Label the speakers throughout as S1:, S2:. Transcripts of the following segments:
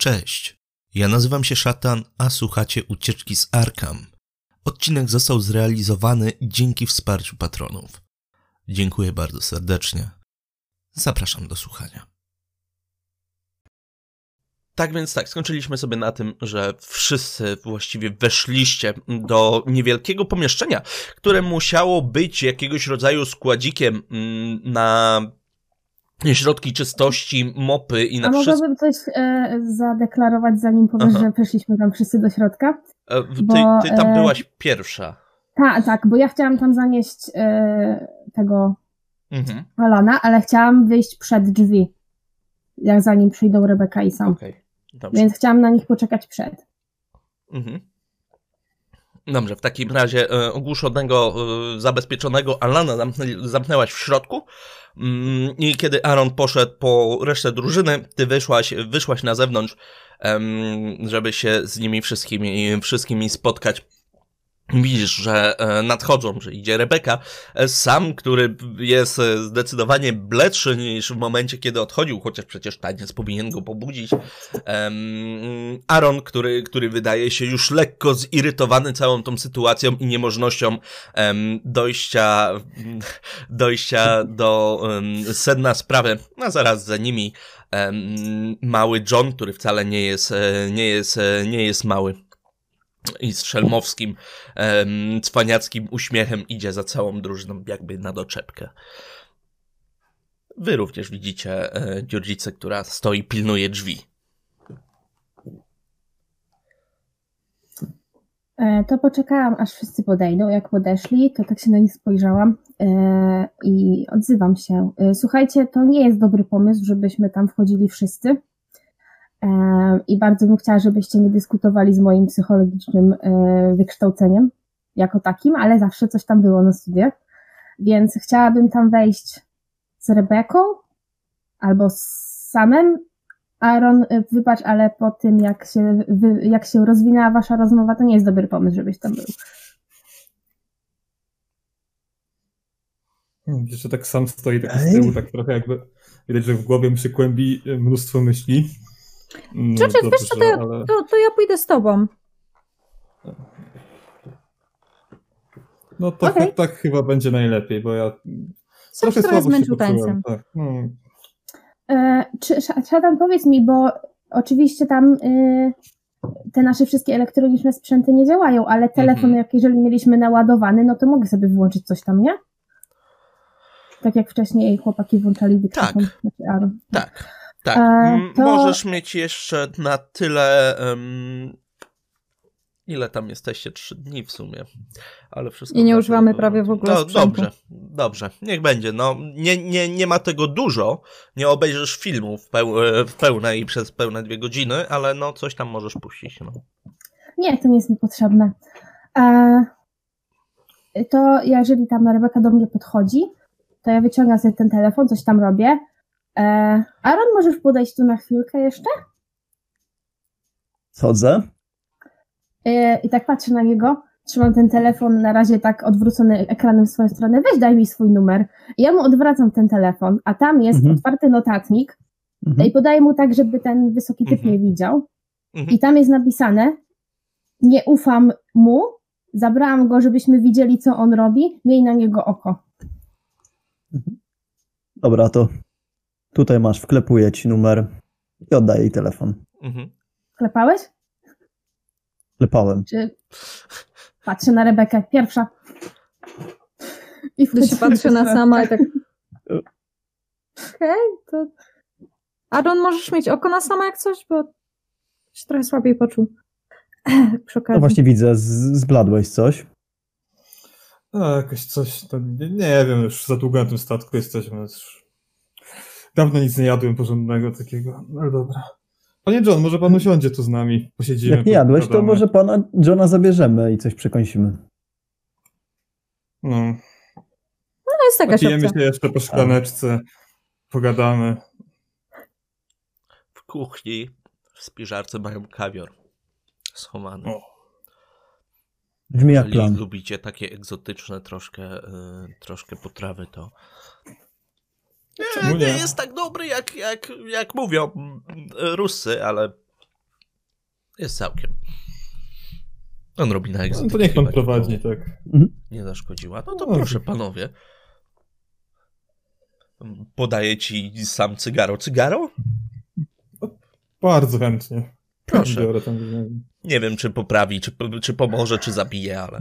S1: Cześć, ja nazywam się Szatan, a słuchacie Ucieczki z Arkham. Odcinek został zrealizowany dzięki wsparciu patronów. Dziękuję bardzo serdecznie. Zapraszam do słuchania. Tak więc tak, skończyliśmy sobie na tym, że wszyscy właściwie weszliście do niewielkiego pomieszczenia, które musiało być jakiegoś rodzaju składzikiem mm, na środki czystości, mopy i na
S2: A
S1: wszystko.
S2: mogłabym coś e, zadeklarować, zanim powiesz,
S1: Aha.
S2: że weszliśmy tam wszyscy do środka?
S1: E, Ty,
S2: bo,
S1: ty tam
S2: e,
S1: byłaś pierwsza.
S2: Tak, tak, bo ja chciałam tam zanieść e, tego
S1: Mhm.
S2: Alana, ale chciałam wyjść przed drzwi, jak zanim przyjdą Rebeka i Sam.
S1: Dobrze.
S2: Więc chciałam na nich poczekać przed.
S1: Mhm. Dobrze, w takim razie e, ogłuszonego, e, zabezpieczonego Alana zamknę, zamknęłaś w środku i kiedy Aaron poszedł po resztę drużyny, ty wyszłaś, wyszłaś na zewnątrz, żeby się z nimi wszystkimi, wszystkimi spotkać. Widzisz, że e, nadchodzą, że idzie Rebeka, e, sam, który jest e, zdecydowanie bledszy niż w momencie, kiedy odchodził, chociaż przecież taniec powinien go pobudzić. Aaron, który, który wydaje się już lekko zirytowany całą tą sytuacją i niemożnością em, dojścia, dojścia do sedna sprawy, a zaraz za nimi mały John, który wcale nie jest, nie jest, nie jest mały i z szelmowskim, em, cwaniackim uśmiechem idzie za całą drużyną, jakby na doczepkę. Wy również widzicie e, dziurdzicę, która stoi, pilnuje drzwi.
S2: E, to poczekałam, aż wszyscy podejdą. Jak podeszli, to tak się na nich spojrzałam e, i odzywam się. E, słuchajcie, to nie jest dobry pomysł, żebyśmy tam wchodzili wszyscy. E, I bardzo bym chciała, żebyście nie dyskutowali z moim psychologicznym e, wykształceniem jako takim, ale zawsze coś tam było na studiach. Więc chciałabym tam wejść z Rebeką albo z Samem. Aaron, y, wybacz, ale po tym, jak się, wy, jak się rozwinęła wasza rozmowa, to nie jest dobry pomysł, żebyś tam był.
S3: Hmm, że tak sam stoi tak z tyłu, tak trochę jakby widać, że w głowie mu się kłębi e, mnóstwo myśli.
S4: Czeczek, wiesz co, to ja,
S3: ale...
S4: to, to ja pójdę z tobą.
S3: No to
S2: Okej.
S3: tak chyba będzie najlepiej, bo ja
S4: Sam się trochę
S3: słabo
S4: zmęczył
S3: poczułem,
S4: tańcem.
S3: Tak. No,
S2: E, czy, Sz- Szatan, powiedz mi, bo oczywiście tam y, te nasze wszystkie elektroniczne sprzęty nie działają, ale telefon,
S1: Mhm.
S2: jak jeżeli mieliśmy naładowany, no to mogę sobie wyłączyć coś tam, nie? Tak jak wcześniej chłopaki włączali dyktafon.
S1: Tak.
S2: Znaczy.
S1: Tak, tak.
S2: E, to-
S1: Możesz mieć jeszcze na tyle. em, ile tam jesteście? Trzy dni w sumie. Ale wszystko.
S4: I nie używamy prawie w ogóle
S1: No
S4: sprzętu.
S1: dobrze, dobrze. Niech będzie. No, nie, nie, nie ma tego dużo. Nie obejrzysz filmu w, peł, w pełnej przez pełne dwie godziny, ale no coś tam możesz puścić. No.
S2: Nie, to nie jest mi potrzebne. E, to jeżeli tam Rebeka do mnie podchodzi, to ja wyciągam sobie ten telefon, coś tam robię. E, Aaron, możesz podejść tu na chwilkę jeszcze?
S5: Chodzę.
S2: E, I tak patrzę na niego, trzymam ten telefon na razie tak odwrócony ekranem w swoją stronę, weź daj mi swój numer. I ja mu odwracam ten telefon, a tam jest
S5: Mhm.
S2: otwarty notatnik
S5: Mhm.
S2: i podaję mu tak, żeby ten wysoki typ
S1: Mhm.
S2: nie widział.
S1: Mhm.
S2: I tam jest napisane, nie ufam mu, zabrałam go, żebyśmy widzieli, co on robi, miej na niego oko.
S5: Dobra, to tutaj masz, wklepuję ci numer i oddaję jej telefon.
S1: Mhm.
S2: Klepałeś?
S5: Klepałem.
S2: Czy patrzę na Rebekę, pierwsza. I
S4: się patrzy na sama i tak. Okej, to. Aaron, możesz mieć oko na sama jak coś, bo się trochę słabiej poczuł. Przy okazji.
S5: No właśnie widzę, z, zbladłeś coś.
S3: no, jakoś coś, to nie, nie wiem, już za długo na tym statku jesteśmy. Już dawno nic nie jadłem porządnego takiego, no ale dobra. Panie John, może pan usiądzie tu z nami, posiedzimy.
S5: Jak nie jadłeś, to może pana Johna zabierzemy i coś przekąsimy.
S3: No,
S4: No jest jakaś
S3: napijemy
S4: opcja.
S3: się jeszcze po szklaneczce, pogadamy.
S1: W kuchni w spiżarce mają kawior schowany.
S3: O.
S5: Brzmi jak
S1: Jeżeli
S5: plan.
S1: lubicie takie egzotyczne troszkę, y, troszkę potrawy, to nie, nie
S3: nie?
S1: jest tak dobry, jak, jak, jak mówią mm, Ruscy, ale Jest całkiem. On robi na
S3: No,
S1: egzekucji.
S3: to niech pan
S1: chyba
S3: prowadzi, tak.
S1: Nie zaszkodziła. No to
S3: No,
S1: proszę, panowie. Podaję ci sam cygaro. Cygaro?
S3: Bardzo chętnie.
S1: Proszę. Nie wiem, czy poprawi, czy, czy pomoże, czy zabije, ale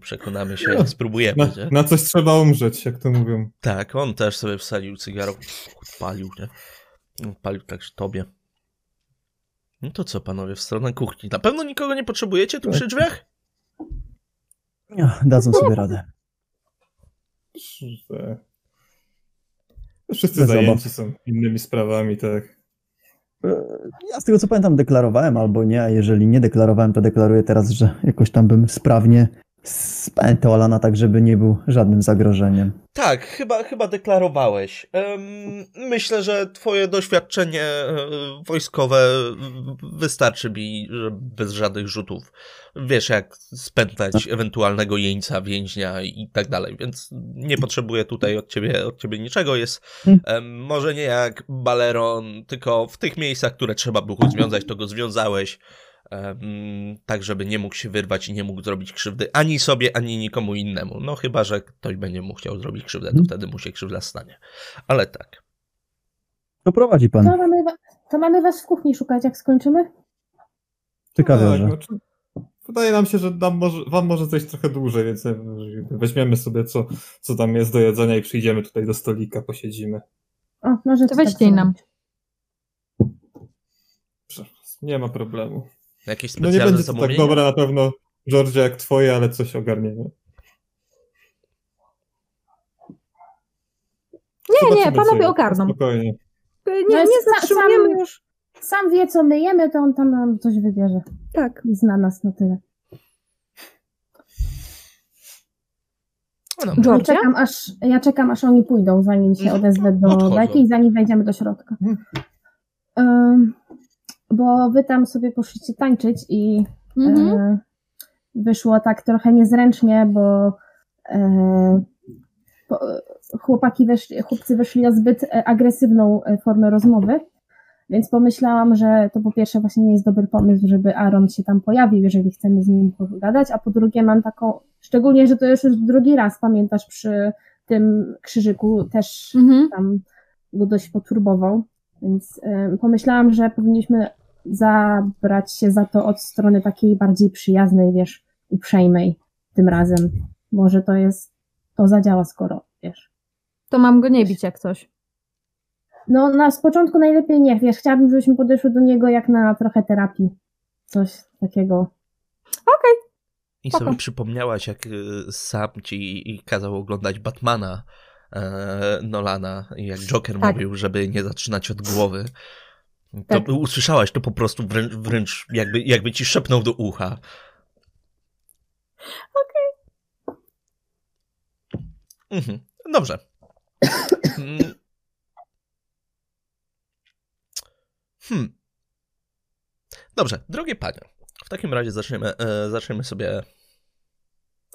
S1: przekonamy się,
S3: No,
S1: spróbujemy.
S3: Na,
S1: Nie?
S3: na coś trzeba umrzeć, jak to mówią.
S1: Tak, on też sobie wsadził cygaro, palił, nie? Palił także tobie. No to co, panowie, w stronę kuchni. Na pewno nikogo nie potrzebujecie tu przy drzwiach?
S5: Ja, Dadzą sobie radę.
S3: Że... Wszyscy
S5: Bez
S3: zajęci są innymi sprawami, tak.
S5: E, Ja z tego co pamiętam deklarowałem albo nie, a jeżeli nie deklarowałem, to deklaruję teraz, że jakoś tam bym sprawnie spętał Alana tak, żeby nie był żadnym zagrożeniem.
S1: Tak, chyba, chyba deklarowałeś. Myślę, że twoje doświadczenie e, wojskowe wystarczy mi, bez żadnych rzutów. Wiesz, jak spętać ewentualnego jeńca, więźnia i tak dalej, więc nie potrzebuję tutaj od ciebie, od ciebie niczego. Jest
S5: Hmm.
S1: em, może nie jak Baleron, tylko w tych miejscach, które trzeba było związać, to go związałeś. Tak, żeby nie mógł się wyrwać i nie mógł zrobić krzywdy ani sobie, ani nikomu innemu. No chyba, że ktoś będzie mu chciał zrobić krzywdę, to
S5: Mhm.
S1: wtedy mu się krzywda stanie. Ale tak.
S5: To prowadzi pan.
S2: To mamy, wa- to mamy was w kuchni szukać, jak skończymy?
S5: Ciekawe,
S3: tak,
S5: że.
S3: znaczy, wydaje nam się, że nam może, wam może zejść trochę dłużej, więc e, weźmiemy sobie co, co tam jest do jedzenia i przyjdziemy tutaj do stolika, posiedzimy.
S2: O, może
S4: To weźcie nam.
S3: Nie ma problemu.
S1: Jakieś
S3: No nie
S1: specjalne
S3: będzie to tak dobre na pewno, Georgia, jak twoje, ale coś ogarniemy.
S4: Nie, nie, panowie
S3: co-
S4: ogarną.
S3: Spokojnie.
S4: Nie,
S2: No
S4: nie zatrzymujemy
S2: sam-
S4: już.
S2: Sam wie, co my jemy, to on tam nam coś wybierze.
S4: Tak.
S2: I zna nas na tyle.
S1: No.
S2: Ja czekam, aż, ja czekam, aż oni pójdą, zanim się
S1: Mhm.
S2: odezwę do
S1: Odchodzą.
S2: bajki i zanim wejdziemy do środka. Ym, bo wy tam sobie poszliście tańczyć i
S4: Mhm.
S2: e, wyszło tak trochę niezręcznie, bo e, po, chłopaki weszli, chłopcy weszli na zbyt e, agresywną e, formę rozmowy, więc pomyślałam, że to po pierwsze właśnie nie jest dobry pomysł, żeby Aaron się tam pojawił, jeżeli chcemy z nim pogadać, a po drugie mam taką, szczególnie, że to już już drugi raz, pamiętasz, przy tym krzyżyku też
S4: Mhm.
S2: tam go dość poturbował, więc y, pomyślałam, że powinniśmy zabrać się za to od strony takiej bardziej przyjaznej, wiesz, uprzejmej tym razem. Może to jest, to zadziała skoro, wiesz.
S4: To mam go nie bić jak coś.
S2: No na z początku najlepiej nie, wiesz, chciałabym, żebyśmy podeszły do niego jak na trochę terapii. Coś takiego.
S1: I
S4: Spoko.
S1: sobie przypomniałaś, jak y, sam ci kazał oglądać Batmana e, Nolana, i jak Joker
S4: Tak.
S1: mówił, żeby nie zaczynać od głowy. To
S4: Tak.
S1: usłyszałaś to po prostu wręcz, wręcz jakby, jakby ci szepnął do ucha. Okej. Mhm. Dobrze. Mm. Hmm. Dobrze, drogie panie. W takim razie zaczniemy, e, zaczniemy sobie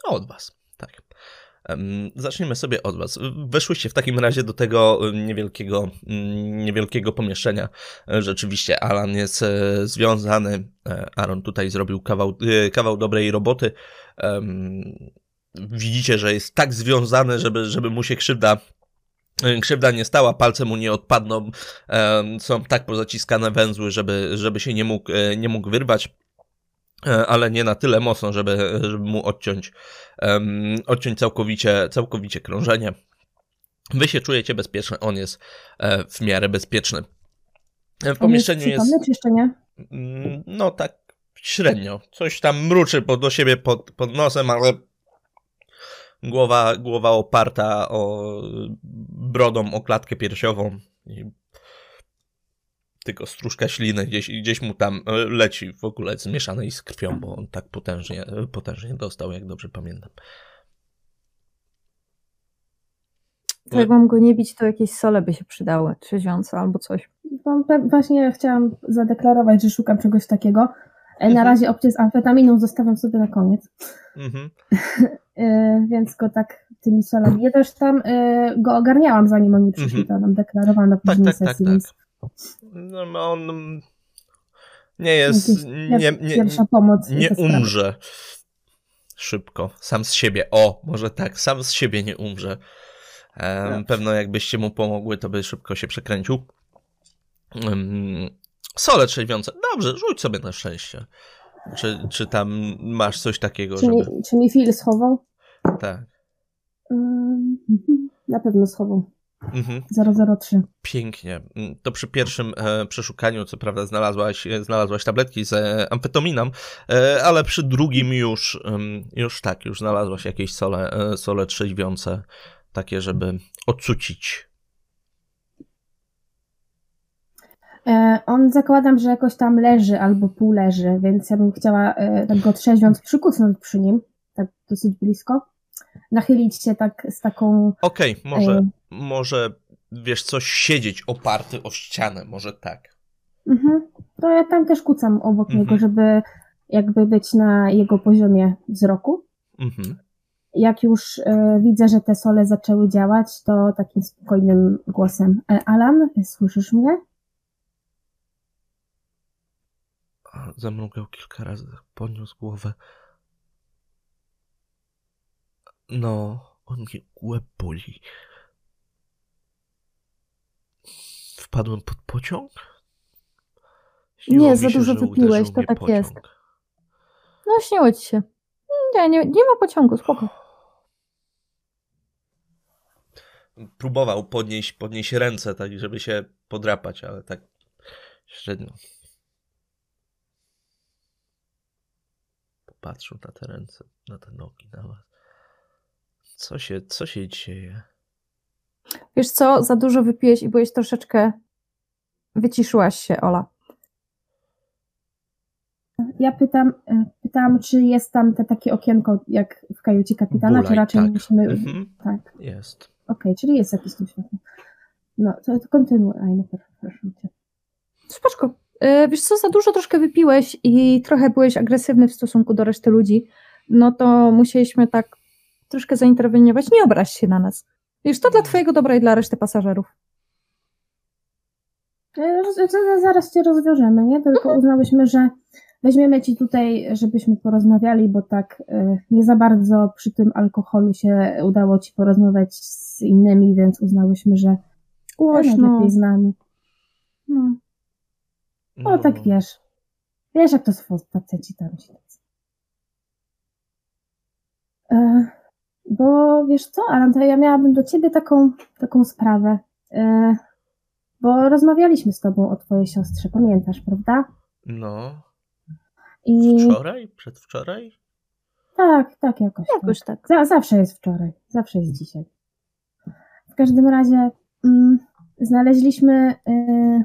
S1: od was. Tak. Em, Zaczniemy sobie od was. Weszłyście w takim razie do tego niewielkiego, niewielkiego pomieszczenia. E, Rzeczywiście Alan jest e, związany. E, Aaron tutaj zrobił kawał, kawał dobrej roboty. Widzicie, że jest tak związany, żeby, żeby mu się krzywda krzywda nie stała, palce mu nie odpadną, są tak pozaciskane węzły, żeby, żeby się nie mógł, nie mógł wyrwać, ale nie na tyle mocno, żeby, żeby mu odciąć, em, odciąć całkowicie, całkowicie krążenie. Wy się czujecie bezpieczny, on jest e, w miarę bezpieczny. E, W pomieszczeniu jest,
S2: przytomny, czy jeszcze nie?
S1: mm, no tak średnio, coś tam mruczy po, do siebie pod, pod nosem, ale głowa, głowa oparta o brodą o klatkę piersiową i tylko stróżka śliny gdzieś, gdzieś mu tam e, leci w ogóle zmieszanej z krwią, bo on tak potężnie, potężnie dostał, jak dobrze pamiętam.
S4: To jak mam go nie bić, to jakieś sole by się przydały, trzeźwiące albo coś.
S2: No, właśnie chciałam zadeklarować, że szukam czegoś takiego. E, Na
S1: Mhm.
S2: razie opcję z amfetaminą zostawiam sobie na koniec.
S1: Mhm.
S2: E, więc go tak tymi solami. Ja też tam e, go ogarniałam, zanim oni przyszli,
S1: Mhm.
S2: to nam deklarowano w
S1: Tak,
S2: później
S1: tak, tak,
S2: sesji,
S1: tak.
S2: więc
S1: No, on, Nie jest, nie, nie,
S2: Pierwsza pomoc. i
S1: nie umrze szybko, sam z siebie. O, może tak, sam z siebie nie umrze.
S3: Tak.
S1: Pewno jakbyście mu pomogły, to by szybko się przekręcił. Sole trzeźwiące. Dobrze, rzuć sobie na szczęście. Czy, czy tam masz coś takiego,
S2: Czy mi,
S1: żeby...
S2: czy mi Phil schował?
S1: Tak.
S2: Ym, mhm, Na pewno schował.
S1: Mhm.
S2: 003.
S1: Pięknie. Mm, To przy pierwszym e, przeszukaniu, co prawda, znalazłaś, e, znalazłaś tabletki z e, amfetaminą, e, ale przy drugim już, już tak, już znalazłaś jakieś sole, e, sole trzeźwiące, takie, żeby odcucić.
S2: E, on zakładam, że jakoś tam leży albo pół leży, więc ja bym chciała e, tak go trzeźwiąc przykucnąć przy nim, tak dosyć blisko. Nachylić się tak z taką.
S1: Okej, może,
S2: e,
S1: może, wiesz, coś siedzieć oparty o ścianę, może tak.
S2: mhm. To ja tam też kucam obok
S1: Mhm.
S2: niego, żeby jakby być na jego poziomie wzroku.
S1: Mhm.
S2: Jak już e, widzę, że te sole zaczęły działać, to takim spokojnym głosem. E, Alan, słyszysz mnie?
S1: Zamrugał kilka razy, podniósł głowę. No, on mnie łeb boli. Wpadłem pod pociąg? Śniło
S4: Nie, za
S1: się,
S4: dużo wypiłeś, to tak
S1: pociąg.
S4: jest. No, śniło ci się. Nie, nie, nie ma pociągu, spoko.
S1: Próbował podnieść, podnieść ręce, tak, żeby się podrapać, ale tak średnio. Popatrzył na te ręce, na te nogi, na was. Co się, co się dzieje?
S4: Wiesz co, za dużo wypiłeś i byłeś troszeczkę... Wyciszyłaś się, Ola.
S2: Ja pytam, e, pytałam, czy jest tam te takie okienko jak w kajucie kapitana, czy
S1: Bulaj,
S2: raczej
S1: tak.
S2: musimy.
S1: Mhm.
S2: Tak,
S1: Jest.
S2: okej, czyli jest jakieś tam światło. No, to, to kontynuuj. Aj, no proszę, cię.
S4: Spaczko, yy, wiesz co, za dużo troszkę wypiłeś i trochę byłeś agresywny w stosunku do reszty ludzi, no to musieliśmy tak troszkę zainterweniować. Nie obraź się na nas. Wiesz, to dla twojego dobra i dla reszty pasażerów.
S2: E, z- Zaraz cię rozwiążemy, nie? Tylko uznałyśmy, że weźmiemy ci tutaj, żebyśmy porozmawiali, bo tak e, nie za bardzo przy tym alkoholu się udało ci porozmawiać z innymi, więc uznałyśmy, że
S4: Głośno.
S2: lepiej z nami.
S4: No.
S2: O, tak wiesz. Wiesz, jak to są faceci tam się tacy. E, bo wiesz co, Alan, to ja miałabym do ciebie taką, taką sprawę. E, bo rozmawialiśmy z tobą o twojej siostrze, pamiętasz, prawda?
S1: No.
S2: I
S1: Wczoraj? Przedwczoraj?
S2: tak, tak jakoś. tak.
S4: Jakoś tak.
S2: Za, zawsze jest wczoraj, zawsze jest dzisiaj. W każdym razie mm, znaleźliśmy y,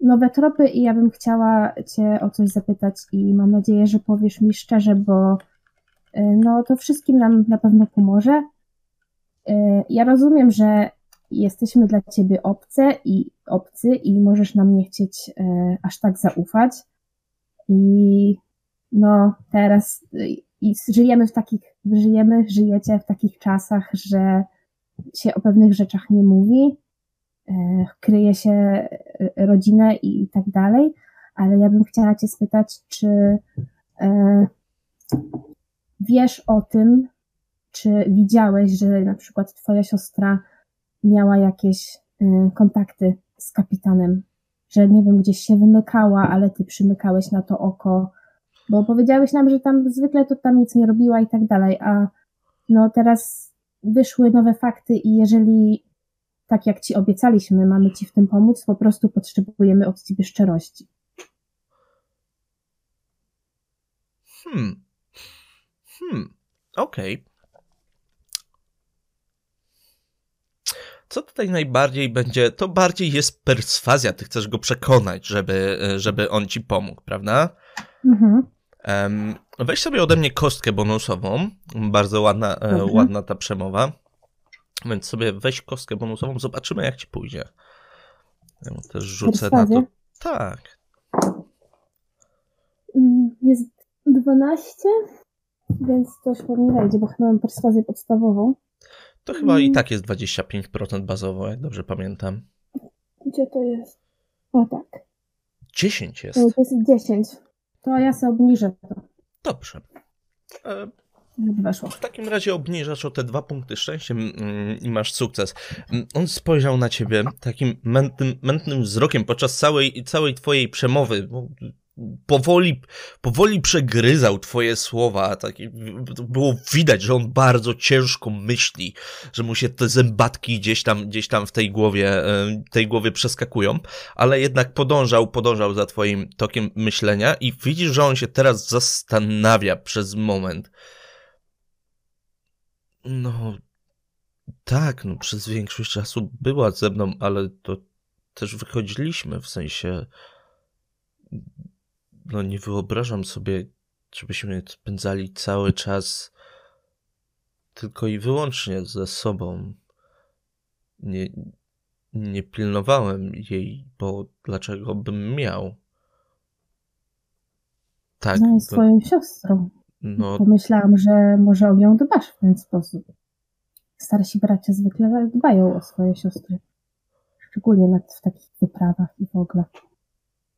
S2: nowe tropy i ja bym chciała Cię o coś zapytać i mam nadzieję, że powiesz mi szczerze, bo y, no, to wszystkim nam na pewno pomoże. Y, ja rozumiem, że jesteśmy dla Ciebie obce i obcy i możesz nam nie chcieć y, aż tak zaufać. I no teraz i żyjemy w takich, żyjemy, żyjecie w takich czasach, że się o pewnych rzeczach nie mówi, e, kryje się e, rodzinę i tak dalej, ale ja bym chciała Cię spytać, czy e, wiesz o tym, czy widziałeś, że na przykład Twoja siostra miała jakieś e, kontakty z kapitanem, że nie wiem, gdzieś się wymykała, ale Ty przymykałeś na to oko, bo powiedziałeś nam, że tam zwykle to tam nic nie robiła i tak dalej, a no teraz wyszły nowe fakty i jeżeli tak jak ci obiecaliśmy, mamy ci w tym pomóc, po prostu potrzebujemy od ciebie szczerości.
S1: Hmm. Okej. Co tutaj najbardziej będzie? To bardziej jest perswazja. Ty chcesz go przekonać, żeby, żeby on ci pomógł, prawda?
S2: Mhm.
S1: Weź sobie ode mnie kostkę bonusową. Bardzo ładna, e,
S2: Dobrze.
S1: ładna ta przemowa. Więc sobie weź kostkę bonusową, zobaczymy jak ci pójdzie. Ja też rzucę na to. Tak.
S2: Mm, Jest 12, więc to już pewnie wejdzie, bo chyba mam perswazję podstawową.
S1: To chyba i
S2: Mm.
S1: tak jest 25% bazowo, jak dobrze pamiętam.
S2: Gdzie to jest? O tak.
S1: 10 jest.
S2: To jest 10. To ja sobie obniżę to.
S1: Dobrze. E,
S2: Weszło.
S1: W takim razie obniżasz o te dwa punkty szczęścia mm, i masz sukces. Mm, On spojrzał na ciebie takim mętnym, mętnym wzrokiem podczas całej, całej twojej przemowy. Powoli, powoli przegryzał twoje słowa. Taki, było widać, że on bardzo ciężko myśli, że mu się te zębatki gdzieś tam, gdzieś tam w tej głowie, e, tej głowie przeskakują, ale jednak podążał, podążał za twoim tokiem myślenia i widzisz, że on się teraz zastanawia przez moment. No, tak, no przez większość czasu była ze mną, ale to też wychodziliśmy, w sensie, no nie wyobrażam sobie, żebyśmy spędzali cały czas tylko i wyłącznie ze sobą. Nie, nie pilnowałem jej, bo dlaczego bym miał? Tak,
S2: Ona jest twoją siostrą.
S1: no
S2: Pomyślałam, że może o nią dbasz w ten sposób. Starsi bracia zwykle dbają o swoje siostry. Szczególnie w takich wyprawach i w ogóle.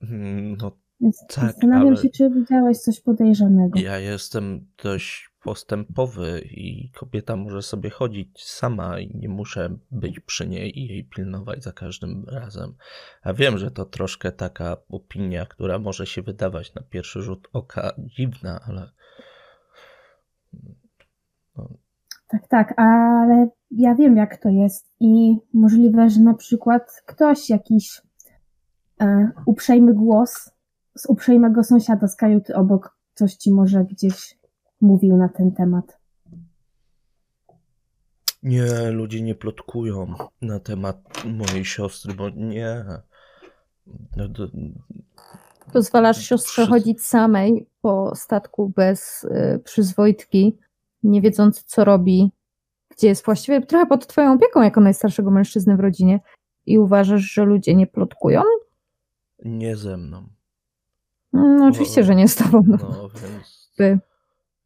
S1: mm, no Tak,
S2: zastanawiam
S1: ale-
S2: się, czy widziałeś coś podejrzanego.
S1: Ja jestem dość postępowy i kobieta może sobie chodzić sama i nie muszę być przy niej i jej pilnować za każdym razem. A wiem, że to troszkę taka opinia, która może się wydawać na pierwszy rzut oka dziwna, ale
S2: Tak, tak, ale ja wiem, jak to jest i możliwe, że na przykład ktoś jakiś e, uprzejmy głos z uprzejmego sąsiada z kajuty obok coś ci może gdzieś mówił na ten temat.
S1: nie, ludzie nie plotkują na temat mojej siostry, bo nie. No, to,
S4: Pozwalasz siostrze
S1: Przy-
S4: chodzić samej po statku bez y, przyzwoitki, nie wiedząc co robi, gdzie jest właściwie trochę pod twoją opieką jako najstarszego mężczyzny w rodzinie i uważasz, że ludzie nie plotkują?
S1: nie ze mną.
S4: No oczywiście, że nie z tobą. No.
S1: No, więc
S4: By.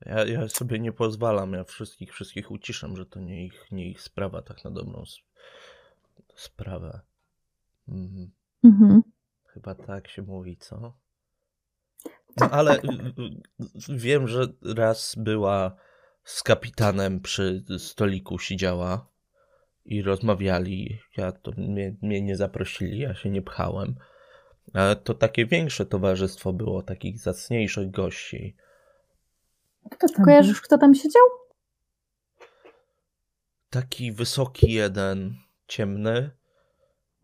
S1: Ja, ja sobie nie pozwalam, ja wszystkich, wszystkich uciszam, że to nie ich, nie ich sprawa, tak na dobrą sprawę. Mhm.
S4: Mhm.
S1: Chyba tak się mówi, co? No ale y, y, wiem, że raz była z kapitanem przy stoliku siedziała i rozmawiali. Ja to mnie, mnie nie zaprosili, ja się nie pchałem. Ale to takie większe towarzystwo było, takich zacniejszych gości.
S2: Był?
S4: Kojarzysz, kto tam siedział?
S1: Taki wysoki jeden, ciemny.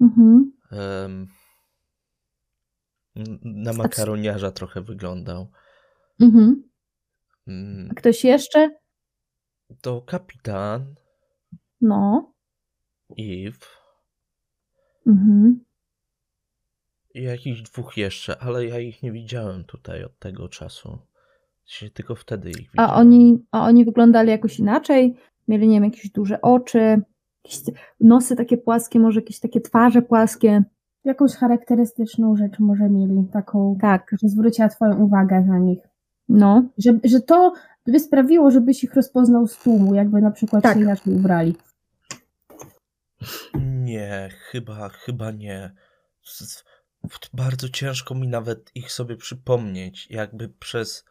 S4: Mhm.
S1: na makaroniarza trochę wyglądał.
S4: Mhm.
S1: Mm,
S4: A ktoś jeszcze?
S1: To kapitan,
S4: No.
S1: Eve
S4: Mhm.
S1: I jakichś dwóch jeszcze, ale ja ich nie widziałem tutaj od tego czasu. Się tylko wtedy ich widziałem.
S4: A oni, a oni wyglądali jakoś inaczej? Mieli, nie wiem, jakieś duże oczy, jakieś nosy takie płaskie, może jakieś takie twarze płaskie.
S2: Jakąś charakterystyczną rzecz może mieli, taką,
S4: Tak,
S2: że zwróciła twoją uwagę na nich.
S4: no.
S2: Że, że to by sprawiło, żebyś ich rozpoznał z tłumu, jakby na przykład
S4: Tak.
S2: się inaczej ubrali.
S1: Nie, chyba, chyba nie. Z- Bardzo ciężko mi nawet ich sobie przypomnieć, jakby przez.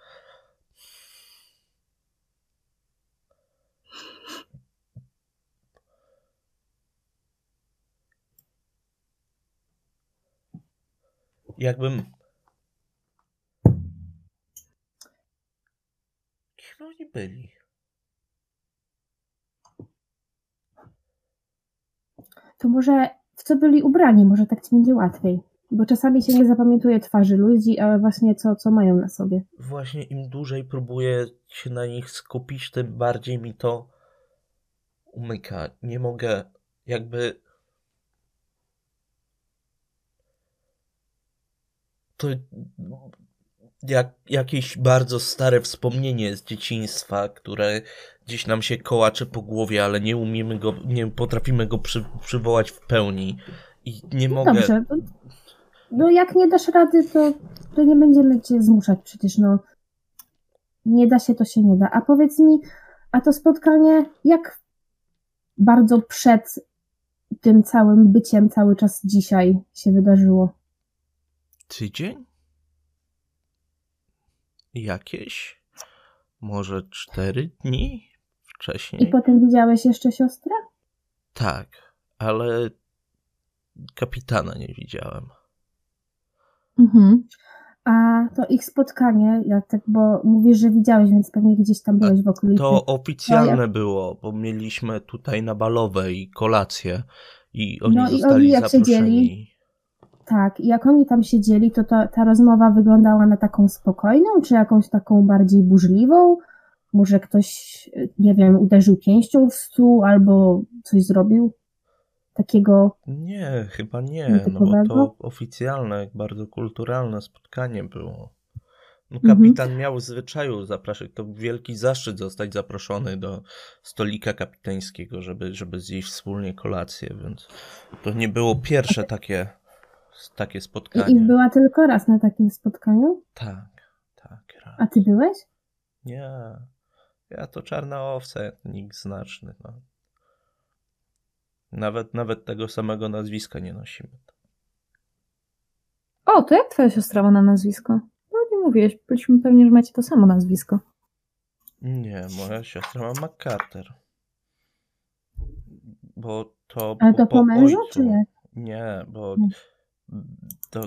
S1: Jakbym. Kim oni byli?
S2: To może w co byli ubrani, może tak ci będzie łatwiej. Bo czasami się nie zapamiętuje twarzy ludzi, ale właśnie co, co mają na sobie.
S1: Właśnie im dłużej próbuję się na nich skupić, tym bardziej mi to umyka. Nie mogę jakby. To jak jakieś bardzo stare wspomnienie z dzieciństwa, które gdzieś nam się kołacze po głowie, ale nie umiemy go, nie potrafimy go przy, przywołać w pełni. I nie mogę.
S2: Dobrze. No jak nie dasz rady, to, to nie będziemy cię zmuszać przecież, no. Nie da się, to się nie da. A powiedz mi, a to spotkanie, jak bardzo przed tym całym byciem cały czas dzisiaj się wydarzyło?
S1: tydzień? Jakieś? Może cztery dni wcześniej?
S2: I potem widziałeś jeszcze siostrę?
S1: Tak, ale kapitana nie widziałem.
S4: Mhm.
S2: A to ich spotkanie, jak tak, bo mówisz, że widziałeś, więc pewnie gdzieś tam byłeś w okolicy.
S1: To oficjalne
S2: No,
S1: było, bo mieliśmy tutaj na balowej kolację i oni
S2: No i
S1: zostali
S2: oni jak
S1: zaproszeni.
S2: siedzieli? Tak, i jak oni tam siedzieli, to ta, ta rozmowa wyglądała na taką spokojną, czy jakąś taką bardziej burzliwą? Może ktoś, nie wiem, uderzył pięścią w stół albo coś zrobił takiego.
S1: Nie, chyba nie, no bo to oficjalne, bardzo kulturalne spotkanie było. No,
S2: Mhm.
S1: kapitan miał w zwyczaju zapraszać, to wielki zaszczyt zostać zaproszony do stolika kapitańskiego, żeby, żeby zjeść wspólnie kolację, więc to nie było pierwsze takie, takie
S2: I,
S1: spotkanie.
S2: I była tylko raz na takim spotkaniu?
S1: Tak, tak. raz.
S2: A ty byłeś?
S1: Nie, ja to czarna owca, nikt znaczny. No. Nawet, nawet tego samego nazwiska nie nosimy.
S4: O, to jak twoja siostra ma na nazwisko? No nie mówiłeś, byliśmy pewni, że macie to samo nazwisko.
S1: Nie, moja siostra ma McCarter. Bo to.
S2: Ale
S1: po-
S2: to po mężu,
S1: ojcu.
S2: czy jak?
S1: Nie, bo to.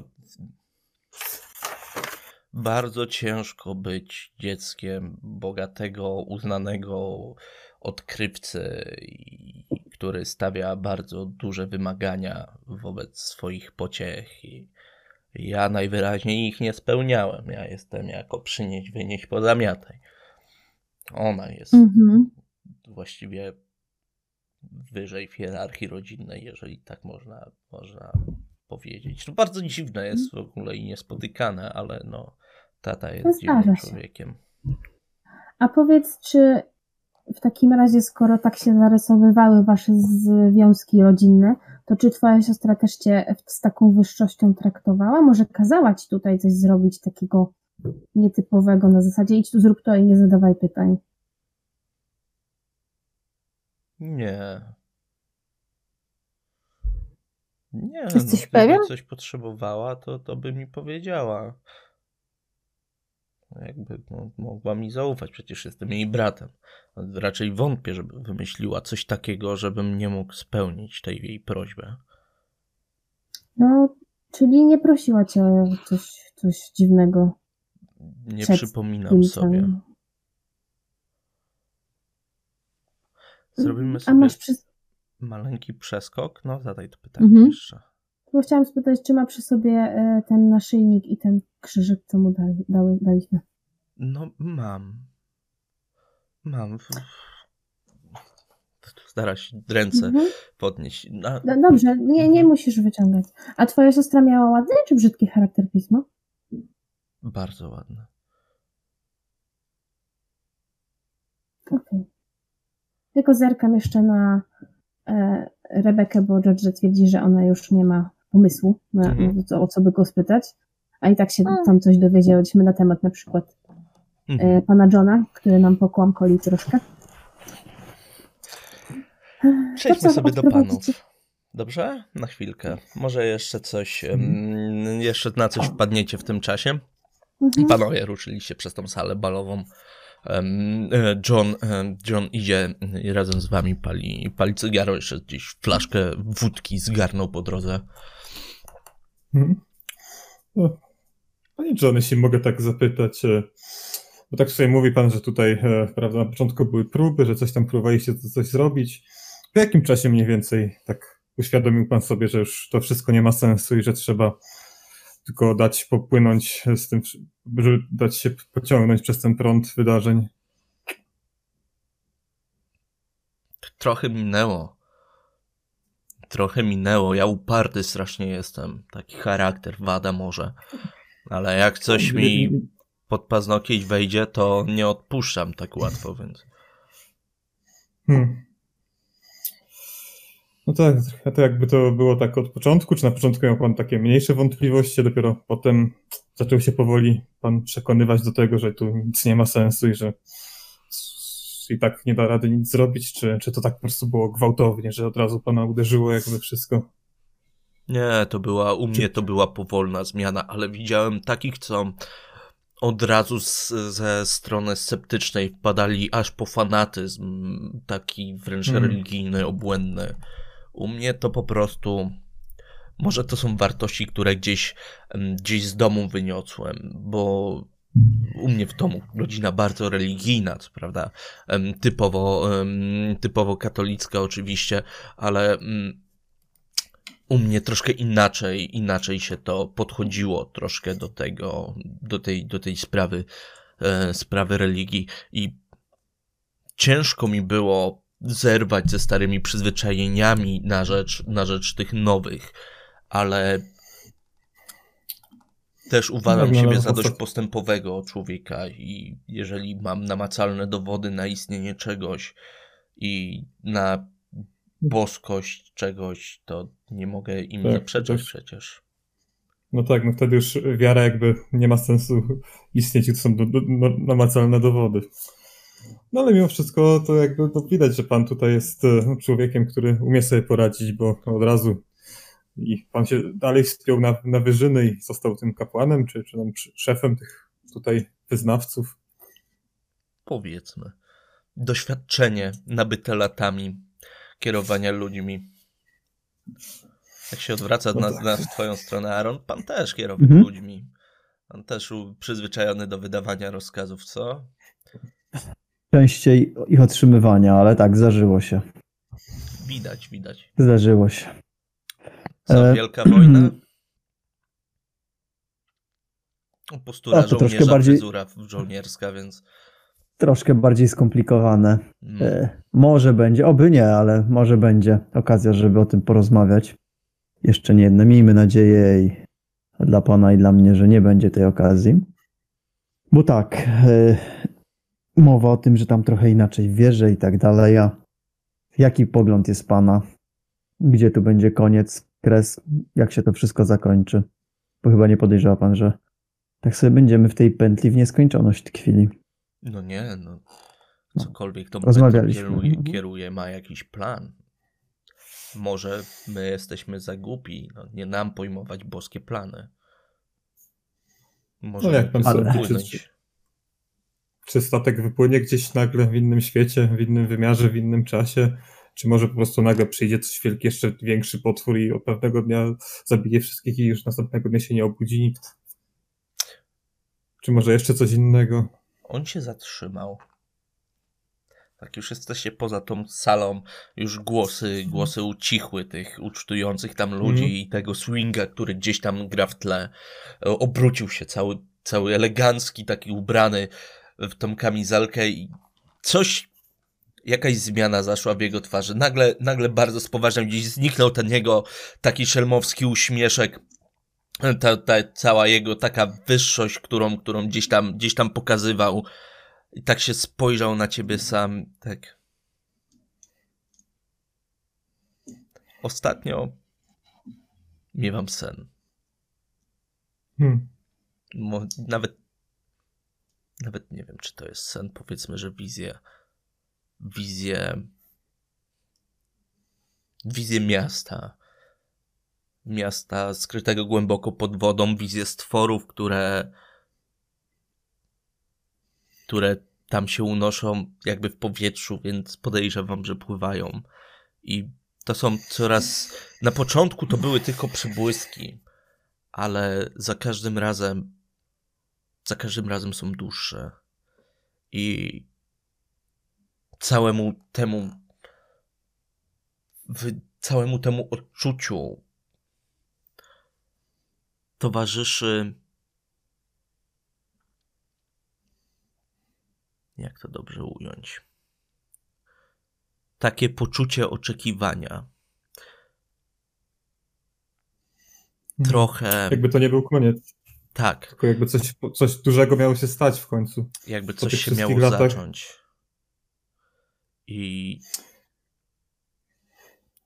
S1: Bardzo ciężko być dzieckiem bogatego, uznanego odkrywcy, i- który stawia bardzo duże wymagania wobec swoich pociech. I ja najwyraźniej ich nie spełniałem. Ja jestem jako przynieść, wynieść, pozamiataj. Ona jest
S4: Mhm.
S1: właściwie wyżej w hierarchii rodzinnej, jeżeli tak można, można powiedzieć. To bardzo dziwne jest w ogóle i niespotykane, ale no, tata jest
S2: zdarza
S1: dziwnym człowiekiem.
S2: A powiedz, czy w takim razie, skoro tak się zarysowywały wasze związki rodzinne, to czy twoja siostra też cię z taką wyższością traktowała? Może kazała ci tutaj coś zrobić takiego nietypowego na zasadzie idź tu zrób to i nie zadawaj pytań.
S1: Nie. Nie,
S4: Jesteś
S1: no,
S4: pewien?
S1: coś potrzebowała, to, to by mi powiedziała. Jakby no, mogła mi zaufać, przecież jestem jej bratem. Raczej wątpię, żeby wymyśliła coś takiego, żebym nie mógł spełnić tej jej prośby.
S2: No, czyli nie prosiła cię o coś, coś dziwnego.
S1: Nie
S2: Przed
S1: przypominam sobie. Zrobimy sobie
S2: masz przy...
S1: maleńki przeskok? No, zadaj to pytanie
S4: Mhm.
S1: jeszcze.
S2: Bo chciałam spytać, czy ma przy sobie e, ten naszyjnik i ten krzyżyk, co mu dali, dały, daliśmy.
S1: No, mam. Mam. Stara się ręce
S2: Mhm.
S1: podnieść. Na,
S2: No, dobrze, nie, nie musisz wyciągać. A twoja siostra miała ładny czy brzydki charakter pisma?
S1: Bardzo ładne.
S2: Okej. Tylko zerkam jeszcze na e, Rebekę, bo George twierdzi, że ona już nie ma pomysłu, na,
S1: Mhm.
S2: o co by go spytać. A i tak się tam coś dowiedzieliśmy na temat na przykład
S1: Mhm.
S2: e, pana Johna, który nam pokłamkoli troszkę.
S1: Przejdźmy
S2: co,
S1: sobie do panów. Dobrze? Na chwilkę. Może jeszcze coś,
S2: Mhm.
S1: jeszcze na coś wpadniecie w tym czasie.
S2: Mhm.
S1: Panowie ruszyliście przez tą salę balową. E, John, em, John idzie razem z wami pali, pali cygaro, jeszcze gdzieś flaszkę wódki zgarnął po drodze.
S3: Mhm. No, Panie John, jeśli mogę tak zapytać, e, bo tak sobie mówi pan, że tutaj e, prawda, na początku były próby, że coś tam próbowaliście coś zrobić. Po jakim czasie mniej więcej tak uświadomił pan sobie, że już to wszystko nie ma sensu i że trzeba tylko dać popłynąć z tym, żeby dać się pociągnąć przez ten prąd wydarzeń?
S1: Trochę minęło. Trochę minęło. Ja uparty strasznie jestem. Taki charakter, wada może. Ale jak coś mi pod paznokieć wejdzie, to nie odpuszczam tak łatwo, więc.
S3: Hmm. No tak, a to jakby to było tak od początku, czy na początku miał pan takie mniejsze wątpliwości, a dopiero potem zaczął się powoli pan przekonywać do tego, że tu nic nie ma sensu i że i tak nie da rady nic zrobić, czy, czy to tak po prostu było gwałtownie, że od razu pana uderzyło jakby wszystko?
S1: Nie, to była, u mnie to była powolna zmiana, ale widziałem takich, co od razu z, ze strony sceptycznej wpadali aż po fanatyzm, taki wręcz
S3: Hmm.
S1: religijny, obłędny. U mnie to po prostu, może to są wartości, które gdzieś, gdzieś z domu wyniosłem, bo u mnie w domu rodzina bardzo religijna, co prawda, typowo, typowo katolicka oczywiście, ale mm, u mnie troszkę inaczej, inaczej się to podchodziło troszkę do tego, do tej, do tej sprawy, e, sprawy religii i ciężko mi było zerwać ze starymi przyzwyczajeniami na rzecz, na rzecz tych nowych, ale też uważam
S3: Tak, no,
S1: siebie
S3: no,
S1: za dość postępowego człowieka i jeżeli mam namacalne dowody na istnienie czegoś i na boskość czegoś, to nie mogę im
S3: Tak,
S1: zaprzeczać
S3: też-
S1: przecież.
S3: No tak, no wtedy już wiara jakby nie ma sensu istnieć, to są do, do, no, namacalne dowody. No ale mimo wszystko to jakby to widać, że pan tutaj jest e, człowiekiem, który umie sobie poradzić, bo od razu i pan się dalej wspiął na, na wyżyny i został tym kapłanem, czy, czy tam sz- szefem tych tutaj wyznawców.
S1: Powiedzmy. Doświadczenie nabyte latami kierowania ludźmi. Jak się odwraca
S3: No
S1: na,
S3: tak.
S1: na w twoją stronę, Aaron, pan też kierował
S5: Mhm.
S1: ludźmi. Pan też u- przyzwyczajony do wydawania rozkazów, co?
S5: Częściej ich otrzymywania, ale tak, zdarzyło się.
S1: Widać, widać.
S5: Zdarzyło się.
S1: Co,
S5: E,
S1: wielka wojna? O, Postura
S5: A, to troszkę bardziej-
S1: fryzura żołnierska, więc...
S5: Troszkę bardziej skomplikowane.
S1: Mm,
S5: E, może będzie, oby nie, ale może będzie okazja, żeby o tym porozmawiać. Jeszcze nie jedno. Miejmy nadzieję i dla pana i dla mnie, że nie będzie tej okazji. Bo tak, e, mowa o tym, że tam trochę inaczej wierzę i tak dalej. A jaki pogląd jest pana? Gdzie tu będzie koniec, kres? Jak się to wszystko zakończy? Bo chyba nie podejrzewa pan, że tak sobie będziemy w tej pętli w nieskończoność tkwili.
S1: No nie, no.
S5: No.
S1: Cokolwiek to kieruje,
S5: Mhm.
S1: kieruje, ma jakiś plan. Może my jesteśmy za głupi, no, nie nam pojmować boskie plany. Może
S3: No jak pan
S5: sądzi,
S3: czy- statek wypłynie gdzieś nagle w innym świecie, w innym wymiarze, w innym czasie? Czy może po prostu nagle przyjdzie coś wielki, jeszcze większy potwór i od pewnego dnia zabije wszystkich i już następnego dnia się nie obudzi nikt? Czy może jeszcze coś innego?
S1: On się zatrzymał. Tak, już jesteście poza tą salą, już głosy, głosy ucichły tych ucztujących tam ludzi
S3: Mhm.
S1: i tego swinga, który gdzieś tam gra w tle. E, Obrócił się cały, cały elegancki, taki ubrany w tą kamizelkę i coś, jakaś zmiana zaszła w jego twarzy. Nagle, nagle bardzo spoważniał, gdzieś zniknął ten jego taki szelmowski uśmieszek. Ta, ta cała jego taka wyższość, którą, którą gdzieś tam, gdzieś tam pokazywał. I tak się spojrzał na ciebie sam, tak. Ostatnio miewam sen.
S3: Hmm.
S1: Nawet, nawet nie wiem, czy to jest sen. Powiedzmy, że wizję, wizję, wizję miasta. Miasta skrytego głęboko pod wodą, wizję stworów, które, które tam się unoszą jakby w powietrzu, więc podejrzewam, że pływają. I to są coraz. Na początku to były tylko przebłyski, ale za każdym razem. Za każdym razem są dłuższe. I całemu temu. Całemu temu odczuciu towarzyszy. Jak to dobrze ująć? Takie poczucie oczekiwania. Trochę.
S3: Jakby to nie był koniec,
S1: Tak,
S3: tylko jakby coś, coś dużego miało się stać w końcu.
S1: jakby coś się miało
S3: latach.
S1: zacząć. I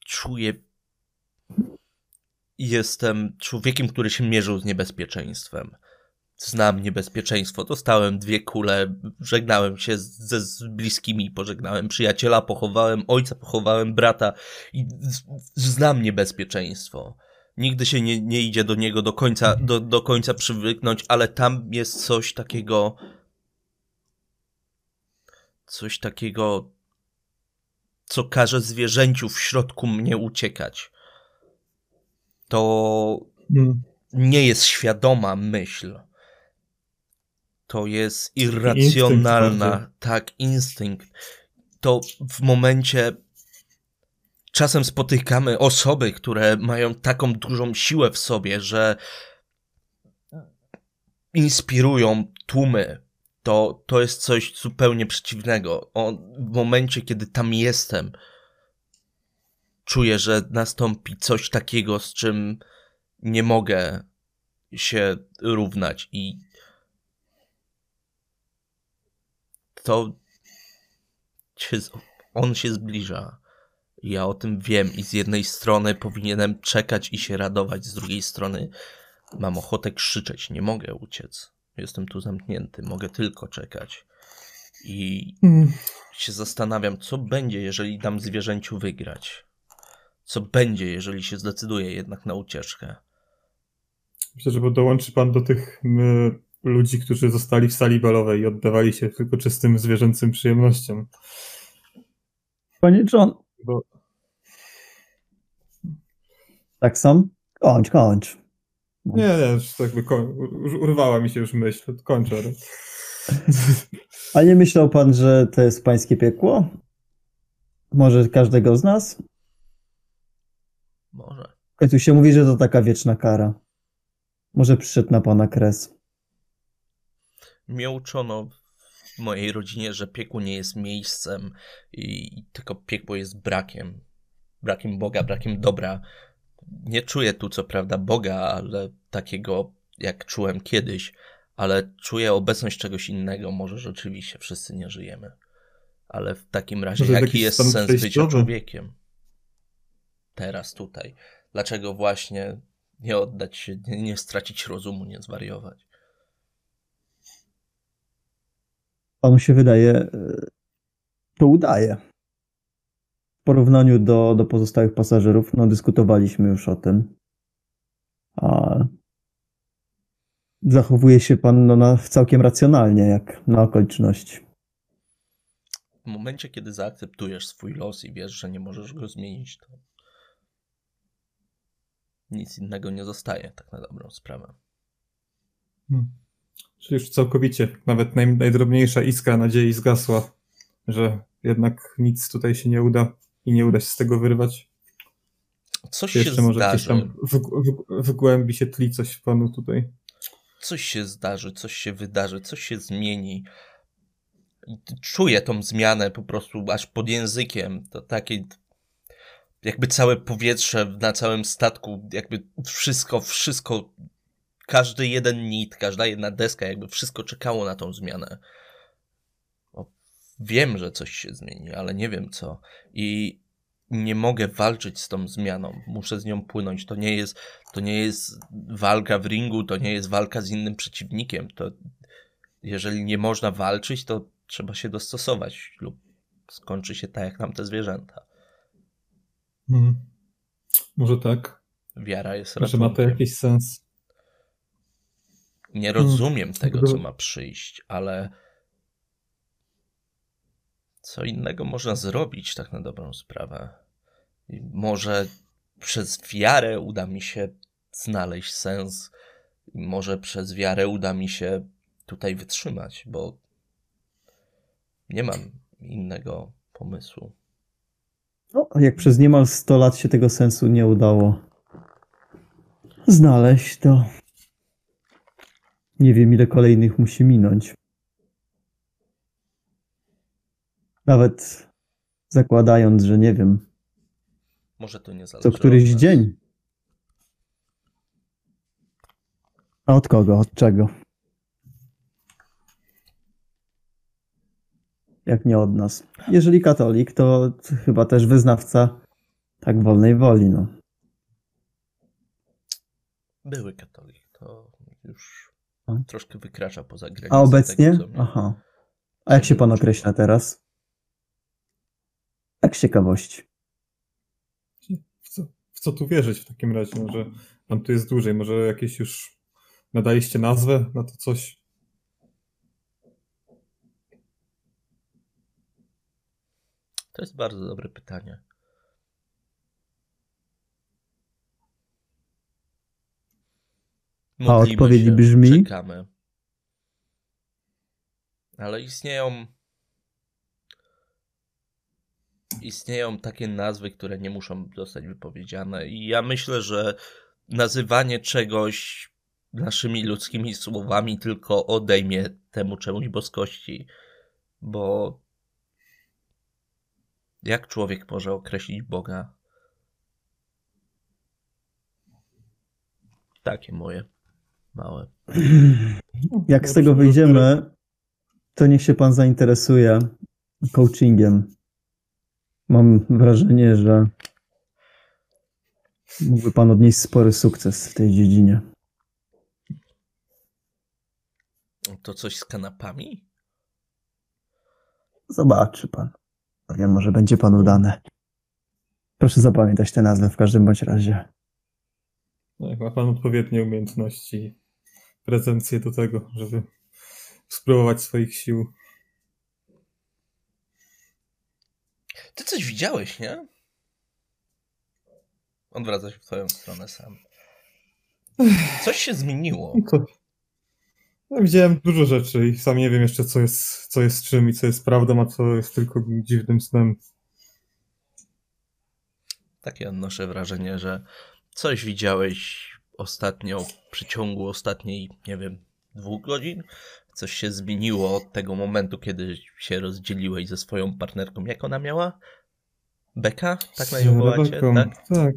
S1: czuję. Jestem człowiekiem, który się mierzył z niebezpieczeństwem. Znam niebezpieczeństwo. Dostałem dwie kule, żegnałem się ze z bliskimi, pożegnałem przyjaciela, pochowałem ojca, pochowałem brata i znam niebezpieczeństwo. Nigdy się nie, nie idzie do niego do końca, do, do końca przywyknąć, ale tam jest coś takiego, coś takiego, co każe zwierzęciu w środku mnie uciekać. To
S3: Hmm.
S1: nie jest świadoma myśl. To jest irracjonalna,
S3: bardziej.
S1: tak, instynkt. To w momencie czasem spotykamy osoby, które mają taką dużą siłę w sobie, że inspirują tłumy. To, to jest coś zupełnie przeciwnego. O, w momencie, kiedy tam jestem, czuję, że nastąpi coś takiego, z czym nie mogę się równać i to on się zbliża. Ja o tym wiem i z jednej strony powinienem czekać i się radować, z drugiej strony mam ochotę krzyczeć, nie mogę uciec. Jestem tu zamknięty, mogę tylko czekać. I
S3: Hmm.
S1: się zastanawiam, co będzie, jeżeli dam zwierzęciu wygrać. Co będzie, jeżeli się zdecyduje jednak na ucieczkę.
S3: Myślę, że dołączy pan do tych m, ludzi, którzy zostali w sali balowej i oddawali się tylko czystym zwierzęcym przyjemnościom.
S5: Panie John,
S3: Bo
S5: tak sam? Kończ, kończ.
S3: nie, nie, już jakby koń, już urwała mi się już myśl, kończę.
S5: A nie myślał pan, że to jest pańskie piekło? Może każdego z nas?
S1: Może.
S5: W końcu się mówi, że to taka wieczna kara. Może przyszedł na pana kres.
S1: Mnie uczono mojej rodzinie, że piekło nie jest miejscem i tylko piekło jest brakiem. Brakiem Boga, brakiem dobra. Nie czuję tu co prawda Boga, ale takiego jak czułem kiedyś, ale czuję obecność czegoś innego. Może rzeczywiście wszyscy nie żyjemy. Ale w takim razie,
S3: Może
S1: jaki jest sens bycia
S3: przejściowy?
S1: człowiekiem? Teraz, tutaj. Dlaczego właśnie nie oddać się, nie, nie stracić rozumu, nie zwariować?
S5: Panu się wydaje, e, to udaje. W porównaniu do, do pozostałych pasażerów, no dyskutowaliśmy już o tym. A zachowuje się pan no, na, całkiem racjonalnie, jak na okoliczności.
S1: W momencie, kiedy zaakceptujesz swój los i wiesz, że nie możesz go zmienić, to nic innego nie zostaje, tak na dobrą sprawę.
S3: Hmm. Czyli już całkowicie, nawet naj, najdrobniejsza iskra nadziei zgasła, że jednak nic tutaj się nie uda i nie uda się z tego wyrwać.
S1: Coś
S3: Czy
S1: się
S3: jeszcze może
S1: zdarzy,
S3: tam w, w, w głębi się tli coś panu tutaj.
S1: coś się zdarzy, coś się wydarzy, coś się zmieni. Czuję tą zmianę po prostu aż pod językiem. To takie jakby całe powietrze na całym statku, jakby wszystko, wszystko, każdy jeden nit, każda jedna deska, jakby wszystko czekało na tą zmianę. O, wiem, że coś się zmieni, ale nie wiem co. I nie mogę walczyć z tą zmianą. Muszę z nią płynąć. To nie jest, to nie jest walka w ringu, to nie jest walka z innym przeciwnikiem. To jeżeli nie można walczyć, to trzeba się dostosować lub skończy się tak jak nam te zwierzęta.
S3: Hmm. Może tak,
S1: Wiara jest
S3: że ma to
S1: ratunkiem.
S3: jakiś sens.
S1: Nie rozumiem tego, co ma przyjść, ale co innego można zrobić, tak na dobrą sprawę. Może przez wiarę uda mi się znaleźć sens, i może przez wiarę uda mi się tutaj wytrzymać, bo nie mam innego pomysłu.
S5: No, jak przez niemal 100 lat się tego sensu nie udało znaleźć, to nie wiem, ile kolejnych musi minąć. Nawet zakładając, że nie wiem,
S1: Może to nie zależy
S5: co któryś dzień. A od kogo? Od czego? Jak nie od nas. Jeżeli katolik, to chyba też wyznawca tak wolnej woli, no.
S1: Były katolik, to już
S5: A?
S1: troszkę wykracza poza granicę
S5: A obecnie?
S1: tego.
S5: Aha. A jak się pan określa teraz? Tak z ciekawości.
S3: W co, w co tu wierzyć w takim razie? Może tam tu jest dłużej, może jakieś już nadaliście nazwę na to coś?
S1: To jest bardzo dobre pytanie.
S5: A odpowiedź brzmi?
S1: Czekamy. Ale istnieją. Istnieją takie nazwy, które nie muszą zostać wypowiedziane, i ja myślę, że nazywanie czegoś naszymi ludzkimi słowami tylko odejmie temu czemuś boskości, bo jak człowiek może określić Boga? Takie moje małe.
S5: Jak z tego wyjdziemy, to niech się pan zainteresuje coachingiem. Mam wrażenie, że mógłby pan odnieść spory sukces w tej dziedzinie.
S1: To coś z kanapami?
S5: Zobaczy pan. Wiem, może będzie panu dane. Proszę zapamiętać tę nazwę w każdym bądź razie.
S3: No, jak ma pan odpowiednie umiejętności, prezencję do tego, żeby spróbować swoich sił.
S1: Ty coś widziałeś, nie? Odwraca się w twoją stronę sam. Coś się zmieniło.
S3: Ja widziałem dużo rzeczy i sam nie wiem jeszcze, co jest, co jest czym i co jest prawdą, a co jest tylko dziwnym snem.
S1: Takie odnoszę wrażenie, że coś widziałeś ostatnio w przeciągu ostatniej, nie wiem, dwóch godzin. Coś się zmieniło od tego momentu, kiedy się rozdzieliłeś ze swoją partnerką. Jak ona miała? Beka? Tak na nią wołacie? Tak?
S3: tak.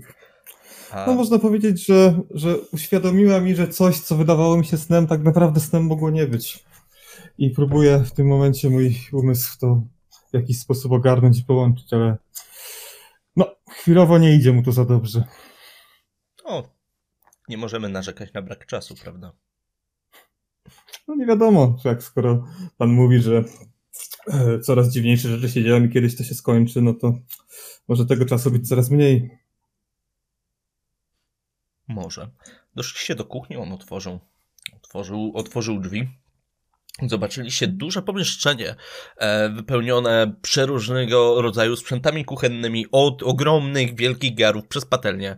S3: A... No można powiedzieć, że, że uświadomiła mi, że coś, co wydawało mi się snem, tak naprawdę snem mogło nie być. I próbuję w tym momencie mój umysł to w jakiś sposób ogarnąć i połączyć, ale no, chwilowo nie idzie mu to za dobrze.
S1: O, nie możemy narzekać na brak czasu, prawda?
S3: No nie wiadomo, jak skoro pan mówi, że e, coraz dziwniejsze rzeczy się dzieją i kiedyś to się skończy, no to może tego czasu być coraz mniej.
S1: Może. Doszliście do kuchni, on otworzył, otworzył, otworzył drzwi. Zobaczyliście duże pomieszczenie e, wypełnione przeróżnego rodzaju sprzętami kuchennymi, od ogromnych, wielkich garów przez patelnię,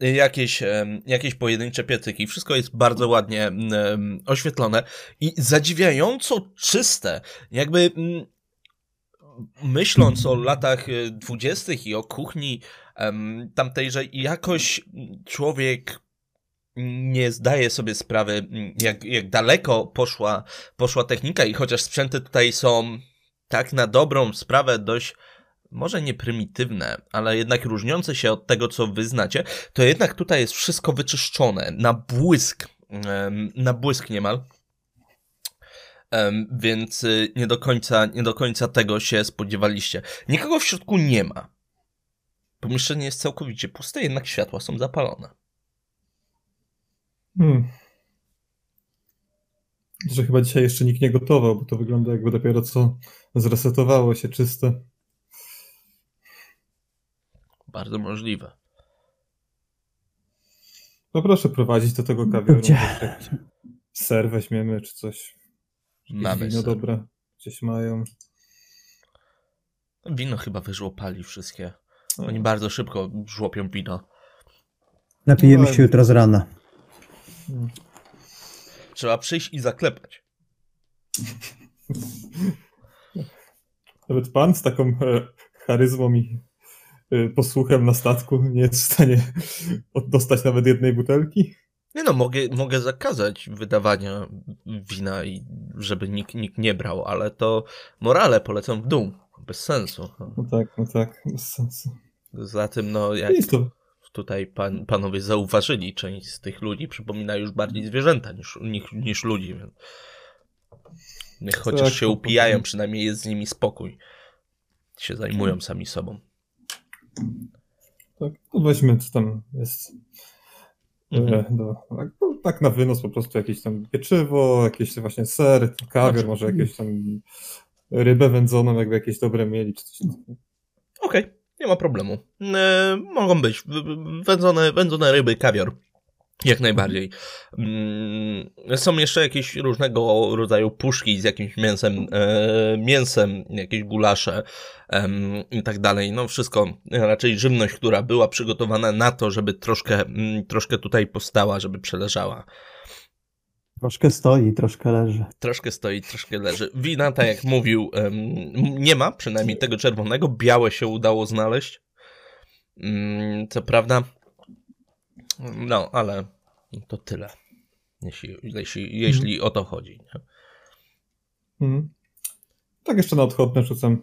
S1: jakieś, jakieś pojedyncze piecyki. Wszystko jest bardzo ładnie oświetlone i zadziwiająco czyste. Jakby mm, myśląc o latach e, dwudziestych i o kuchni tamtejże, jakoś człowiek nie zdaje sobie sprawy, mm, jak, jak daleko poszła, poszła technika i chociaż sprzęty tutaj są tak na dobrą sprawę dość może nie prymitywne, ale jednak różniące się od tego, co wy znacie, to jednak tutaj jest wszystko wyczyszczone na błysk, na błysk niemal. Więc y, nie do końca, nie do końca tego się spodziewaliście. Nikogo w środku nie ma. Pomieszczenie jest całkowicie puste, jednak światła są zapalone.
S3: Hmm. Że chyba dzisiaj jeszcze nikt nie gotował, bo to wygląda jakby dopiero co zresetowało się czyste.
S1: Bardzo możliwe.
S3: No proszę prowadzić do tego kawioru. Ser weźmiemy czy coś.
S1: Mamy
S3: wino ser. dobre gdzieś mają.
S1: Wino chyba wyżłopali wszystkie. Oni bardzo szybko żłopią wino.
S5: Napijemy się jutro z rana.
S1: Trzeba przyjść i zaklepać.
S3: Nawet pan z taką e, charyzmą i e, posłuchem na statku nie jest w stanie dostać nawet jednej butelki?
S1: Nie no, mogę, mogę zakazać wydawania wina, i żeby nikt, nikt nie brał, ale to morale polecą w dół. Bez sensu.
S3: No tak, no tak, bez sensu.
S1: Za tym, no jak tutaj pan, panowie zauważyli, część z tych ludzi przypomina już bardziej zwierzęta niż, niż, niż ludzi. Więc... Niech chociaż tak, się upijają, przynajmniej jest z nimi spokój. Się zajmują sami sobą.
S3: Tak, to weźmy, co tam jest. Mhm. Do, tak, no, tak na wynos po prostu jakieś tam pieczywo, jakieś właśnie ser, kawior, może jakieś tam rybę wędzoną, jakby jakieś dobre mieli.
S1: Okej. Okay. Nie ma problemu. E, mogą być wędzone, wędzone ryby, kawior. Jak najbardziej. Mm, są jeszcze jakieś różnego rodzaju puszki z jakimś mięsem, e, mięsem, jakieś gulasze e, i tak dalej. No wszystko, raczej żywność, która była przygotowana na to, żeby troszkę, mm, troszkę tutaj postała, żeby przeleżała.
S5: Troszkę stoi, troszkę leży.
S1: Troszkę stoi, troszkę leży. Wina, tak jak mówił, nie ma, przynajmniej tego czerwonego. Białe się udało znaleźć. Mm, co prawda, no, ale to tyle. Jeśli, jeśli, jeśli mhm. o to chodzi.
S3: Mhm. Tak jeszcze na odchodne rzucam.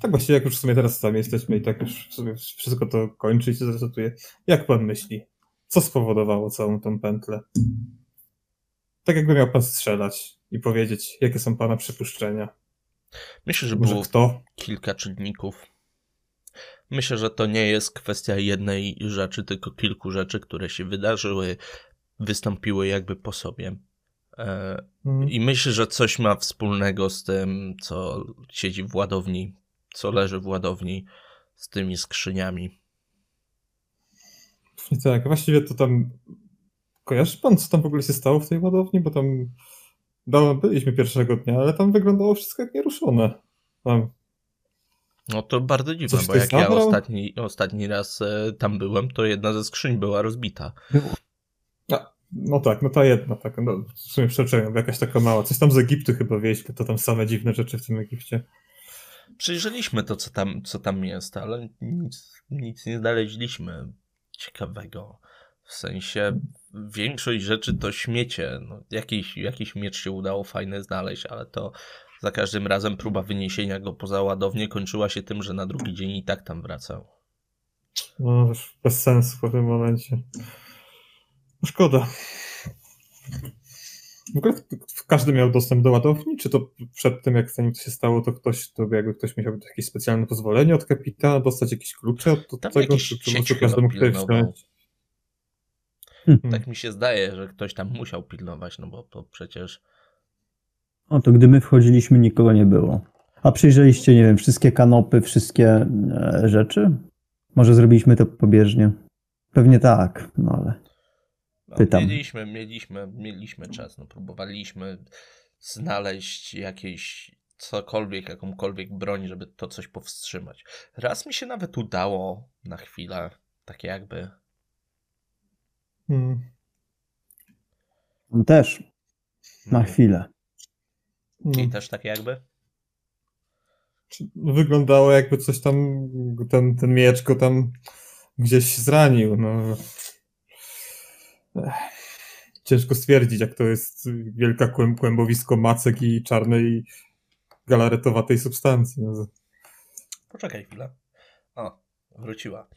S3: Tak właściwie jak już w sumie teraz sami jesteśmy i tak już sobie wszystko to kończy i się zacytuję. Jak pan myśli? Co spowodowało całą tą pętlę? Tak jakby miał pan strzelać i powiedzieć, jakie są pana przypuszczenia.
S1: Myślę, że Może było kto? kilka czynników. Myślę, że to nie jest kwestia jednej rzeczy, tylko kilku rzeczy, które się wydarzyły, wystąpiły jakby po sobie. E, mhm. I myślę, że coś ma wspólnego z tym, co siedzi w ładowni, co leży w ładowni, z tymi skrzyniami.
S3: Tak, właściwie to tam. Kojarzy pan, co tam w ogóle się stało w tej ładowni? Bo tam dawno byliśmy pierwszego dnia, ale tam wyglądało wszystko jak nieruszone. Tam
S1: no to bardzo dziwne, Coś bo jak ja ostatni, ostatni raz e, tam byłem, to jedna ze skrzyń była rozbita.
S3: A, no tak, no ta jedna, tak, no, w sumie przeczyłem, jakaś taka mała. Coś tam z Egiptu chyba wieźli, to tam same dziwne rzeczy w tym Egipcie.
S1: Przyjrzeliśmy to, co tam, co tam jest, ale nic, nic nie znaleźliśmy ciekawego. W sensie większość rzeczy to śmiecie. No, jakiś, jakiś miecz się udało fajny znaleźć, ale to za każdym razem próba wyniesienia go poza ładownię kończyła się tym, że na drugi dzień i tak tam wracał.
S3: No, już bez sensu w tym momencie. No szkoda. W ogóle każdy miał dostęp do ładowni, czy to przed tym, jak zanim to się stało, to ktoś, to jakby ktoś musiał jakieś specjalne pozwolenie od kapitana, dostać jakieś klucze od
S1: Tam tego, czy, czy może każdy mógł tutaj wstać? Tak mi się zdaje, że ktoś tam musiał pilnować, no bo to przecież
S5: o to gdy my wchodziliśmy, nikogo nie było. A przyjrzeliście, nie wiem, wszystkie kanopy, wszystkie e, rzeczy? Może zrobiliśmy to pobieżnie? Pewnie tak, no ale.
S1: No, pytam. Mieliśmy, mieliśmy, mieliśmy czas, no próbowaliśmy znaleźć jakieś cokolwiek, jakąkolwiek broń, żeby to coś powstrzymać. Raz mi się nawet udało na chwilę, takie jakby.
S5: Hmm. Też. Na no. chwilę.
S1: I też tak jakby?
S3: Wyglądało jakby coś tam, ten, ten miecz go tam gdzieś zranił. No. Ciężko stwierdzić, jak to jest wielka kłębowisko macek i czarnej galaretowatej substancji. No.
S1: Poczekaj chwilę. O, wróciła.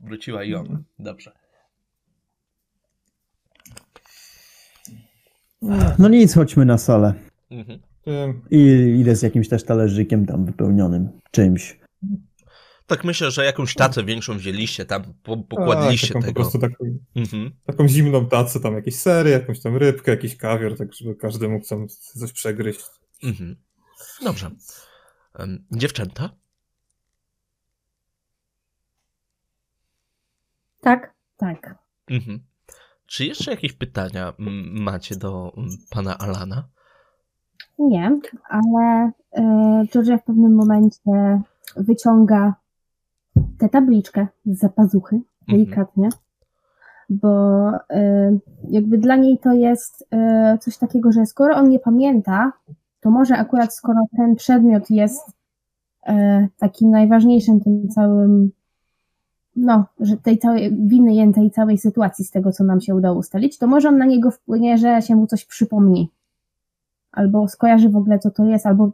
S1: Wróciła i ona. Dobrze.
S5: No nic, chodźmy na salę. Mhm. I idę z jakimś też talerzykiem tam wypełnionym czymś.
S1: Tak myślę, że jakąś tacę większą wzięliście, tam pokładliście A, taką tego.
S3: Po prostu taką, mhm. taką zimną tacę, tam jakieś sery, jakąś tam rybkę, jakiś kawior, tak żeby każdy mógł tam coś przegryźć. Mhm.
S1: Dobrze. Dziewczęta?
S2: Tak, tak.
S1: Mhm. Czy jeszcze jakieś pytania macie do pana Alana?
S2: Nie, ale Georgia w pewnym momencie wyciąga tę tabliczkę z zapazuchy, mhm. delikatnie, mhm. bo e, jakby dla niej to jest e, coś takiego, że skoro on nie pamięta, to może akurat skoro ten przedmiot jest takim najważniejszym tym całym, no, że tej całej winy tej całej sytuacji z tego, co nam się udało ustalić, to może on na niego wpłynie, że się mu coś przypomni albo skojarzy w ogóle, co to jest, albo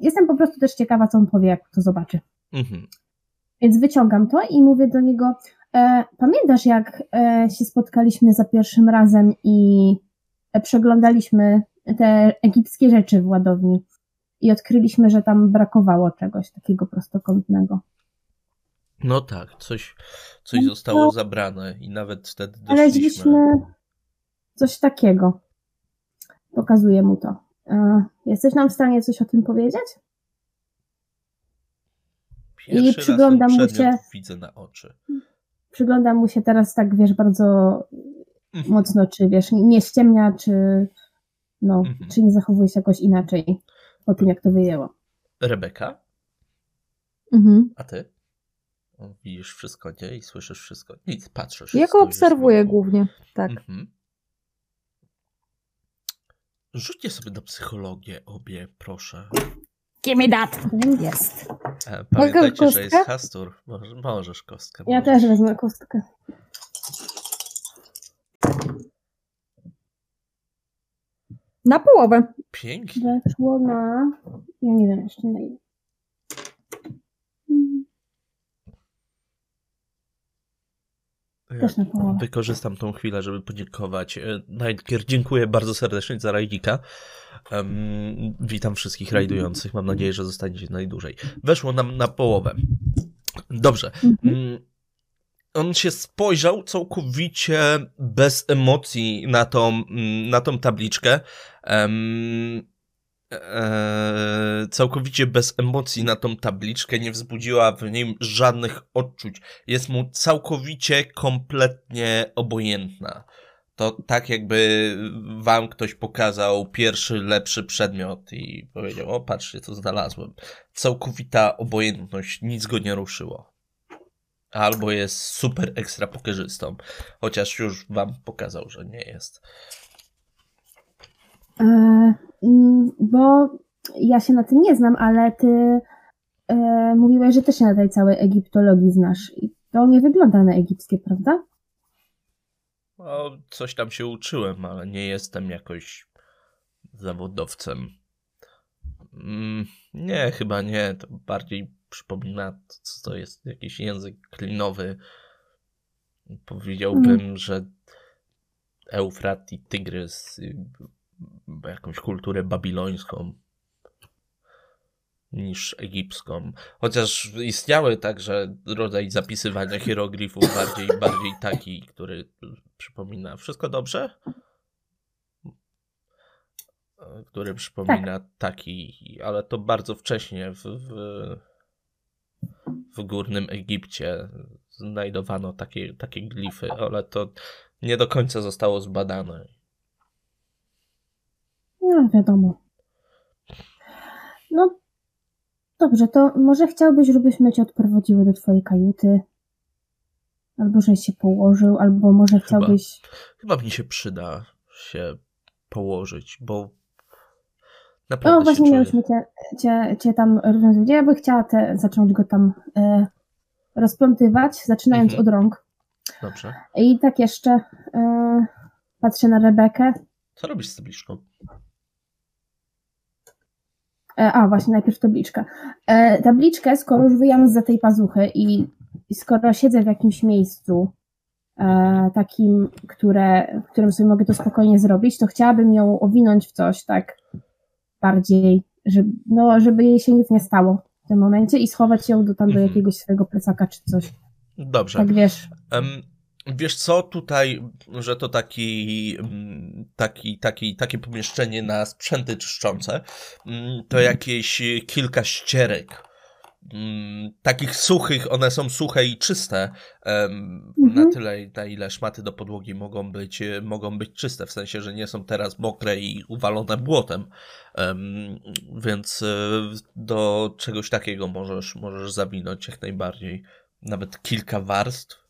S2: jestem po prostu też ciekawa, co on powie, jak to zobaczy. Mhm. Więc wyciągam to i mówię do niego, e, pamiętasz jak e, się spotkaliśmy za pierwszym razem i e, przeglądaliśmy te egipskie rzeczy w ładowni i odkryliśmy, że tam brakowało czegoś takiego prostokątnego.
S1: No tak, coś, coś no, zostało zabrane i nawet wtedy doszliśmy... Znaleźliśmy
S2: coś takiego. Pokazuję mu to. Jesteś nam w stanie coś o tym powiedzieć?
S1: Pierwszy ten
S2: przyglądam mu się-
S1: widzę na oczy.
S2: Przyglądam mu się teraz tak, wiesz, bardzo
S1: Mhm.
S2: mocno, czy wiesz, nie ściemnia, czy no,
S1: Mhm.
S2: czy nie zachowuje się jakoś inaczej po tym, jak to wyjęło.
S1: Rebeka,
S4: Mhm.
S1: a ty? Widzisz wszystko, nie? I słyszysz wszystko. Nic, patrzysz.
S4: Ja go obserwuję głównie, tak.
S1: Mhm. Rzućcie sobie na psychologię obie, proszę.
S4: Give me that.
S2: Jest.
S1: E, pamiętajcie, że jest hastur. Możesz, możesz kostkę.
S2: Ja
S1: możesz.
S2: też wezmę kostkę.
S4: Na połowę.
S1: Pięknie.
S2: Weszło na... Ja nie wiem jeszcze na ile. Mm,
S1: Ja
S2: Też na połowę.
S1: Wykorzystam tą chwilę, żeby podziękować. E, Nightkier, dziękuję bardzo serdecznie za rajdika. Em, witam wszystkich rajdujących. Mam nadzieję, że zostaniecie najdłużej. Weszło nam na połowę. Dobrze.
S2: Mhm.
S1: Mm, On się spojrzał całkowicie bez emocji na tą, mm, na tą tabliczkę. Em, e, całkowicie bez emocji na tą tabliczkę, nie wzbudziła w nim żadnych odczuć. Jest mu całkowicie, kompletnie obojętna. To tak jakby wam ktoś pokazał pierwszy, lepszy przedmiot i powiedział, o patrzcie, co znalazłem. Całkowita obojętność, nic go nie ruszyło. Albo jest super ekstra pokerzystą, chociaż już wam pokazał, że nie jest.
S2: E, mm, bo ja się na tym nie znam, ale ty e, mówiłeś, że też się na tej całej egiptologii znasz. I to nie wygląda na egipskie, prawda?
S1: No, coś tam się uczyłem, ale nie jestem jakoś zawodowcem. Mm, nie, chyba nie. To bardziej przypomina, co to jest jakiś język klinowy. Powiedziałbym, że Eufrat i Tygrys, jakąś kulturę babilońską niż egipską. Chociaż istniały także rodzaj zapisywania hieroglifów, bardziej, bardziej taki, który przypomina. Wszystko dobrze? Który przypomina taki, ale to bardzo wcześnie w, w, w górnym Egipcie znajdowano takie, takie glify, ale to nie do końca zostało zbadane.
S2: No, wiadomo. No, dobrze, to może chciałbyś, żebyśmy cię odprowadziły do twojej kajuty? Albo żeś się położył, albo może
S1: Chyba.
S2: chciałbyś...
S1: Chyba mi się przyda się położyć, bo naprawdę
S2: No właśnie miałyśmy cię, cię, cię tam rozwiązywać. Ja bym chciała te, zacząć go tam e, rozplątywać, zaczynając
S1: Mhm.
S2: od rąk.
S1: Dobrze.
S2: I tak jeszcze e, patrzę na Rebekę.
S1: Co robisz z tabliczką?
S2: E, a, właśnie, najpierw tabliczka. E, tabliczkę, skoro już wyjęłam za tej pazuchy i, skoro siedzę w jakimś miejscu e, takim, które, w którym sobie mogę to spokojnie zrobić, to chciałabym ją owinąć w coś tak bardziej, żeby, no, żeby jej się nic nie stało w tym momencie i schować ją do, tam do jakiegoś swojego plecaka czy coś.
S1: Dobrze.
S2: Tak wiesz.
S1: Em, wiesz co, tutaj, że to taki, mm, taki, taki, takie pomieszczenie na sprzęty czyszczące, mm, to jakieś kilka ścierek. mm, Takich suchych, one są suche i czyste, na
S2: Mhm.
S1: tyle, na ile szmaty do podłogi mogą być, e, mogą być czyste, w sensie, że nie są teraz mokre i uwalone błotem, Em, więc e, do czegoś takiego możesz, możesz zawinąć jak najbardziej, nawet kilka warstw,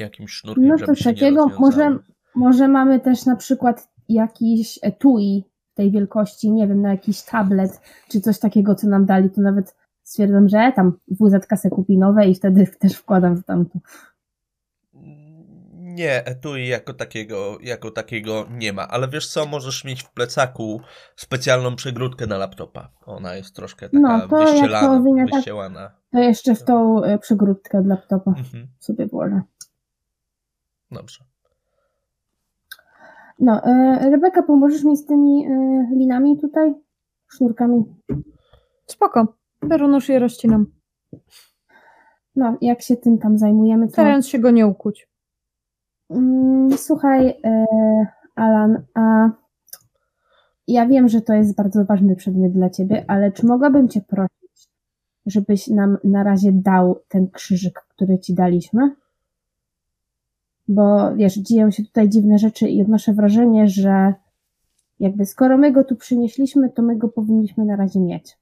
S1: jakimś sznurkiem,
S2: No to takiego może, może mamy też na przykład jakiś etui tej wielkości, nie wiem, na jakiś tablet, czy coś takiego, co nam dali, to nawet stwierdzam, że tam WZ se kupi nowe i wtedy też wkładam w tamto.
S1: Nie, etui jako takiego, jako takiego nie ma, ale wiesz co, możesz mieć w plecaku specjalną przegródkę na laptopa. Ona jest troszkę taka
S2: No, to jak to
S1: wyścielana,
S2: tak-
S1: wyścielana.
S2: To jeszcze w tą e, przegródkę od laptopa
S1: Mhm,
S2: sobie włożę.
S1: Dobrze.
S2: No, e, Rebeka, pomożesz mi z tymi e, linami tutaj? Sznurkami?
S4: Spoko. Biorę nóż i rozcinam.
S2: No, jak się tym tam zajmujemy, to...
S4: Starając się go nie ukuć.
S2: Mm, Słuchaj, e, Alan, a ja wiem, że to jest bardzo ważny przedmiot dla ciebie, ale czy mogłabym cię prosić, żebyś nam na razie dał ten krzyżyk, który ci daliśmy. Bo wiesz, dzieją się tutaj dziwne rzeczy i odnoszę wrażenie, że jakby skoro my go tu przynieśliśmy, to my go powinniśmy na razie mieć.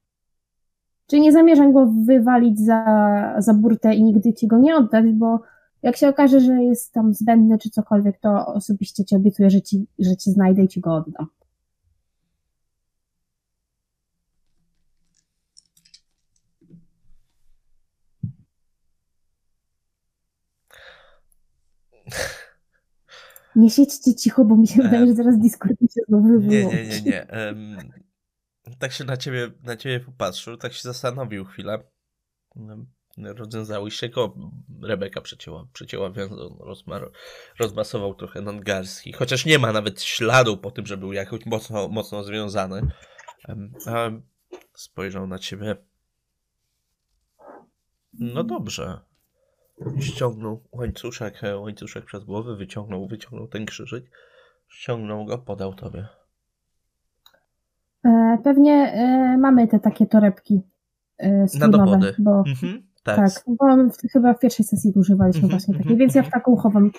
S2: Czyli nie zamierzam go wywalić za, za burtę i nigdy ci go nie oddać, bo jak się okaże, że jest tam zbędny czy cokolwiek, to osobiście ci obiecuję, że ci, że ci znajdę i ci go oddam. Nie siedźcie cicho, bo mi się wydaje, że zaraz Discord mi się znowu
S1: Nie,
S2: wyłączy.
S1: nie, nie, nie. Em, tak się na ciebie, na ciebie popatrzył, tak się zastanowił chwilę. Rozwiązałyście go. Rebeka przecięła, przecięła wiązą, rozmar, rozmasował trochę nadgarstki. Chociaż nie ma nawet śladu po tym, że był jakoś mocno, mocno związany. Em, a spojrzał na ciebie. No dobrze. Ściągnął łańcuszek, e, łańcuszek przed głowę, wyciągnął, wyciągnął ten krzyżyk, ściągnął go, podał tobie.
S2: E, Pewnie e, mamy te takie torebki e,
S1: Na dowody.
S2: bo
S1: Mhm, tak.
S2: tak, bo w, chyba w pierwszej sesji używaliśmy
S1: Mhm,
S2: właśnie
S1: mhm,
S2: takiej, więc ja w
S1: mhm.
S2: taką chowam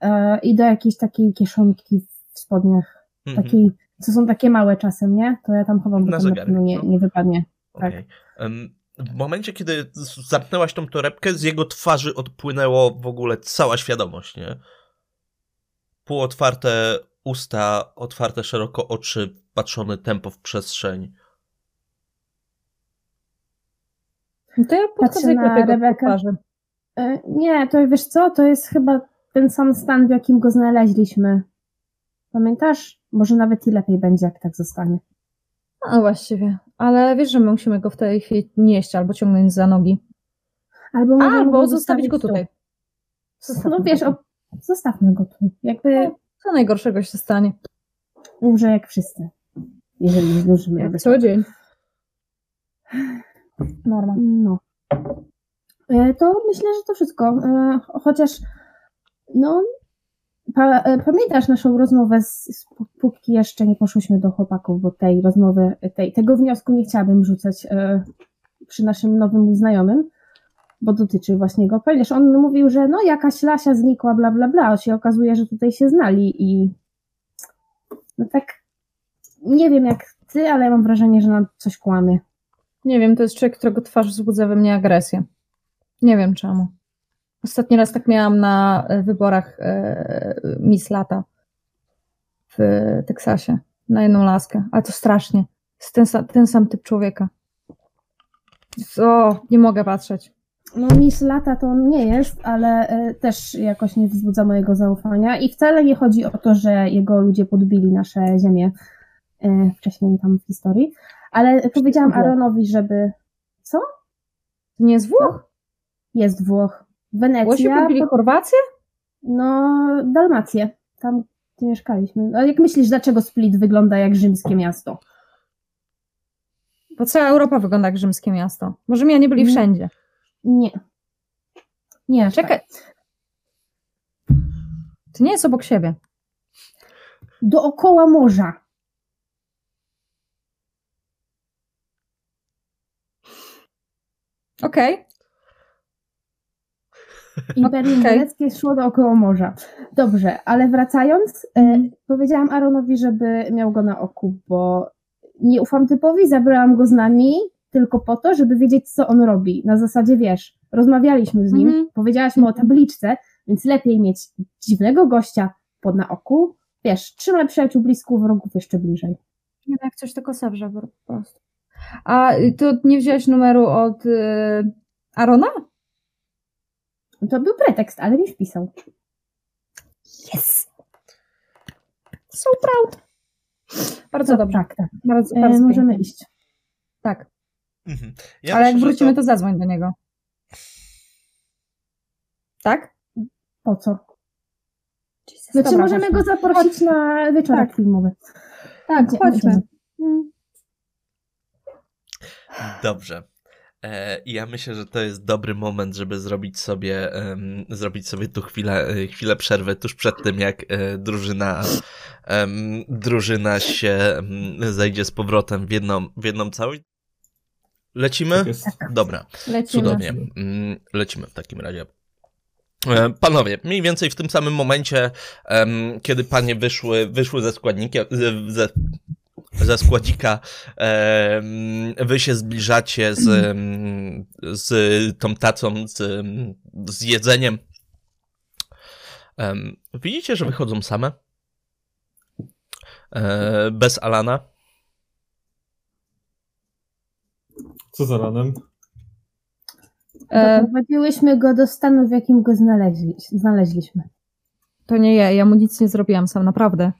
S2: e, i do jakiejś takiej kieszonki w spodniach,
S1: Mhm,
S2: takiej, co są takie małe czasem, nie? To ja tam chowam, bo
S1: Na
S2: na
S1: zegarek,
S2: pewno nie,
S1: no.
S2: nie wypadnie. tak.
S1: okej. Em, W momencie, kiedy zamknęłaś tą torebkę, z jego twarzy odpłynęło w ogóle cała świadomość, nie? Półotwarte usta, otwarte szeroko oczy, patrzony tempo w przestrzeń.
S4: To ja podchodzę i
S2: na
S4: klepię go po
S2: Rebekę.
S4: twarzy.
S2: E, Nie, to wiesz co, to jest chyba ten sam stan, w jakim go znaleźliśmy. Pamiętasz? Może nawet i lepiej będzie, jak tak zostanie.
S4: No właściwie. Ale wiesz, że my musimy go w tej chwili nieść albo ciągnąć za nogi.
S2: Albo,
S4: Albo
S2: go
S4: zostawić go
S2: tu.
S4: tutaj.
S2: No
S4: Zostawmy
S2: wiesz,
S4: go tu.
S2: o, zostawmy go tu. Jakby
S4: No. Co najgorszego się stanie?
S2: umrze jak wszyscy. Jeżeli zdążymy.
S4: Jak co dzień. Norma.
S2: No. E, To myślę, że to wszystko. E, Chociaż, no, pa, e, pamiętasz naszą rozmowę, z, z, póki jeszcze nie poszłyśmy do chłopaków, bo tej rozmowy, tej, tego wniosku nie chciałabym rzucać e, przy naszym nowym znajomym, bo dotyczy właśnie go. Pamiętasz, on mówił, że no jakaś Lasia znikła, bla, bla, bla. A się okazuje, że tutaj się znali i no tak, nie wiem jak ty, ale mam wrażenie, że nam coś kłamie.
S4: Nie wiem, to jest człowiek, którego twarz wzbudza we mnie agresję. Nie wiem czemu. Ostatni raz tak miałam na e, wyborach e, Miss Lata w Teksasie. Na jedną laskę. Ale to strasznie. Jest ten, ten sam typ człowieka. O, nie mogę patrzeć.
S2: No, Miss Lata to on nie jest, ale e, też jakoś nie wzbudza mojego zaufania. I wcale nie chodzi o to, że jego ludzie podbili nasze ziemię e, wcześniej tam w historii. Ale powiedziałam
S4: Włoch.
S2: Aaronowi, żeby. Co?
S4: To nie jest Włoch?
S2: Jest Włoch. Wenecja. po-
S4: Chorwację?
S2: No, Dalmację. Tam, gdzie mieszkaliśmy. A jak myślisz, dlaczego Split wygląda jak rzymskie miasto?
S4: Bo cała Europa wygląda jak rzymskie miasto. Może mnie nie byli
S2: Nie.
S4: wszędzie.
S2: Nie. Nie,
S4: Czekaj.
S2: Tak.
S4: To nie jest obok siebie.
S2: Dookoła morza.
S4: Okej.
S2: Imperium
S4: Okej.
S2: Weneckie szło dookoła morza. Dobrze, ale wracając,
S4: Mhm.
S2: powiedziałam Aaronowi, żeby miał go na oku, bo nie ufam typowi, zabrałam go z nami tylko po to, żeby wiedzieć, co on robi. Na zasadzie, wiesz, rozmawialiśmy z nim,
S4: Mhm.
S2: powiedziałaś mu o tabliczce, więc lepiej mieć dziwnego gościa pod na oku, wiesz, trzymaj przyjaciół blisko, wrogów jeszcze bliżej.
S4: Nie, jak coś tylko zawrze po prostu. A y, to nie wziąłeś numeru od y, Arona?
S2: To był pretekst, ale mi wpisał.
S4: Yes! So proud. Bardzo dobrze.
S2: Tak, tak.
S4: Bardzo,
S2: E,
S4: bardzo
S2: możemy
S4: pięknie.
S2: iść.
S4: Tak.
S1: Mhm. Ja
S4: Ale jak
S1: myślę, że
S4: wrócimy, to... zadzwoń do niego. Tak?
S2: Po co?
S4: Jesus,
S2: Znaczy,
S4: dobra,
S2: możemy
S4: chodźmy.
S2: go zaprosić na wieczorek
S4: Tak.
S2: filmowy.
S4: Tak, chodźmy.
S1: Dobrze. E, i ja myślę, że to jest dobry moment, żeby zrobić sobie, em, zrobić sobie tu chwilę, e, chwilę przerwy tuż przed tym, jak e, drużyna, em, drużyna się zejdzie z powrotem w jedną, w jedną całość. Lecimy?
S3: Tak.
S1: Dobra,
S4: Lecimy.
S1: cudownie. Mm, Lecimy w takim razie. Panowie, mniej więcej w tym samym momencie, kiedy panie wyszły, wyszły ze składnikiem, ze, ze, ze składzika, wy się zbliżacie z, z tą tacą, z, z jedzeniem. Em, Widzicie, że wychodzą same? E, Bez Alana.
S3: Co za ranem?
S4: E,
S2: Doprowadziłyśmy go do stanu, w jakim go znaleźli, znaleźliśmy.
S4: to nie ja, ja mu nic nie zrobiłam sam, naprawdę.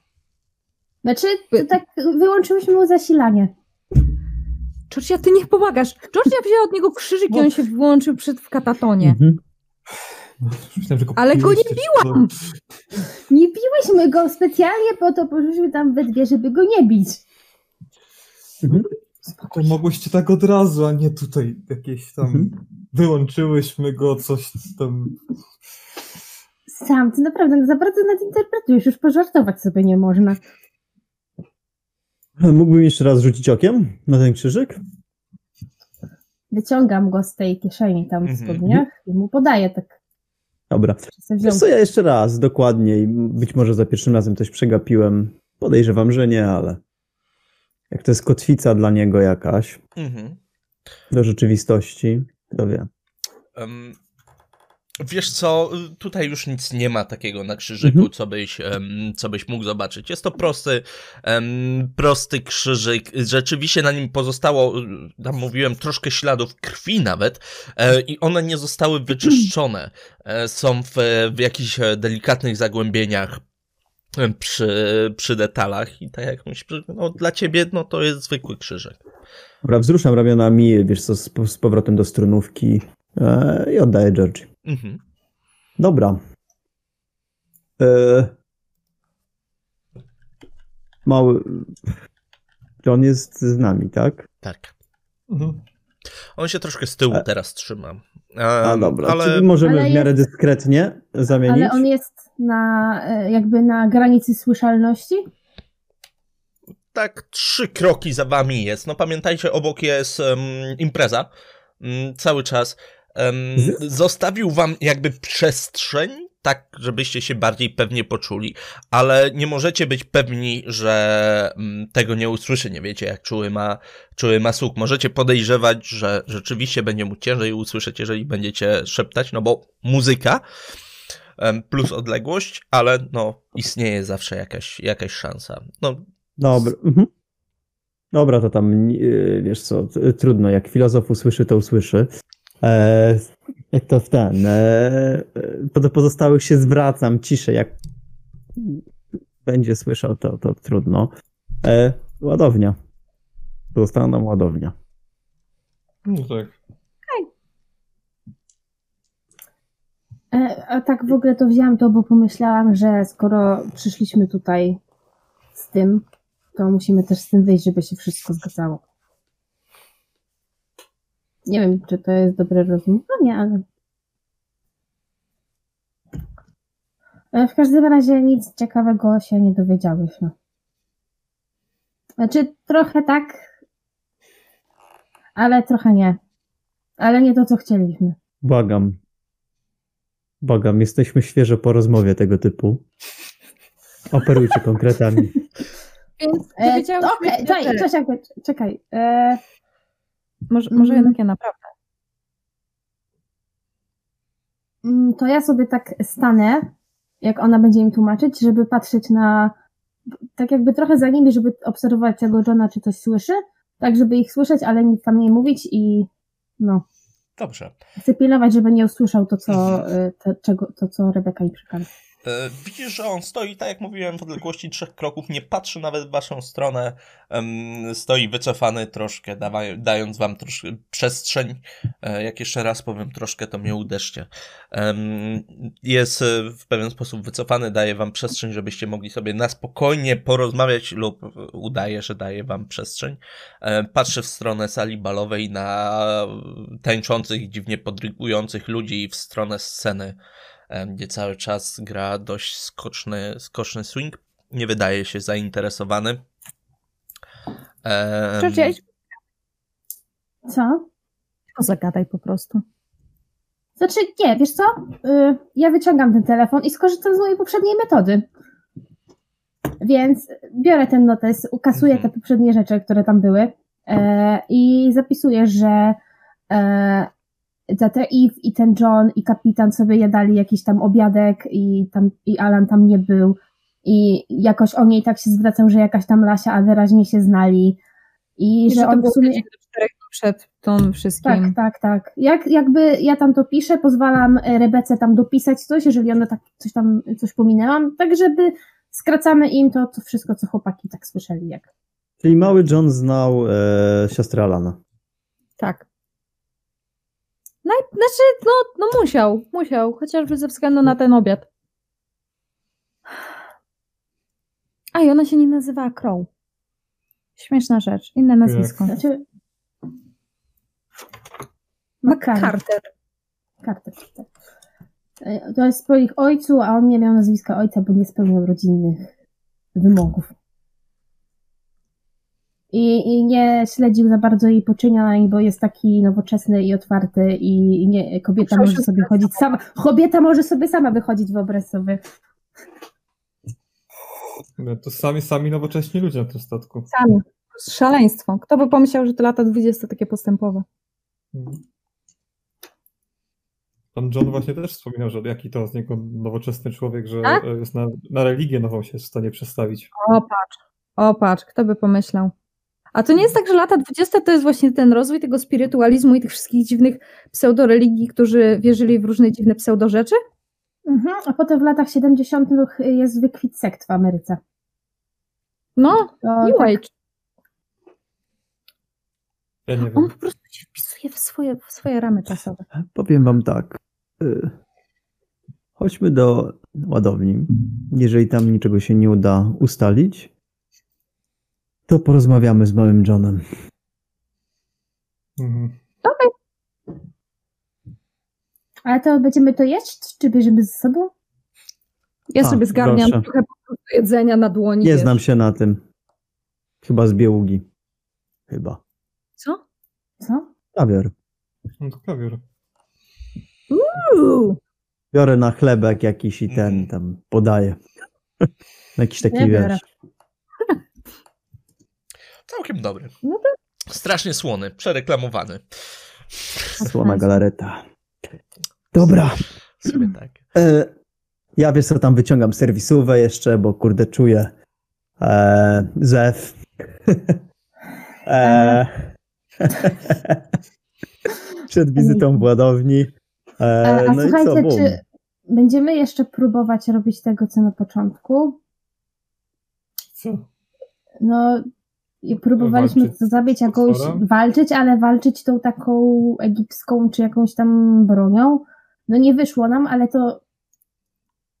S2: Znaczy, to tak wyłączyłyśmy mu zasilanie.
S4: Georgia, ty niech pomagasz. Georgia wzięła od niego krzyżyk i on się włączył przed w katatonie.
S5: Mhm.
S3: Myślałem,
S4: Ale go nie biłam!
S2: Nie biłyśmy go specjalnie po to, poszliśmy tam we dwie, żeby go nie bić.
S3: To mogłyście tak od razu, a nie tutaj jakieś tam...
S5: Mhm.
S3: Wyłączyłyśmy go, coś tam...
S2: Sam, ty naprawdę za bardzo nadinterpretujesz, już pożartować sobie nie można.
S5: Mógłbym jeszcze raz rzucić okiem na ten krzyżyk?
S2: Wyciągam go z tej kieszeni tam w
S1: Mhm.
S2: spodniach i mu podaję tak.
S5: Dobra. Wiesz co, ja jeszcze raz, dokładniej. Być może za pierwszym razem coś przegapiłem. Podejrzewam, że nie, ale jak to jest kotwica dla niego jakaś
S1: Mhm.
S5: do rzeczywistości, to wie.
S1: Em, Wiesz co, tutaj już nic nie ma takiego na krzyżyku,
S5: Mhm.
S1: co, byś, co byś mógł zobaczyć. Jest to prosty, prosty krzyżyk. Rzeczywiście na nim pozostało, tam mówiłem, troszkę śladów krwi nawet e, i one nie zostały wyczyszczone. E, Są w, w jakichś delikatnych zagłębieniach przy, przy detalach i tak jak myślę, no, dla ciebie no, to jest zwykły krzyżyk.
S5: Dobra, wzruszam ramionami, wiesz co, z, z powrotem do strunówki e, i oddaję George.
S1: Mhm.
S5: Dobra. E, mały... John jest z nami, tak?
S1: Tak.
S3: Mhm.
S1: On się troszkę z tyłu
S5: E.
S1: teraz trzyma.
S5: A dobra,
S1: ale...
S5: czyli możemy
S2: ale
S5: w miarę
S2: jest-
S5: dyskretnie zamienić?
S2: Ale on jest na, e, jakby na granicy słyszalności.
S1: tak trzy kroki za wami jest. No pamiętajcie, obok jest em, impreza mm, cały czas.
S5: Z-
S1: zostawił wam jakby przestrzeń, tak żebyście się bardziej pewnie poczuli, ale nie możecie być pewni, że mm, tego nie usłyszy, nie wiecie jak czuły ma, czuły ma słuch. Możecie podejrzewać, że rzeczywiście będzie mu ciężej usłyszeć, jeżeli będziecie szeptać, no bo muzyka em, plus odległość, ale no istnieje zawsze jakaś, jakaś szansa. No
S5: Dobra. Mhm. Dobra, to tam, yy, wiesz co, trudno. Jak filozof usłyszy, to usłyszy. E, jak to w ten. E, do pozostałych się zwracam ciszę. Jak będzie słyszał, to, to trudno. E, ładownia. Została nam ładownia.
S3: No tak.
S2: E, A tak w ogóle to wzięłam to, bo pomyślałam, że skoro przyszliśmy tutaj z tym, to musimy też z tym wyjść, żeby się wszystko zgadzało. Nie wiem, czy to jest dobre rozumowanie, ale. E, W każdym razie nic ciekawego się nie dowiedziałyśmy. Znaczy, trochę tak, ale trochę nie. Ale nie to, co chcieliśmy.
S5: Błagam. Błagam, jesteśmy świeżo po rozmowie tego typu. Operujcie konkretami.
S4: Więc
S2: E,
S4: się,
S2: czekaj, czekaj, czekaj. E,
S4: Może, może
S2: Mm.
S4: jednak ja naprawdę.
S2: mm, to ja sobie tak stanę, jak ona będzie im tłumaczyć, żeby patrzeć na. Tak jakby trochę za nimi, żeby obserwować tego Johna, czy coś słyszy. Tak, żeby ich słyszeć, ale nic tam nie mówić i. No.
S1: dobrze.
S2: Chcę pilnować, żeby nie usłyszał to, co, e, te, czego, to, co Rebeka im przekazała.
S1: E, Widzisz, że on stoi, tak jak mówiłem, w odległości trzech kroków, nie patrzy nawet w waszą stronę, stoi wycofany troszkę, dając wam troszkę przestrzeń. E, Jak jeszcze raz powiem, troszkę to mnie uderzcie. Jest e, w pewien sposób wycofany, daje wam przestrzeń, żebyście mogli sobie na spokojnie porozmawiać lub udaje, że daje wam przestrzeń. Patrzy w stronę sali balowej na tańczących, dziwnie podrygujących ludzi w stronę sceny gdzie cały czas gra dość skoczny, skoczny swing. Nie wydaje się zainteresowany.
S2: Co?
S4: To zagadaj po prostu.
S2: Znaczy, nie, wiesz co? Y, ja wyciągam ten telefon i skorzystam z mojej poprzedniej metody. Więc biorę ten notes, ukasuję
S1: Mhm.
S2: te poprzednie rzeczy, które tam były e, i zapisuję, że e, za te Eve i ten John i kapitan sobie jadali jakiś tam obiadek i, tam, i Alan tam nie był i jakoś o niej tak się zwracał, że jakaś tam Lasia, a wyraźnie się znali i,
S4: I
S2: że
S4: że to
S2: on w sumie...
S4: przed tym wszystkim.
S2: Tak, tak, tak. Jak, jakby ja tam to piszę, pozwalam e, Rebece tam dopisać coś, jeżeli ona tak coś tam, coś pominęłam, tak żeby skracamy im to, to wszystko, co chłopaki tak słyszeli. Jak.
S5: Czyli mały John znał e, siostrę Alana.
S4: Tak. Naj... Znaczy, no, no musiał, musiał, chociażby ze względu na ten obiad. A i ona się nie nazywała Crow. Śmieszna rzecz, inne nazwisko.
S2: Znaczy...
S4: McCarter.
S2: Carter, tak. E, To jest po ich ojcu, a on nie miał nazwiska ojca, bo nie spełniał rodzinnych wymogów. I, I nie śledził za bardzo jej poczynań, bo jest taki nowoczesny i otwarty i nie, kobieta może sobie chodzić sama. Kobieta może sobie sama wychodzić, wyobraź sobie.
S3: No, to sami, sami nowocześni ludzie na tym statku.
S4: Sami. Szaleństwo. Kto by pomyślał, że to lata 20 takie postępowe?
S3: Mhm. Pan John właśnie też wspominał, że jaki to z niego nowoczesny człowiek, że
S4: Tak?
S3: jest na, na religię nową się jest w stanie przestawić.
S4: O patrz, o patrz, kto by pomyślał. A to nie jest tak, że lata 20 to jest właśnie ten rozwój tego spirytualizmu i tych wszystkich dziwnych pseudoreligii, którzy wierzyli w różne dziwne pseudorzeczy?
S2: Mhm. A potem w latach 70. jest wykwit sekt w Ameryce.
S4: No,
S2: To
S4: New
S2: tak,
S4: Age.
S3: Ja nie
S4: On po prostu się wpisuje w swoje, w swoje ramy czasowe.
S5: Powiem wam tak. y, Chodźmy do ładowni. Jeżeli tam niczego się nie uda ustalić, to porozmawiamy z małym Johnem.
S3: Mhm.
S2: Ale to będziemy to jeść, czy bierzemy ze sobą?
S4: Ja
S5: A,
S4: sobie zgarniam
S5: proszę.
S4: trochę po prostu jedzenia na dłoni.
S5: Nie
S4: wiesz.
S5: znam się na tym. Chyba z białugi. Chyba.
S4: Co?
S2: Co?
S5: Kawior.
S3: No to kawior.
S4: Uuu.
S5: Biorę na chlebek jakiś i ten
S1: Mhm.
S5: tam podaję. Jakiś taki wiesz.
S1: Całkiem dobry.
S4: No
S1: Strasznie słony, przereklamowany.
S5: Słona galareta. Dobra.
S1: W sumie tak.
S5: E, ja wiesz co, tam wyciągam serwisówę jeszcze, bo kurde czuję e, zew. e, przed wizytą w ładowni. E,
S2: A, a
S5: no i co,
S2: słuchajcie, czy będziemy jeszcze próbować robić tego, co na początku?
S3: Co?
S2: No, i próbowaliśmy
S3: Walczyć
S2: to zabić jakąś, walczyć, ale walczyć tą taką egipską czy jakąś tam bronią. No nie wyszło nam, ale to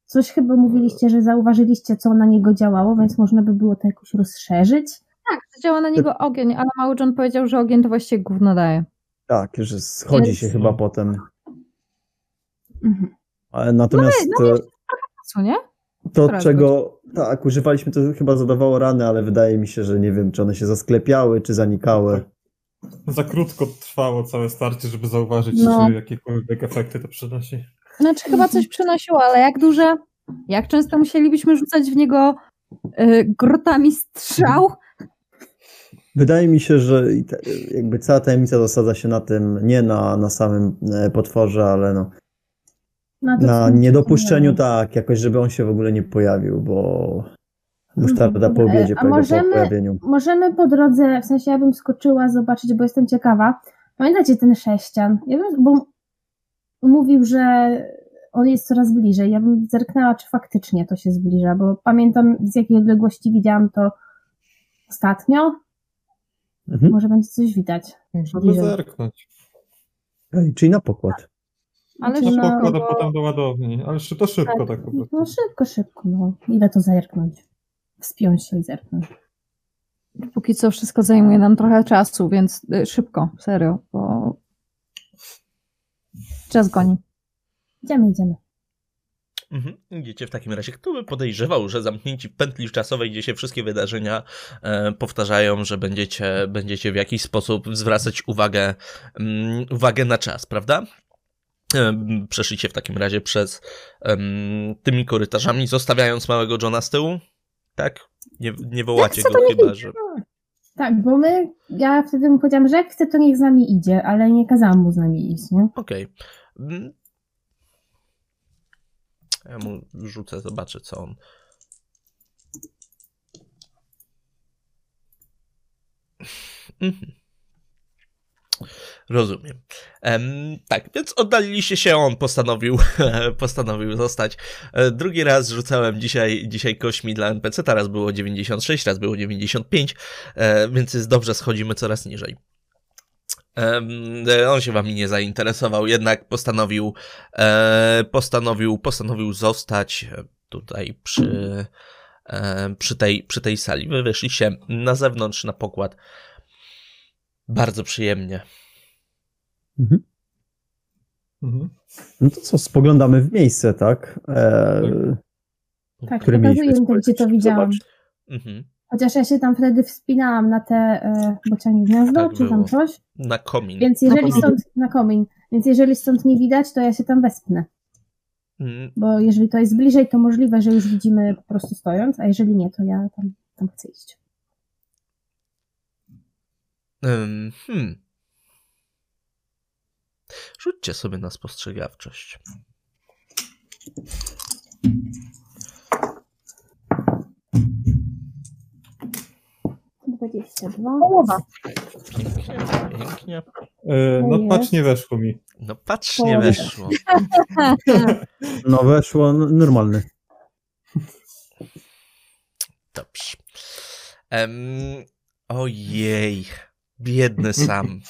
S2: coś chyba mówiliście, że zauważyliście, co na niego działało, więc można by było to jakoś rozszerzyć.
S4: Tak, działa na niego ogień, ale mały John powiedział, że ogień to właściwie gówno daje.
S5: Tak, że schodzi
S2: Więc-
S5: się chyba potem.
S2: Mhm.
S5: Ale Natomiast
S4: no
S5: e,
S4: Co, nie?
S5: To, czego tak, używaliśmy, to chyba zadawało rany, ale wydaje mi się, że nie wiem, czy one się zasklepiały, czy zanikały.
S3: Za krótko trwało całe starcie, żeby zauważyć,
S4: No.
S3: czy jakiekolwiek efekty to przynosi.
S4: Znaczy chyba coś przynosiło, ale jak duże? Jak często musielibyśmy rzucać w niego y, grotami strzał?
S5: Wydaje mi się, że jakby cała tajemnica zasadza się na tym, nie na, na samym e, potworze, ale no,
S2: No to
S5: na niedopuszczeniu tak, jakoś, żeby on się w ogóle nie pojawił, bo musztarda po
S2: E,
S5: obiedzie
S2: a
S5: po
S2: możemy-
S5: pojawieniu.
S2: Możemy po drodze, w sensie ja bym skoczyła zobaczyć, bo jestem ciekawa. Pamiętacie ten sześcian? Ja bym, bo mówił, że on jest coraz bliżej. Ja bym zerknęła, czy faktycznie to się zbliża, bo pamiętam z jakiej odległości widziałam to ostatnio.
S5: Mhm.
S2: Może będzie coś widać. Bliżej.
S3: zerknąć.
S5: Ej, czyli na pokład.
S4: Ale
S2: no,
S4: bo-
S3: potem do ładowni. Ale to szybko tak po prostu.
S2: No szybko, szybko. No. Ile to zerknąć? Wspiąć się i zerknąć.
S4: Póki co wszystko zajmuje nam trochę czasu, więc y, szybko, serio, bo czas goni.
S2: Idziemy, idziemy.
S1: Mhm. Idziecie w takim razie. Kto by podejrzewał, że zamknięci w pętli czasowej, gdzie się wszystkie wydarzenia e, powtarzają, że będziecie, będziecie w jakiś sposób zwracać uwagę, mm, uwagę na czas, prawda? Em, Przeszliście w takim razie przez em, tymi korytarzami, zostawiając małego Johna z tyłu? Tak? Nie, nie wołacie
S2: co
S1: go chyba, że...
S2: Tak, bo my, ja wtedy mu powiedziałam, że jak chce, to niech z nami idzie, ale nie kazałam mu z nami iść, nie?
S1: Okej. Mm. Ja mu rzucę, zobaczę co on. Mhm. Rozumiem. Em, tak, więc oddaliliście się, on postanowił, postanowił zostać. E, Drugi raz rzucałem dzisiaj, dzisiaj kośmi dla NPC, teraz było 96, raz było 95, e, więc jest dobrze, schodzimy coraz niżej. E, On się wami nie zainteresował, jednak postanowił, postanowił, postanowił zostać tutaj przy, przy, tej, przy tej sali. Wy wyszliście na zewnątrz, na pokład. Bardzo przyjemnie.
S5: Mhm.
S3: Mhm.
S5: No to co, spoglądamy w miejsce, tak? E,
S2: Tak,
S5: Które
S2: pokazuję gdzie to widziałam.
S1: Mhm.
S2: Chociaż ja się tam wtedy wspinałam na te e, bocianie gniazdo,
S1: Tak
S2: czy tam
S1: było.
S2: coś,
S1: Na komin.
S2: więc jeżeli
S5: komin.
S2: stąd, na komin, więc jeżeli stąd nie widać, to ja się tam wespnę.
S1: Mm,
S2: Bo jeżeli to jest bliżej, to możliwe, że już widzimy po prostu stojąc, a jeżeli nie, to ja tam, tam chcę iść.
S1: Hmm. Rzućcie sobie na spostrzegawczość.
S2: 22.
S4: Połowa.
S1: Pięknie, pięknie.
S3: E, no
S2: Jest.
S3: patrz, nie weszło mi.
S1: No patrz, nie weszło.
S5: no weszło normalny.
S1: Dobrze. Em, ojej, biedny sam.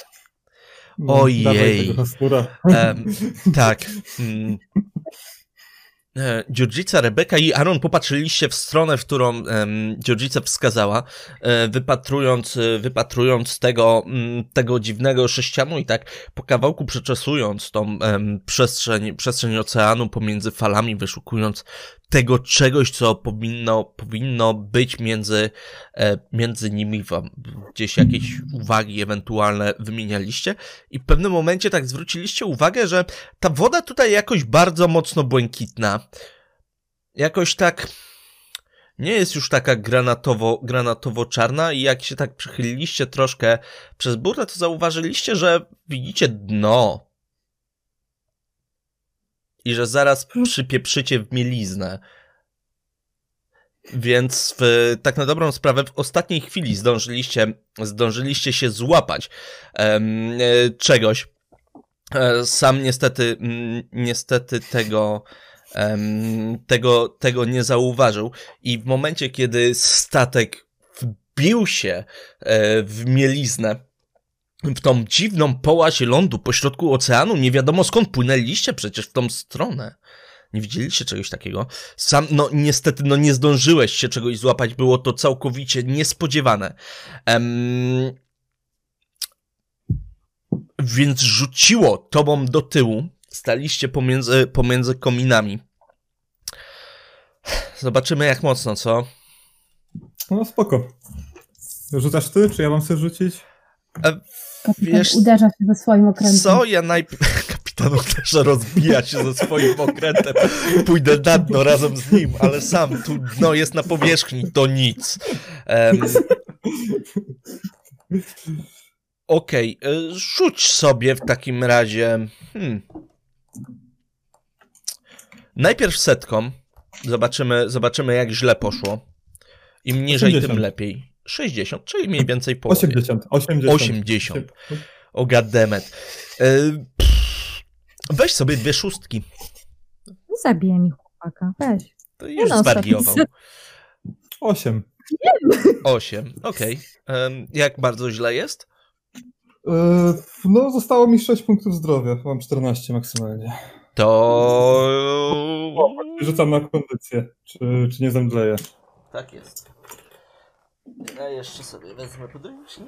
S3: No,
S1: Ojej. Em, tak. Mm. E, Rebeka i Aaron popatrzyliście w stronę, w którą um, wskazała, e, wypatrując, e, wypatrując tego, mm, tego dziwnego sześcianu i tak po kawałku przeczesując tą em, przestrzeń, przestrzeń oceanu pomiędzy falami, wyszukując tego czegoś, co powinno, powinno być między, e, między nimi, wam gdzieś jakieś uwagi ewentualne wymienialiście i w pewnym momencie tak zwróciliście uwagę, że ta woda tutaj jakoś bardzo mocno błękitna. Jakoś tak nie jest już taka granatowo, granatowo-czarna i jak się tak przychyliliście troszkę przez burtę, to zauważyliście, że widzicie dno. I że zaraz przypieprzycie w mieliznę. Więc w, tak na dobrą sprawę w ostatniej chwili zdążyliście, zdążyliście się złapać em, e, czegoś. E, Sam niestety, mm, niestety tego, em, tego, tego nie zauważył i w momencie, kiedy statek wbił się e, w mieliznę, w tą dziwną połaź lądu pośrodku oceanu, nie wiadomo skąd płynęliście przecież w tą stronę. Nie widzieliście czegoś takiego? Sam, no niestety, no nie zdążyłeś się czegoś złapać, było to całkowicie niespodziewane. Em, więc rzuciło tobą do tyłu. Staliście pomiędzy, pomiędzy kominami. Zobaczymy jak mocno, co?
S3: No spoko. Rzucasz ty, czy ja mam sobie rzucić?
S1: E,
S2: Kapitan
S1: Wiesz-
S2: uderza się ze swoim okrętem.
S1: Co? Ja najpierw... Kapitan też rozbija się ze swoim okrętem. Pójdę na dno razem z nim, ale sam tu dno jest na powierzchni, to nic. Em, Okej, y, rzuć sobie w takim razie... Hmm. Najpierw setką. Zobaczymy, zobaczymy jak źle poszło. Im niżej, tym
S3: 80.
S1: lepiej. 60, czyli mniej więcej połowie.
S3: 80. 80.
S1: 80. O goddammit. Weź sobie dwie szóstki.
S4: Zabije mi chłopaka, weź.
S1: To już
S4: no,
S1: zwariował.
S3: 8.
S1: Osiem, okej. Em, Jak bardzo źle jest?
S3: Yy, no, zostało mi 6 punktów zdrowia. Mam 14 maksymalnie.
S1: To...
S3: Rzucam na kondycję. Czy, czy nie zemdleję?
S1: Tak jest. Ja jeszcze sobie wezmę podręcznik.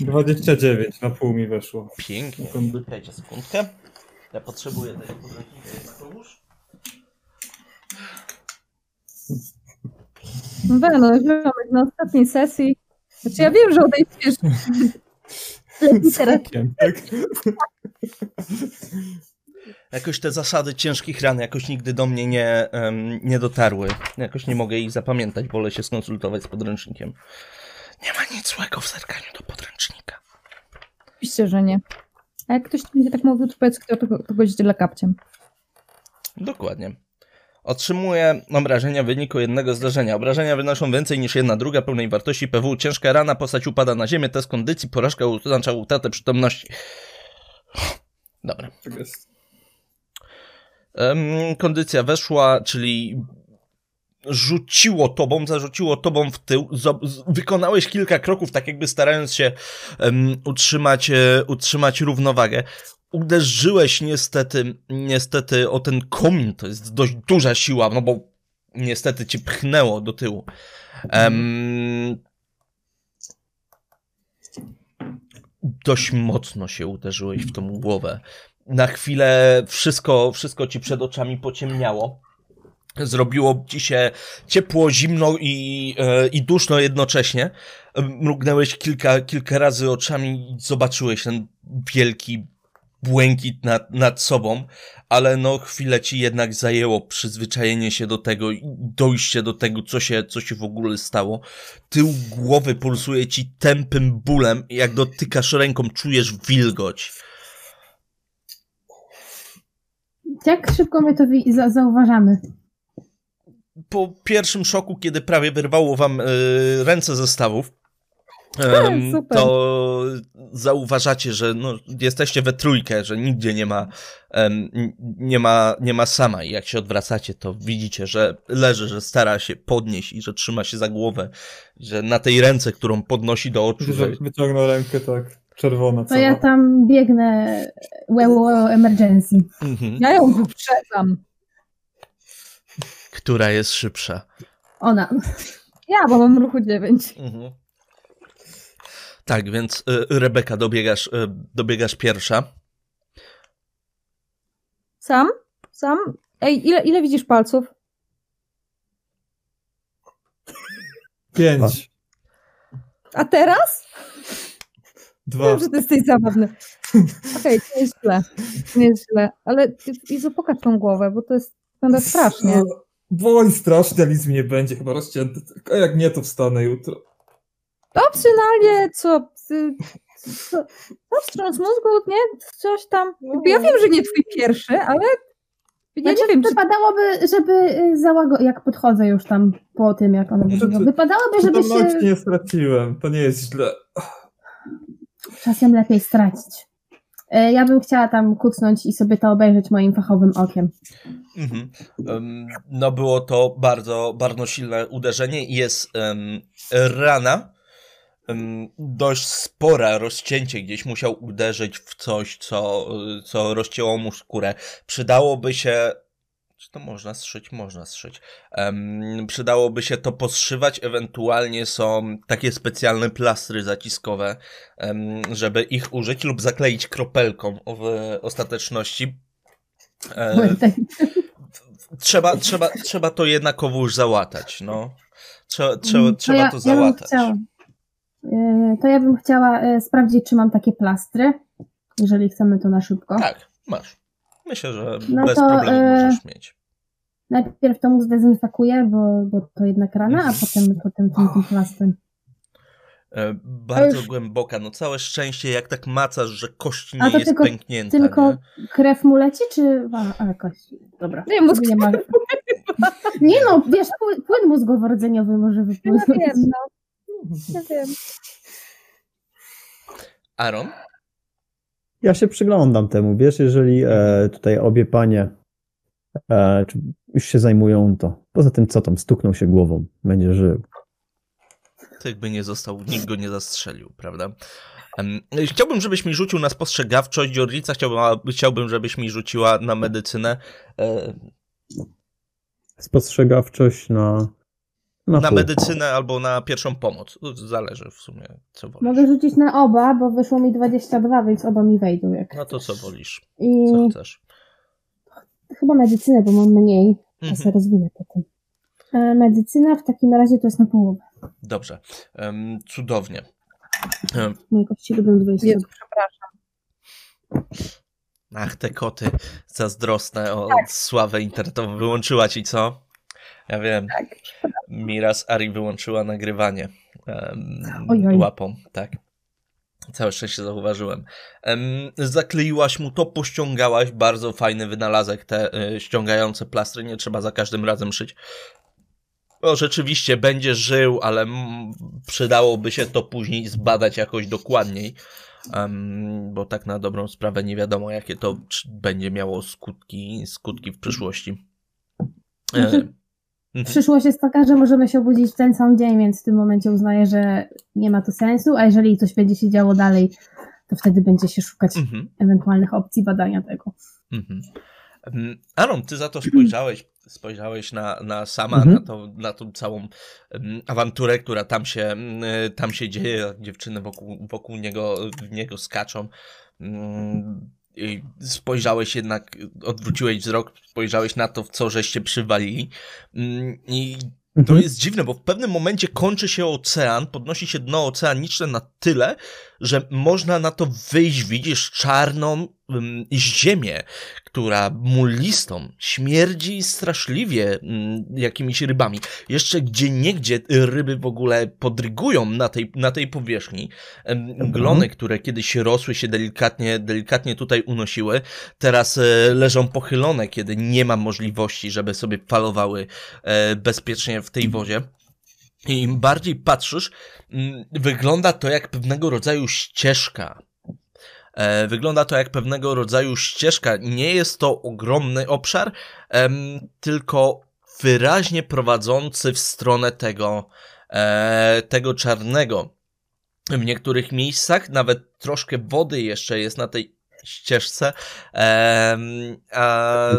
S3: 29 na pół mi weszło.
S1: Pięknie.
S3: Kondy-
S1: Dajcie sekundkę. Ja potrzebuję tego podręcznika jednak pomóż.
S4: No tak, no ziomek, na ostatniej sesji. Znaczy ja wiem, że odejdziesz. Lepiej teraz.
S3: Skokiem, tak?
S1: Jakoś te zasady ciężkich ran jakoś nigdy do mnie nie, em, nie dotarły. Jakoś nie mogę ich zapamiętać, wolę się skonsultować z podręcznikiem. Nie ma nic złego w zerkaniu do podręcznika.
S4: Oczywiście, że nie. A jak ktoś będzie tak mówił, to powiedz, kto to, to źle kapciem.
S1: Dokładnie. Otrzymuje obrażenia w wyniku jednego zdarzenia. Obrażenia wynoszą więcej niż jedna druga pełnej wartości PW. Ciężka rana, postać upada na ziemię, test kondycji, porażka oznacza utratę przytomności. Dobra.
S3: Tak jest.
S1: Kondycja weszła, czyli rzuciło tobą, zarzuciło tobą w tył, wykonałeś kilka kroków, tak jakby starając się em, utrzymać, e, utrzymać równowagę. Uderzyłeś niestety, niestety o ten komin, to jest dość duża siła, no bo niestety cię pchnęło do tyłu. Em, dość mocno się uderzyłeś w tą głowę. Na chwilę wszystko, wszystko ci przed oczami pociemniało. Zrobiło ci się ciepło, zimno i, e, i duszno jednocześnie. Mrugnęłeś kilka, kilka razy oczami i zobaczyłeś ten wielki błękit nad, nad sobą, ale no chwilę ci jednak zajęło przyzwyczajenie się do tego i dojście do tego, co się, co się w ogóle stało. Tył głowy pulsuje ci tępym bólem jak dotykasz ręką, czujesz wilgoć.
S2: Jak szybko my to zauważamy?
S1: po pierwszym szoku, kiedy prawie wyrwało wam e, ręce ze stawów, to zauważacie, że no, jesteście we trójkę, że nigdzie nie ma, nie ma, nie ma sama. I jak się odwracacie, to widzicie, że leży, że stara się podnieść i że trzyma się za głowę, że na tej ręce, którą podnosi do oczu, Że
S3: wyciągnął rękę tak, czerwona
S2: To
S3: cała.
S2: ja tam biegnę well, well emergency.
S1: mhm,
S4: Ja ją wyprzedzam.
S1: która jest szybsza.
S2: Ona.
S4: Ja, bo mam ruchu 9.
S1: Mhm. Tak, więc y, Rebeka, dobiegasz, y, dobiegasz pierwsza.
S4: Sam? Sam? Ej, ile, ile widzisz palców?
S3: Pięć.
S4: A teraz?
S3: Dwa.
S4: Wiem, że ty jesteś zabawny. Okej, to nie jest źle. To nie jest źle. Ale Izo, pokaż tą głowę, bo to jest wygląda strasznie.
S3: No, Boli strasznie, nic mi nie będzie chyba rozcięty. A jak nie, to wstanę jutro.
S4: Opcjonalnie, co? Ty, co co wstrząs mózgu, nie? Coś tam. Jakby ja wiem, że nie twój pierwszy, ale ja
S2: Znaczy,
S4: nie wiem, czy...
S2: wypadałoby, żeby y, załago... jak podchodzę już tam po tym, jak ona
S3: Znaczy,
S2: wygląda, wypadałoby, żeby się
S3: nie straciłem, to nie jest źle.
S2: Czasem lepiej stracić. Y, Ja bym chciała tam kucnąć i sobie to obejrzeć moim fachowym okiem.
S1: Mhm. No było to bardzo, bardzo silne uderzenie jest em, rana, em, dość spora, rozcięcie gdzieś musiał uderzyć w coś, co, co rozcięło mu skórę. Przydałoby się, czy to można strzyć? Można strzyć. Em, przydałoby się to poszywać, ewentualnie są takie specjalne plastry zaciskowe, em, żeby ich użyć lub zakleić kropelką w ostateczności. E, trzeba, trzeba, trzeba to jednakowo trzeba, no. Trzeba, trzeba,
S2: Mm,
S1: trzeba
S2: ja,
S1: to
S2: Ja bym
S1: załatać.
S2: y, to ja bym chciała y, sprawdzić, czy mam takie plastry, jeżeli chcemy to na szybko.
S1: Tak, masz. Myślę, że
S2: No
S1: bez
S2: to,
S1: problemu
S2: e,
S1: możesz mieć.
S2: Najpierw to mu zdezynfekuję, bo, bo to jednak rana, a potem, potem tym, tym plastrem.
S1: E, Bardzo
S2: już-
S1: głęboka, no całe szczęście, jak tak macasz, że kość nie jest
S2: tylko-
S1: pęknięta.
S2: Tylko
S1: Nie?
S2: krew mu leci, czy... A, a kości. Dobra.
S4: Nie, mózg
S2: nie, ma... nie no, wiesz, pły- płyn mózgowo-rdzeniowy może
S4: Ja
S2: wypłynąć.
S4: wiem, no. Ja wiem.
S1: Aaron?
S5: Ja się przyglądam temu, wiesz, jeżeli e, tutaj obie panie e, już się zajmują, to poza tym co tam, stuknął się głową, będzie żył.
S1: To jakby nie został, nikt go nie zastrzelił, prawda? Chciałbym, żebyś mi rzucił na spostrzegawczość. Jorlica chciałbym, chciałbym, żebyś mi rzuciła na medycynę. E,
S5: Spostrzegawczość na na,
S1: Na medycynę albo na pierwszą pomoc. Zależy w sumie, co wolisz.
S2: Mogę rzucić na oba, bo wyszło mi 22, więc oba mi wejdą. Jak
S1: No to co wolisz?
S2: I
S1: Co chcesz?
S2: chyba medycynę, bo mam mniej. Ja
S1: Mhm.
S2: sobie rozwinę potem. E, Medycyna w takim razie to jest na połowę.
S1: Dobrze. Em, cudownie.
S2: Moje kości lubią 20.
S4: Jezu, przepraszam.
S1: Ach, te koty zazdrosne o
S4: Tak.
S1: sławę internetową. Wyłączyła ci, co? Ja wiem.
S4: Tak.
S1: Miraz Ari wyłączyła nagrywanie
S2: Oj, oj.
S1: łapą, tak. Całe szczęście zauważyłem. Em, zakleiłaś mu to, pościągałaś. Bardzo fajny wynalazek, te y, ściągające plastry. Nie trzeba za każdym razem szyć. No, rzeczywiście będzie żył, ale mm, przydałoby się to później zbadać jakoś dokładniej. Em, bo tak na dobrą sprawę nie wiadomo, jakie to będzie miało skutki, skutki w przyszłości. E, mhm.
S2: Przyszłość jest taka, że możemy się obudzić w ten sam dzień, więc w tym momencie uznaję, że nie ma to sensu, a jeżeli coś będzie się działo dalej, to wtedy będzie się szukać
S1: Mhm.
S2: ewentualnych opcji badania tego.
S1: Mhm. Aaron, ty za to spojrzałeś, spojrzałeś na, na sama,
S5: Mhm.
S1: na, to, na tą całą awanturę, która tam się, tam się dzieje, dziewczyny wokół, wokół niego, niego skaczą. I spojrzałeś jednak, odwróciłeś wzrok, spojrzałeś na to, w co żeście przywalili. Mm, I to
S5: Mhm.
S1: jest dziwne, bo w pewnym momencie kończy się ocean, podnosi się dno oceaniczne na tyle, że można na to wyjść, widzisz czarną ziemię, która mulistą śmierdzi straszliwie jakimiś rybami. Jeszcze gdzie niegdzie ryby w ogóle podrygują na tej, na tej powierzchni. Ym, glony, które kiedyś rosły się delikatnie, delikatnie tutaj unosiły, teraz e, leżą pochylone, kiedy nie ma możliwości, żeby sobie falowały e, bezpiecznie w tej wodzie. I im bardziej patrzysz, mm, wygląda to jak pewnego rodzaju ścieżka. E, Wygląda to jak pewnego rodzaju ścieżka. Nie jest to ogromny obszar, tylko wyraźnie prowadzący w stronę tego, e, tego czarnego. W niektórych miejscach nawet troszkę wody jeszcze jest na tej ścieżce. A.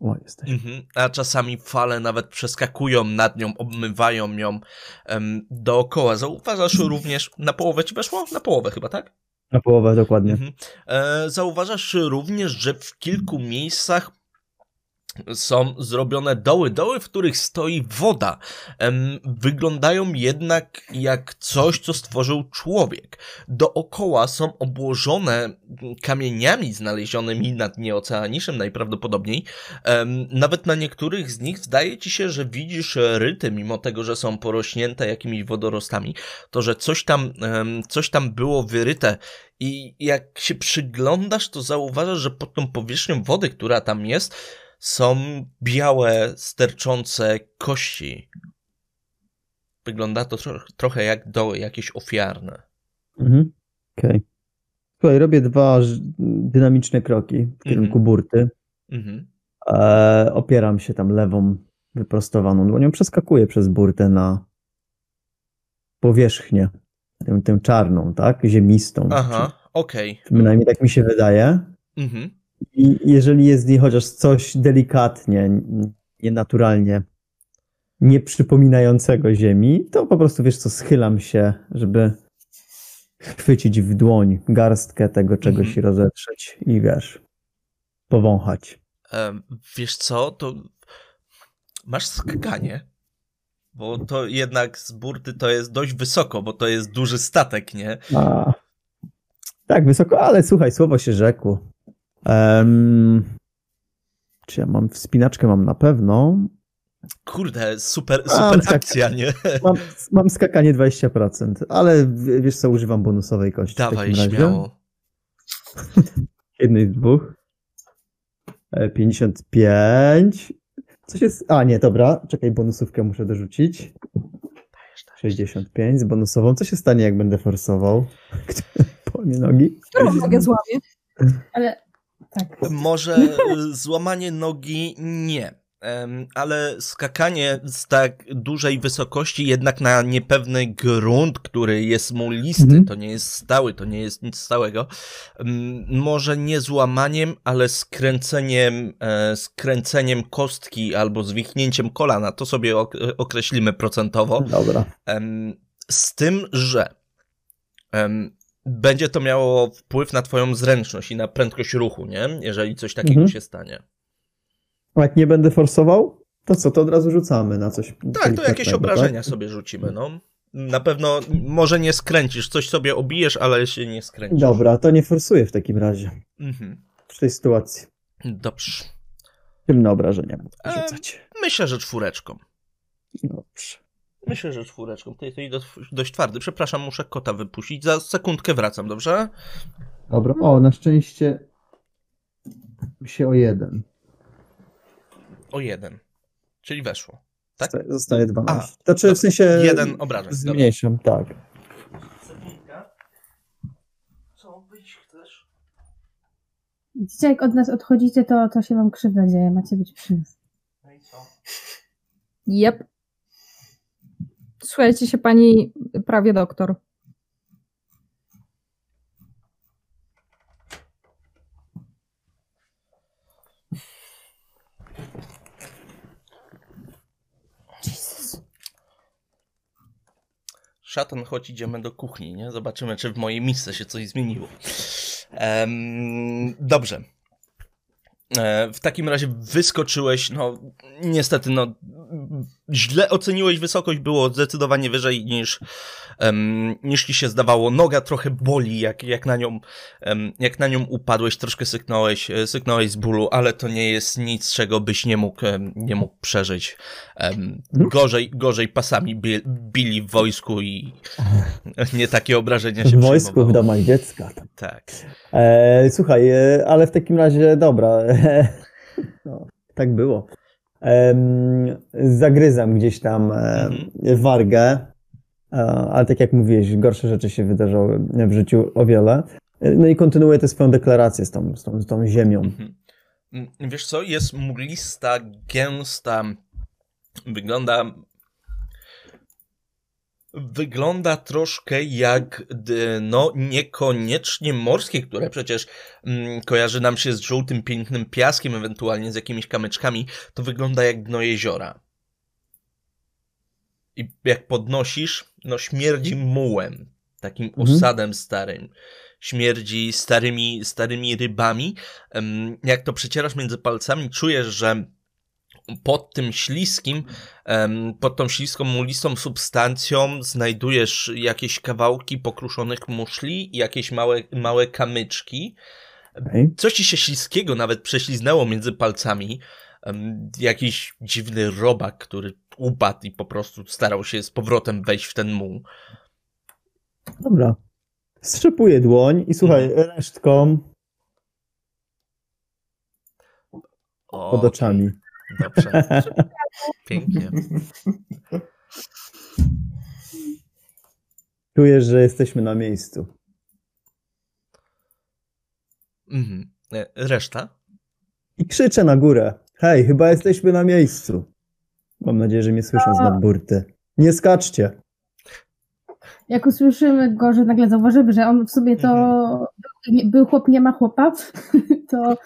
S5: O, jesteś.
S1: Mhm, a czasami fale nawet przeskakują nad nią, obmywają ją em, dookoła. Zauważasz również, na połowę ci weszło? Na połowę chyba, tak?
S5: Na połowę dokładnie.
S1: Mhm. E, zauważasz również, że w kilku miejscach są zrobione doły, doły, w których stoi woda. Wyglądają jednak jak coś, co stworzył człowiek. Dookoła są obłożone kamieniami znalezionymi na dnie oceanicznym najprawdopodobniej. Nawet na niektórych z nich zdaje ci się, że widzisz ryty, mimo tego, że są porośnięte jakimiś wodorostami. To, że coś tam, coś tam było wyryte i jak się przyglądasz, to zauważasz, że pod tą powierzchnią wody, która tam jest, są białe, sterczące kości. Wygląda to tro trochę jak doły jakieś ofiarne.
S5: Mhm. Okej. Słuchaj, robię dwa dynamiczne kroki w kierunku
S1: Mhm.
S5: burty.
S1: Mhm.
S5: E, opieram się tam lewą, wyprostowaną dłonią, przeskakuję przez burtę na powierzchnię, tę, tę czarną, tak? Ziemistą.
S1: Aha, okej.
S5: Czy, przynajmniej tak mi się wydaje.
S1: Mhm.
S5: I jeżeli jest w niej chociaż coś delikatnie, nienaturalnie, nie przypominającego ziemi, to po prostu, wiesz co, schylam się, żeby chwycić w dłoń garstkę tego czegoś
S1: Mhm.
S5: rozetrzeć i wiesz, powąchać.
S1: Wiesz co, to masz skakanie, bo to jednak z burty to jest dość wysoko, bo to jest duży statek, nie?
S5: A, tak, wysoko, ale słuchaj, słowo się rzekło. Em, czy ja mam wspinaczkę? Mam na pewno.
S1: Kurde, super, super
S5: tak.
S1: akcja, nie?
S5: Mam, mam skakanie 20%, ale wiesz co, używam bonusowej kości. w
S1: Dawaj,
S5: takim razie.
S1: śmiało.
S5: Jednej z dwóch. E, 55. Coś jest. A, nie, dobra. Czekaj, bonusówkę muszę dorzucić. 65 z bonusową. Co się stanie, jak będę forsował? Po mnie nogi.
S4: Którą nogę złamie?
S2: Ale tak.
S1: Może y, złamanie nogi nie. Ale skakanie z tak dużej wysokości, jednak na niepewny grunt, który jest mulisty,
S5: Mhm.
S1: to nie jest stały, to nie jest nic stałego, może nie złamaniem, ale skręceniem, e, skręceniem kostki albo zwichnięciem kolana, to sobie ok- określimy procentowo.
S5: Dobra.
S1: Z tym, że będzie to miało wpływ na twoją zręczność i na prędkość ruchu, nie? Jeżeli coś takiego
S5: Mhm.
S1: się stanie.
S5: A jak nie będę forsował, To co, to od razu rzucamy na coś.
S1: Tak, to jakieś obrażenia
S5: tak?
S1: sobie rzucimy, no. Na pewno może nie skręcisz, coś sobie obijesz, ale się nie skręcisz.
S5: Dobra, to nie forsuję w takim razie.
S1: Mhm.
S5: W tej sytuacji.
S1: Dobrze.
S5: Tylne obrażenia
S1: Eee.
S5: rzucać.
S1: Myślę, że czwóreczką.
S5: Dobrze.
S1: Myślę, że czwóreczką. Ty jesteś dość, dość twardy. Przepraszam, muszę kota wypuścić. Za sekundkę wracam, dobrze?
S5: Dobra. O, na szczęście się o jeden.
S1: O jeden. Czyli weszło. Tak?
S5: Zosta- Zostaje 12.
S1: A,
S5: znaczy w sensie
S1: Jeden obrażeń. dobra.
S5: zmniejszam, tak.
S1: Sekundka. Co być chcesz?
S2: Widzicie, jak od nas odchodzicie, to, to się wam krzywda dzieje. Macie być przy nas.
S1: No i co?
S4: Jep. Słuchajcie się pani prawie doktor.
S1: Szatan, chodź idziemy do kuchni, nie? Zobaczymy, czy w mojej misce się coś zmieniło. Em, dobrze. E, w takim razie wyskoczyłeś, no niestety, no źle oceniłeś wysokość, było zdecydowanie wyżej niż, em, niż ci się zdawało. Noga trochę boli, jak, jak, na nią, em, jak na nią upadłeś, troszkę syknąłeś, e, syknąłeś z bólu, ale to nie jest nic, czego byś nie mógł, nie mógł przeżyć. Em, gorzej, gorzej pasami bi, bili w wojsku i nie takie obrażenia się
S5: W wojsku, w domach dziecka.
S1: Tak.
S5: E, słuchaj, e, ale w takim razie dobra. no, tak było. Zagryzam gdzieś tam e,
S1: Mhm.
S5: wargę, e, ale tak jak mówiłeś, gorsze rzeczy się wydarzały w życiu o wiele. E, No i kontynuuję tę swoją deklarację z tą, z tą, z tą ziemią.
S1: Mhm. Mm, Wiesz co, jest mglista, gęsta, wygląda... Wygląda troszkę jak dno niekoniecznie morskie, które przecież mm, kojarzy nam się z żółtym, pięknym piaskiem, ewentualnie z jakimiś kamyczkami. To wygląda jak dno jeziora. I jak podnosisz, no śmierdzi mułem, takim
S5: Mhm.
S1: osadem starym. Śmierdzi starymi, starymi rybami. Jak to przecierasz między palcami, czujesz, że pod tym śliskim, pod tą śliską, mulistą substancją znajdujesz jakieś kawałki pokruszonych muszli i jakieś małe, małe kamyczki.
S5: Okej.
S1: Coś ci się śliskiego nawet prześliznęło między palcami. Jakiś dziwny robak, który upadł i po prostu starał się z powrotem wejść w ten muł.
S5: Dobra. Strzepuję dłoń i słuchaj,
S1: Mhm.
S5: resztką pod oczami.
S1: Dobrze, pięknie.
S5: Czujesz, że jesteśmy na miejscu.
S1: Mhm. E, Reszta?
S5: I krzyczę na górę. Hej, chyba jesteśmy na miejscu. Mam nadzieję, że mnie słyszą z nad burty. Nie skaczcie.
S2: Jak usłyszymy go, że nagle zauważymy, że on w sobie to nie- był chłop, nie ma chłopa, to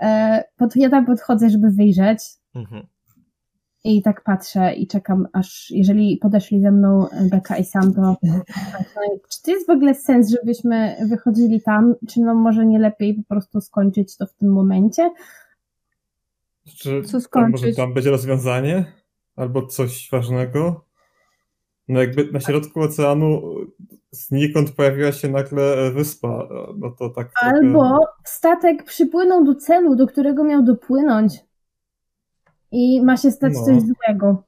S2: e, pod, ja tam podchodzę, żeby wyjrzeć
S1: Mhm.
S2: i tak patrzę i czekam, aż jeżeli podeszli ze mną Beka i Sam, to czy to jest w ogóle sens, żebyśmy wychodzili tam, czy no może nie lepiej po prostu skończyć to w tym momencie?
S3: Czy
S4: Co skończyć?
S3: może tam będzie rozwiązanie? Albo coś ważnego? No jakby na środku oceanu znikąd pojawiła się nagle wyspa, no to tak trochę-
S2: Albo statek przypłynął do celu, do którego miał dopłynąć i ma się stać
S3: No.
S2: coś złego.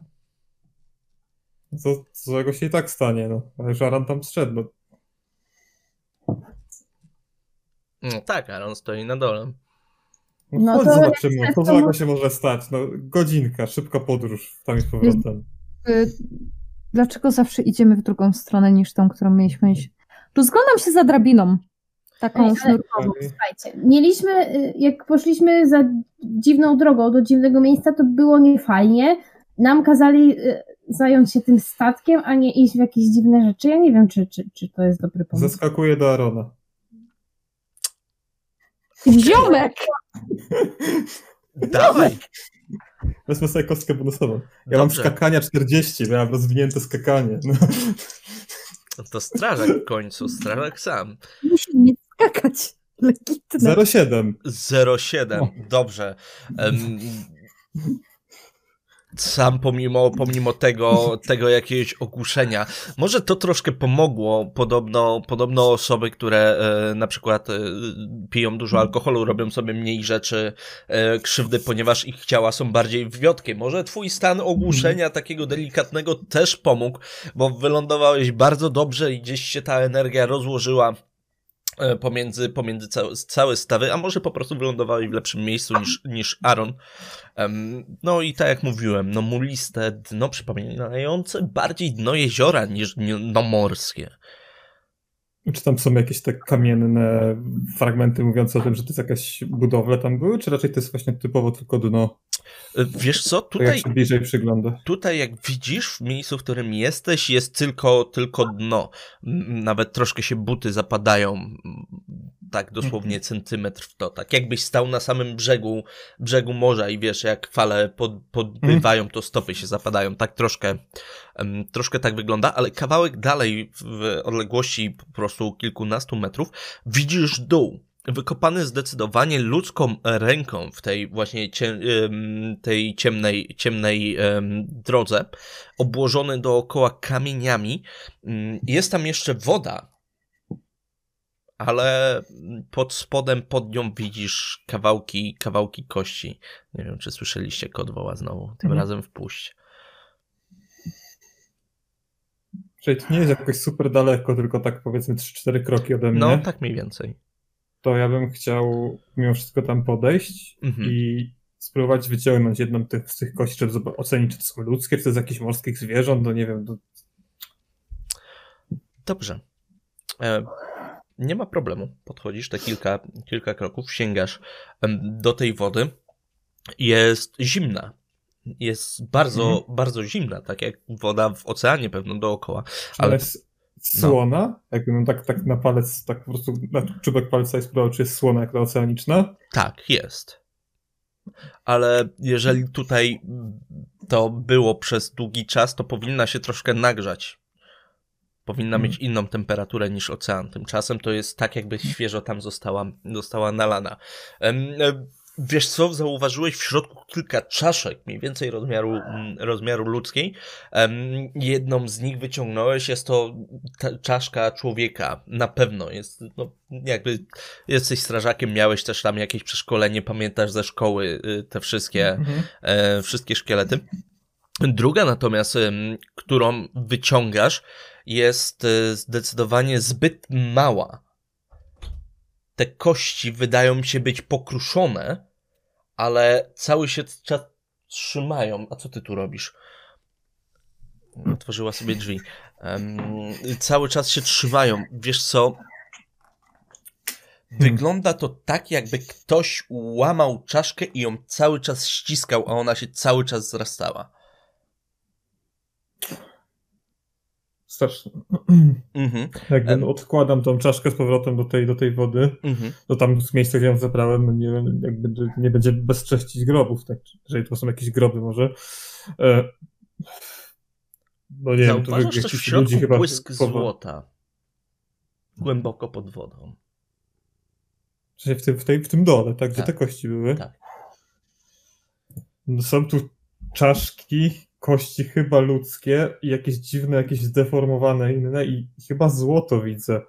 S3: Co złego się i tak stanie, no. Ale Żaran tam zszedł, no.
S1: No tak, Aaron stoi na dole.
S3: No,
S2: No
S3: chodź
S2: to
S3: zobaczymy,
S2: to
S3: złego się może stać. No godzinka, szybka podróż tam i z powrotem.
S4: Y, Dlaczego zawsze idziemy w drugą stronę niż tą, którą mieliśmy iść? Rozglądam się za drabiną. Taką sznurkową.
S2: Słuchajcie, mieliśmy, y, jak poszliśmy za dziwną drogą do dziwnego miejsca, to było niefajnie. Nam kazali y, zająć się tym statkiem, a nie iść w jakieś dziwne rzeczy. Ja nie wiem, czy, czy, czy to jest dobry pomysł.
S3: Zeskakuję do Arona.
S4: Ziomek!
S1: Dawaj!
S3: Wezmę sobie kostkę bonusową. Ja mam
S1: Dobrze.
S3: skakania 40, bo ja mam rozwinięte skakanie. No.
S1: To strażak w końcu, strażak sam.
S4: Musi nie skakać. Legitne.
S3: 07.
S1: 07,
S3: O.
S1: dobrze. Em, sam pomimo, pomimo tego, tego jakiegoś ogłuszenia. Może to troszkę pomogło. Podobno, podobno osoby, które e, na przykład e, piją dużo alkoholu, robią sobie mniej rzeczy e, krzywdy, ponieważ ich ciała są bardziej wywiotkie. Może twój stan ogłuszenia takiego delikatnego też pomógł, bo wylądowałeś bardzo dobrze i gdzieś się ta energia rozłożyła pomiędzy, pomiędzy całe, całe stawy, a może po prostu wylądowali w lepszym miejscu niż, niż Aaron. No i tak jak mówiłem, no muliste dno przypominające bardziej dno jeziora niż dno morskie.
S3: Czy tam są jakieś te kamienne fragmenty mówiące o tym, że to jest jakaś budowla tam były, czy raczej to jest właśnie typowo tylko dno?
S1: Wiesz co, tutaj,
S3: tak jak się bliżej przygląda.
S1: tutaj jak widzisz, w miejscu, w którym jesteś, jest tylko, tylko dno. Nawet troszkę się buty zapadają, tak dosłownie mhm. centymetr w to. Tak jakbyś stał na samym brzegu, brzegu morza i wiesz, jak fale pod, podbywają, to stopy się zapadają. Tak troszkę, um, troszkę tak wygląda, ale kawałek dalej w odległości po prostu kilkunastu metrów widzisz dół wykopany zdecydowanie ludzką ręką w tej właśnie cie, tej ciemnej, ciemnej drodze, obłożony dookoła kamieniami. Mm, jest tam jeszcze woda, ale pod spodem, pod nią widzisz kawałki, kawałki kości. Nie wiem, czy słyszeliście kod woła znowu, tym mhm. razem wpuść.
S3: Czyli to nie jest jakoś super daleko, tylko tak powiedzmy 3-4 kroki ode mnie.
S1: No, tak mniej więcej
S3: to ja bym chciał mimo wszystko tam podejść mhm. i spróbować wyciągnąć jedną z tych kości, żeby ocenić, czy to są ludzkie, czy to jest jakichś morskich zwierząt, no nie wiem. To...
S1: Dobrze. Nie ma problemu. Podchodzisz te kilka, kilka kroków, sięgasz do tej wody. Jest zimna. Jest bardzo, mhm. bardzo zimna, tak jak woda w oceanie pewno dookoła.
S3: Ale jest słona, no. jakbym tak, tak na palec, tak po prostu na czubek palca i spróbował, czy jest słona jak ta oceaniczna?
S1: Tak, jest. Ale jeżeli tutaj to było przez długi czas, to powinna się troszkę nagrzać. Powinna hmm. mieć inną temperaturę niż ocean. Tymczasem to jest tak, jakby świeżo tam została, została nalana. Wiesz co, zauważyłeś w środku kilka czaszek, mniej więcej rozmiaru, rozmiaru ludzkiej. Jedną z nich wyciągnąłeś, jest to czaszka człowieka, na pewno. Jest, no, jakby jesteś strażakiem, miałeś też tam jakieś przeszkolenie, pamiętasz ze szkoły y, te wszystkie, mhm. e, wszystkie szkielety. Druga natomiast, którą wyciągasz, jest e, zdecydowanie zbyt mała. Te kości wydają się być pokruszone, ale cały się czas trzymają. A co ty tu robisz? Otworzyła sobie drzwi. Um, cały czas się trzymają. Wiesz co? Wygląda to tak, jakby ktoś łamał czaszkę i ją cały czas ściskał, a ona się cały czas zrastała.
S3: Straszne. Mhm. Jakby um, odkładam tą czaszkę z powrotem do tej, do tej wody, mhm. to tam z miejsca, gdzie ją zabrałem, no nie, jakby nie będzie bezcześcić grobów, tak, jeżeli to są jakieś groby może. E,
S1: no nie wiem, to też w środku ludzi chyba... błysk złota. Głęboko pod wodą.
S3: W tym, w, tej, w tym dole, tak? Gdzie tak. te kości były? Tak. No są tu czaszki, kości chyba ludzkie i jakieś dziwne, jakieś zdeformowane inne i chyba złoto widzę.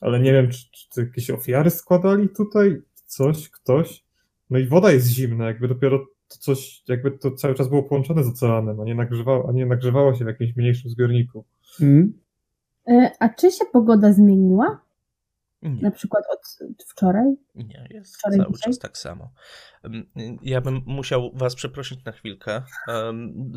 S3: Ale nie wiem, czy, czy jakieś ofiary składali tutaj? Coś, ktoś? No i woda jest zimna, jakby dopiero to coś, jakby to cały czas było połączone z oceanem, a nie nagrzewało, a nie nagrzewało się w jakimś mniejszym zbiorniku. Mm.
S2: A czy się pogoda zmieniła? Nie. Na przykład od wczoraj?
S1: Nie, jest wczoraj cały dzisiaj? czas tak samo. Ja bym musiał was przeprosić na chwilkę.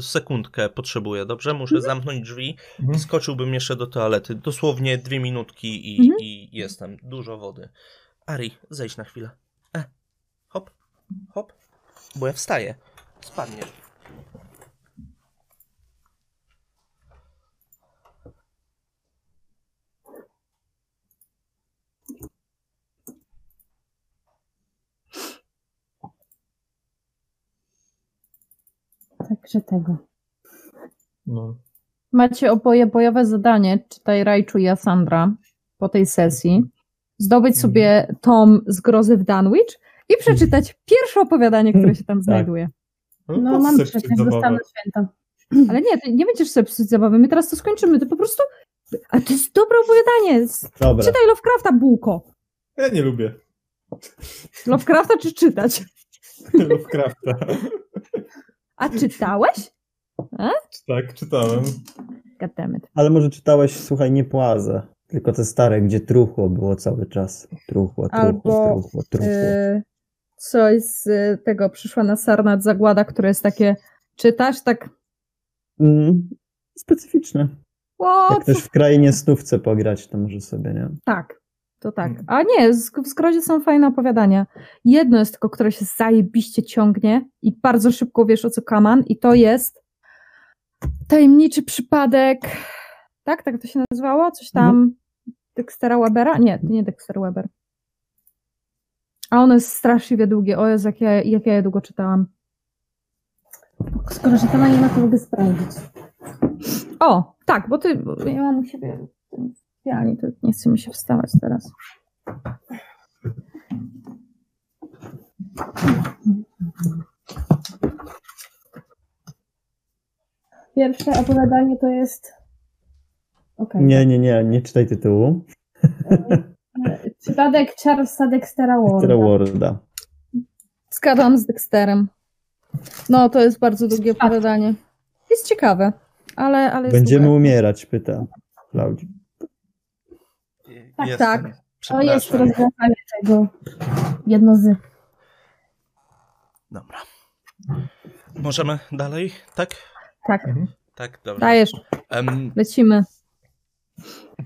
S1: sekundkę potrzebuję, dobrze? Muszę mhm. zamknąć drzwi. Mhm. Skoczyłbym jeszcze do toalety. Dosłownie dwie minutki i, mhm. i jestem. Dużo wody. Ari, zejdź na chwilę. E, hop, hop, bo ja wstaję. Spadniesz.
S2: Także tego.
S4: No. Macie oboje bojowe zadanie, czytaj Rajczu i Asandra po tej sesji. Zdobyć mhm. sobie tom z grozy w Danwich i przeczytać pierwsze opowiadanie, które się tam tak. znajduje.
S2: No
S3: co
S2: mam przecież, dostanę święta.
S4: Ale nie, ty nie będziesz sobie psuć zabawy, my teraz to skończymy, ty po prostu... A to jest dobre opowiadanie.
S5: Dobra.
S4: Czytaj Lovecrafta, bułko.
S3: Ja nie lubię
S4: Lovecrafta czy czytać?
S3: Lovecrafta.
S4: A czytałeś?
S3: tak, czytałem.
S4: Goddammit.
S5: Ale może czytałeś, słuchaj, nie płazę, tylko te stare, gdzie truchło było cały czas. Truchło, truchło,
S4: Albo,
S5: truchło, truchło.
S4: Yy, coś z y, tego przyszła na Sarnat Zagłada, które jest takie, czytasz, tak,
S5: Mm, specyficzne.
S4: o,
S5: Jak ktoś w krainie snówce pograć, to może sobie, nie?
S4: tak, to tak.
S3: Mhm.
S4: A nie, w skrodzie są fajne opowiadania. Jedno jest tylko, które się zajebiście ciągnie i bardzo szybko wiesz o co kaman i to jest tajemniczy przypadek, tak, tak to się nazywało? Coś tam Dextera Webera? Nie, to nie Dexter Weber. A ono jest straszliwie długie. O Jezu, jak ja, jak ja je długo czytałam.
S2: Skoro że pana nie ma, to mogę sprawdzić.
S4: O, tak, bo ty, bo ja mam u siebie sypialni, to nie chce mi się wstawać teraz.
S2: Pierwsze opowiadanie to jest... Okej.
S5: Nie, nie, nie, nie czytaj tytułu.
S2: Przypadek Charlesa Dextera Warda.
S5: Worda.
S4: Zgadzam z Dexterem. No, to jest bardzo długie opowiadanie. Jest ciekawe, ale, ale jest
S5: Będziemy
S4: długie.
S5: umierać, pyta Klaudii.
S2: Tak,
S1: Jestem.
S4: tak.
S2: To jest rozwiązanie tego jedno z...
S1: Dobra. Możemy dalej? Tak?
S4: Tak,
S1: Tak, dobrze.
S4: dajesz,
S1: Em,
S4: lecimy.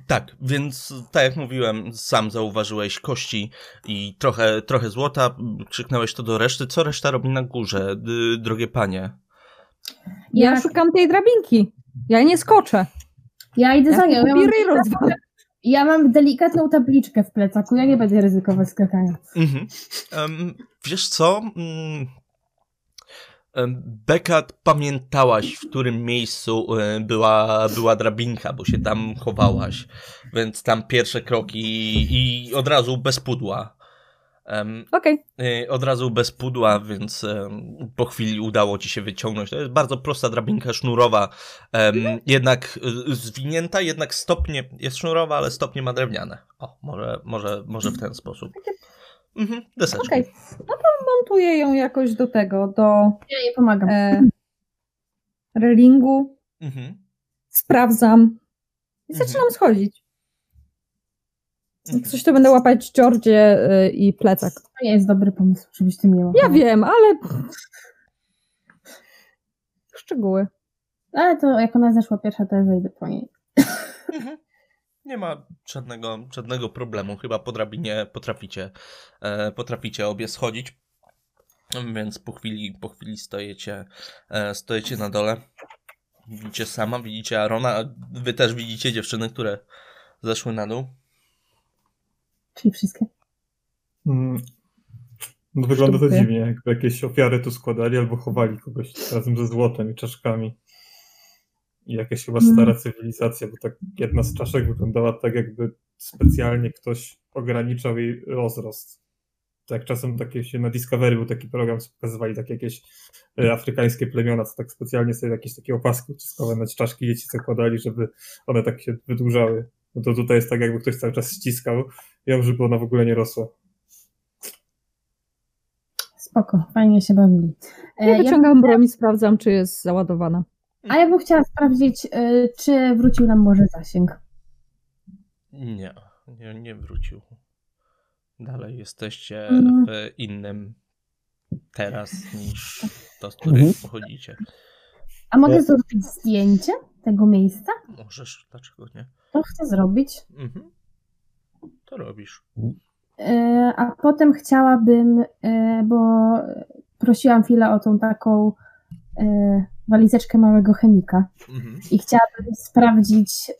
S1: tak, więc tak jak mówiłem, sam zauważyłeś kości i trochę, trochę złota, krzyknąłeś to do reszty. Co reszta robi na górze, drogie panie?
S4: Ja szukam tej drabinki. Ja nie skoczę.
S2: Ja idę
S4: Ja
S2: za nią. Ja mam,
S4: rozwalę.
S2: Ja mam delikatną tabliczkę w plecaku, ja nie będę ryzykować skakania.
S1: Em, wiesz co? Em, Bekat, pamiętałaś, w którym miejscu e, była, była drabinka, bo się tam chowałaś, więc tam pierwsze kroki i od razu bez pudła. Em,
S4: Okej,
S1: y, od razu bez pudła, więc po chwili udało ci się wyciągnąć. To jest bardzo prosta drabinka sznurowa, em, jednak y, zwinięta, jednak stopnie jest sznurowa, ale stopnie ma drewniane. O, może, może, może w ten sposób. Mhm, deseczki.
S4: okej. No to montuję ją jakoś do tego, do
S2: Ja jej pomagam.
S4: e, relingu.
S1: Mhm.
S4: Sprawdzam. I
S1: Mhm.
S4: zaczynam schodzić.
S1: Mhm.
S4: coś to będę łapać Georgie y, i plecak.
S2: To nie jest dobry pomysł, żebyś ty miała.
S4: Ja wiem, ale... Szczegóły.
S2: Ale to jak ona zeszła pierwsza, to ja zejdę po niej.
S1: Mhm. Nie ma żadnego, żadnego problemu. Chyba po drabinie potraficie, e, potraficie obie schodzić. Więc po chwili, po chwili stojecie, e, stojecie na dole. Widzicie sama, widzicie Arona. a Wy też widzicie dziewczyny, które zeszły na dół.
S2: Czyli wszystkie.
S3: Mm. No, wygląda to dziwnie, jakby jakieś ofiary tu składali albo chowali kogoś razem ze złotem i czaszkami. I jakaś chyba stara cywilizacja, bo tak jedna z czaszek wyglądała tak, jakby specjalnie ktoś ograniczał jej rozrost. Tak czasem takie się na Discovery był taki program, co pokazywali takie jakieś e, afrykańskie plemiona, co tak specjalnie sobie jakieś takie opaski uciskowe na czaszki dzieci zakładali, żeby one tak się wydłużały. No to tutaj jest tak, jakby ktoś cały czas ściskał ją, żeby ona w ogóle nie rosła.
S2: Spoko, fajnie się bawili. E,
S4: Ja
S2: ja,
S4: wyciągam broń i sprawdzam, czy jest załadowana.
S2: a ja bym chciała sprawdzić, e, czy wrócił nam może zasięg.
S1: Nie, nie, nie wrócił. Dalej jesteście
S2: Mhm.
S1: w innym teraz niż to, z której
S5: Mhm.
S1: pochodzicie.
S2: A mogę
S5: Ja-
S2: zrobić zdjęcie tego miejsca?
S1: Możesz, dlaczego nie?
S2: To chcę zrobić.
S1: Mhm. To robisz.
S2: E, A potem chciałabym, e, bo prosiłam Fila o tą taką e, walizeczkę małego chemika
S1: Mhm.
S2: i chciałabym sprawdzić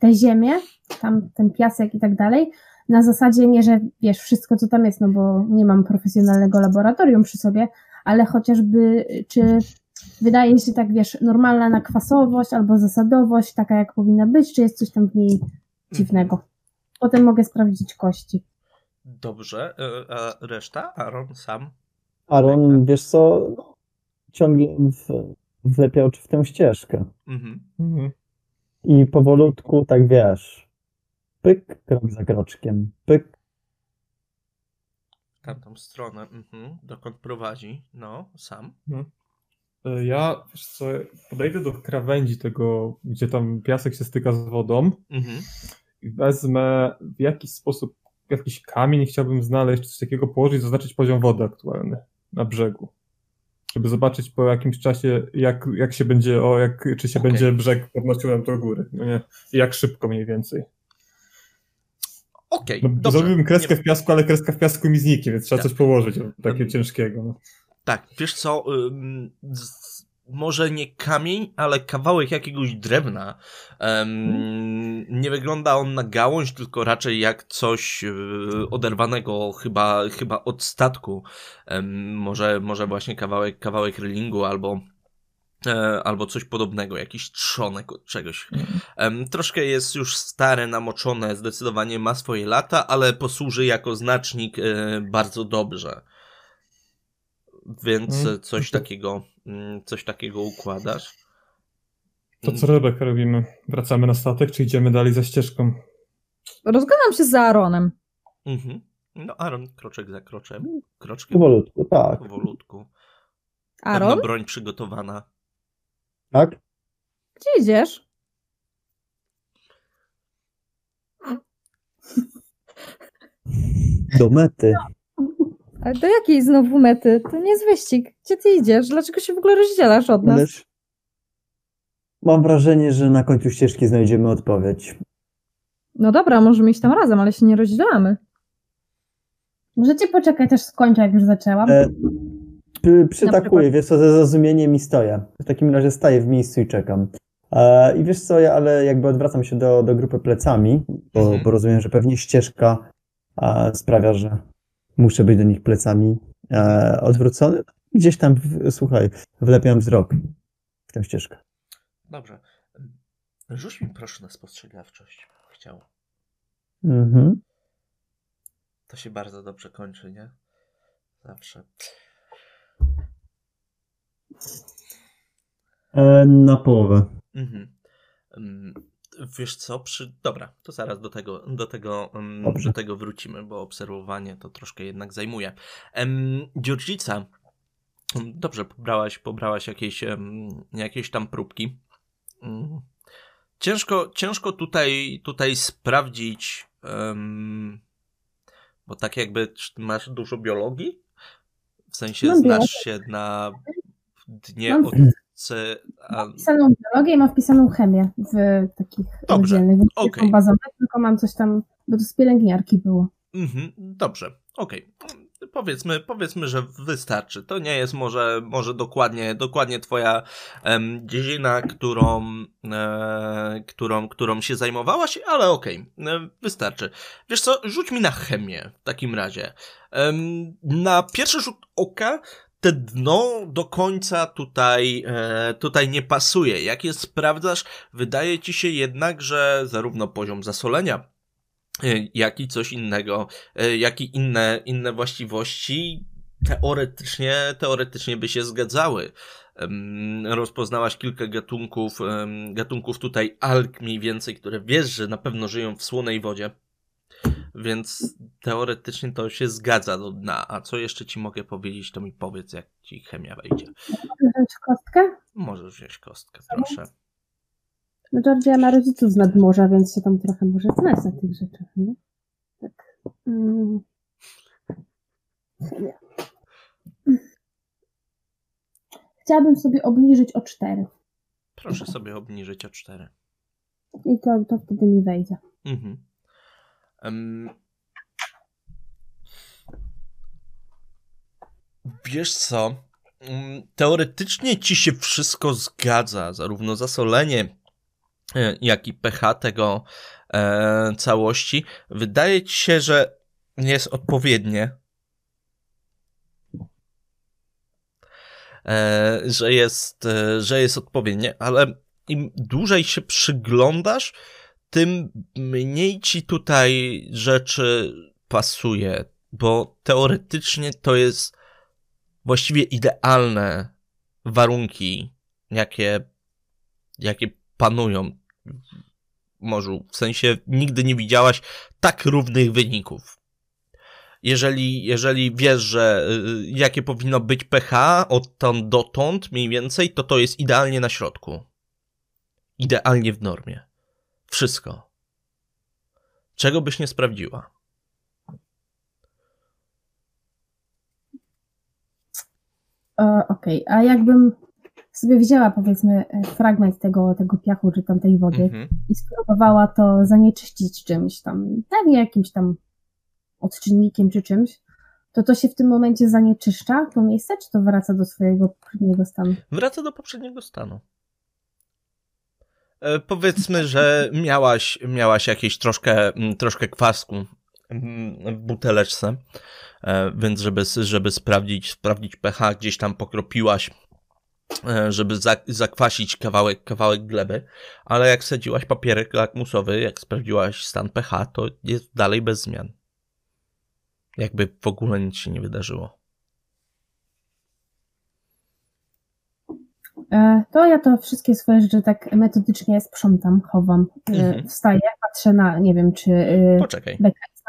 S2: tę ziemię, tam ten piasek i tak dalej, na zasadzie nie, że wiesz, wszystko co tam jest, no bo nie mam profesjonalnego laboratorium przy sobie, ale chociażby czy wydaje się tak, wiesz, normalna nakwasowość albo zasadowość, taka jak powinna być, czy jest coś tam w niej dziwnego. Potem mogę sprawdzić kości.
S1: Dobrze, e, a reszta? Aaron sam?
S5: Aaron, wiesz co, no, ciągle w, wlepiał w tę ścieżkę.
S1: Mhm.
S3: Mhm.
S5: I powolutku, tak wiesz, pyk, krok za kroczkiem, pyk.
S1: Tamtą stronę, mhm. dokąd prowadzi, no, sam.
S3: E, Ja, wiesz co, podejdę do krawędzi tego, gdzie tam piasek się styka z wodą
S1: Mhm.
S3: Wezmę w jakiś sposób jakiś kamień chciałbym znaleźć, coś takiego położyć, zaznaczyć poziom wody aktualny na brzegu. Żeby zobaczyć po jakimś czasie, jak, jak się będzie, o, jak, czy się
S1: Okej.
S3: będzie brzeg podnosił nam do góry. No nie? Jak szybko mniej więcej.
S1: Okej,
S3: No,
S1: dobrze.
S3: zrobiłbym kreskę
S1: Nie-
S3: w piasku, ale kreska w piasku mi zniknie, więc trzeba
S1: Tak.
S3: coś położyć o, takie
S1: Mhm.
S3: ciężkiego. No.
S1: Tak, wiesz co, ym, z, może nie kamień, ale kawałek jakiegoś drewna. Em, nie wygląda on na gałąź, tylko raczej jak coś yy, oderwanego chyba, chyba od statku. Em, może, może właśnie kawałek, kawałek relingu albo e, albo coś podobnego, jakiś trzonek od czegoś. Em, troszkę jest już stare, namoczone, zdecydowanie ma swoje lata, ale posłuży jako znacznik e, bardzo dobrze. Więc e, coś takiego, coś takiego układasz.
S3: To co Rebeka robimy? Wracamy na statek, czy idziemy dalej za ścieżką?
S4: Rozglądam się za Aaronem.
S1: Mhm. No Aaron, kroczek za kroczem, kroczkiem
S5: Powolutku, tak.
S1: powolutku.
S4: Aaron?
S1: Pewno broń przygotowana.
S5: Tak?
S4: Gdzie idziesz?
S5: Do mety.
S4: Ale do jakiej znowu mety? To nie jest wyścig. Gdzie ty idziesz? Dlaczego się w ogóle rozdzielasz od nas?
S5: Ależ mam wrażenie, że na końcu ścieżki znajdziemy odpowiedź.
S4: No dobra, możemy iść tam razem, ale się nie rozdzielamy.
S2: Możecie poczekać, aż skończę, jak już zaczęłam.
S5: E, przy, przytakuję, wiesz co, ze zrozumieniem i stoję. W takim razie staję w miejscu i czekam. E, I wiesz co, ja ale jakby odwracam się do, do grupy plecami, bo,
S1: Mhm.
S5: bo rozumiem, że pewnie ścieżka e, sprawia, że muszę być do nich plecami e, odwrócony. Gdzieś tam, w, słuchaj, wlepiam wzrok w tę ścieżkę.
S1: Dobrze. Rzuć mi proszę na spostrzegawczość. Chciał.
S5: Mhm.
S1: To się bardzo dobrze kończy, nie? Zawsze.
S5: E, na połowę.
S1: Mhm. Wiesz co, przy... dobra, to zaraz do tego, do tego, do tego wrócimy, bo obserwowanie to troszkę jednak zajmuje. Em, Dziurdzica, dobrze, pobrałaś, pobrałaś jakieś, em, jakieś tam próbki. Ym, Ciężko, ciężko tutaj, tutaj sprawdzić, em, bo tak jakby masz dużo biologii? W sensie znasz się na dnie
S2: Mam-
S1: od... A,
S2: Mam wpisaną biologię i mam wpisaną chemię w takich
S1: Dobrze.
S2: Więc są bazowe, tylko mam coś tam, bo to z pielęgniarki było.
S1: Mhm, dobrze, okej. Powiedzmy, powiedzmy, że wystarczy. To nie jest może, może dokładnie, dokładnie twoja em, dziedzina, którą, e, którą, którą się zajmowałaś, ale okej, e, wystarczy. Wiesz co, rzuć mi na chemię w takim razie. Em, na pierwszy rzut oka te dno do końca tutaj, e, tutaj nie pasuje. Jak je sprawdzasz, wydaje ci się jednak, że zarówno poziom zasolenia, e, jak i coś innego, e, jak i inne, inne właściwości teoretycznie, teoretycznie by się zgadzały. Rozpoznałaś kilka gatunków, gatunków tutaj alg mniej więcej, które wiesz, że na pewno żyją w słonej wodzie. Więc teoretycznie to się zgadza do dna. A co jeszcze ci mogę powiedzieć, to mi powiedz, jak ci chemia wejdzie.
S2: Mogę wziąć kostkę?
S1: Możesz wziąć kostkę, proszę.
S2: No Georgia ma rodziców z nadmorza, więc się tam trochę może znać na tych rzeczach, nie? Tak. Mm. Chemia. Chciałabym sobie obniżyć o 4
S1: Proszę sobie obniżyć o 4.
S2: i to, to wtedy mi wejdzie.
S1: Mhm. Wiesz co? Mm, Teoretycznie ci się wszystko zgadza, zarówno zasolenie, e, jak i pH tego e, całości. Wydaje ci się, że jest odpowiednie. E, że jest, e, że jest odpowiednie, ale im dłużej się przyglądasz, tym mniej ci tutaj rzeczy pasuje, bo teoretycznie to jest właściwie idealne warunki, jakie, jakie panują w morzu. W sensie nigdy nie widziałaś tak równych wyników. Jeżeli, jeżeli wiesz, że y, jakie powinno być pH odtąd dotąd mniej więcej, to to jest idealnie na środku. Idealnie w normie. Wszystko. Czego byś nie sprawdziła?
S2: E, Okej, a jakbym sobie wzięła powiedzmy e, fragment tego, tego piachu czy tam tej wody
S1: Mhm.
S2: i spróbowała to zanieczyścić czymś tam, pewnie jakimś tam odczynnikiem czy czymś, to to się w tym momencie zanieczyszcza to miejsce, czy to wraca do swojego poprzedniego stanu?
S1: Wraca do poprzedniego stanu. E, powiedzmy, że miałaś, miałaś jakieś troszkę, mm, troszkę kwasku mm, w buteleczce, e, więc żeby, żeby sprawdzić, sprawdzić pH, gdzieś tam pokropiłaś, e, żeby za, zakwasić kawałek, kawałek gleby, ale jak wsadziłaś papierek lakmusowy, jak sprawdziłaś stan pH, to jest dalej bez zmian. Jakby w ogóle nic się nie wydarzyło.
S2: To ja to wszystkie swoje rzeczy tak metodycznie sprzątam, chowam, e,
S1: Mhm.
S2: wstaję, patrzę na, nie wiem, czy e,
S1: Poczekaj.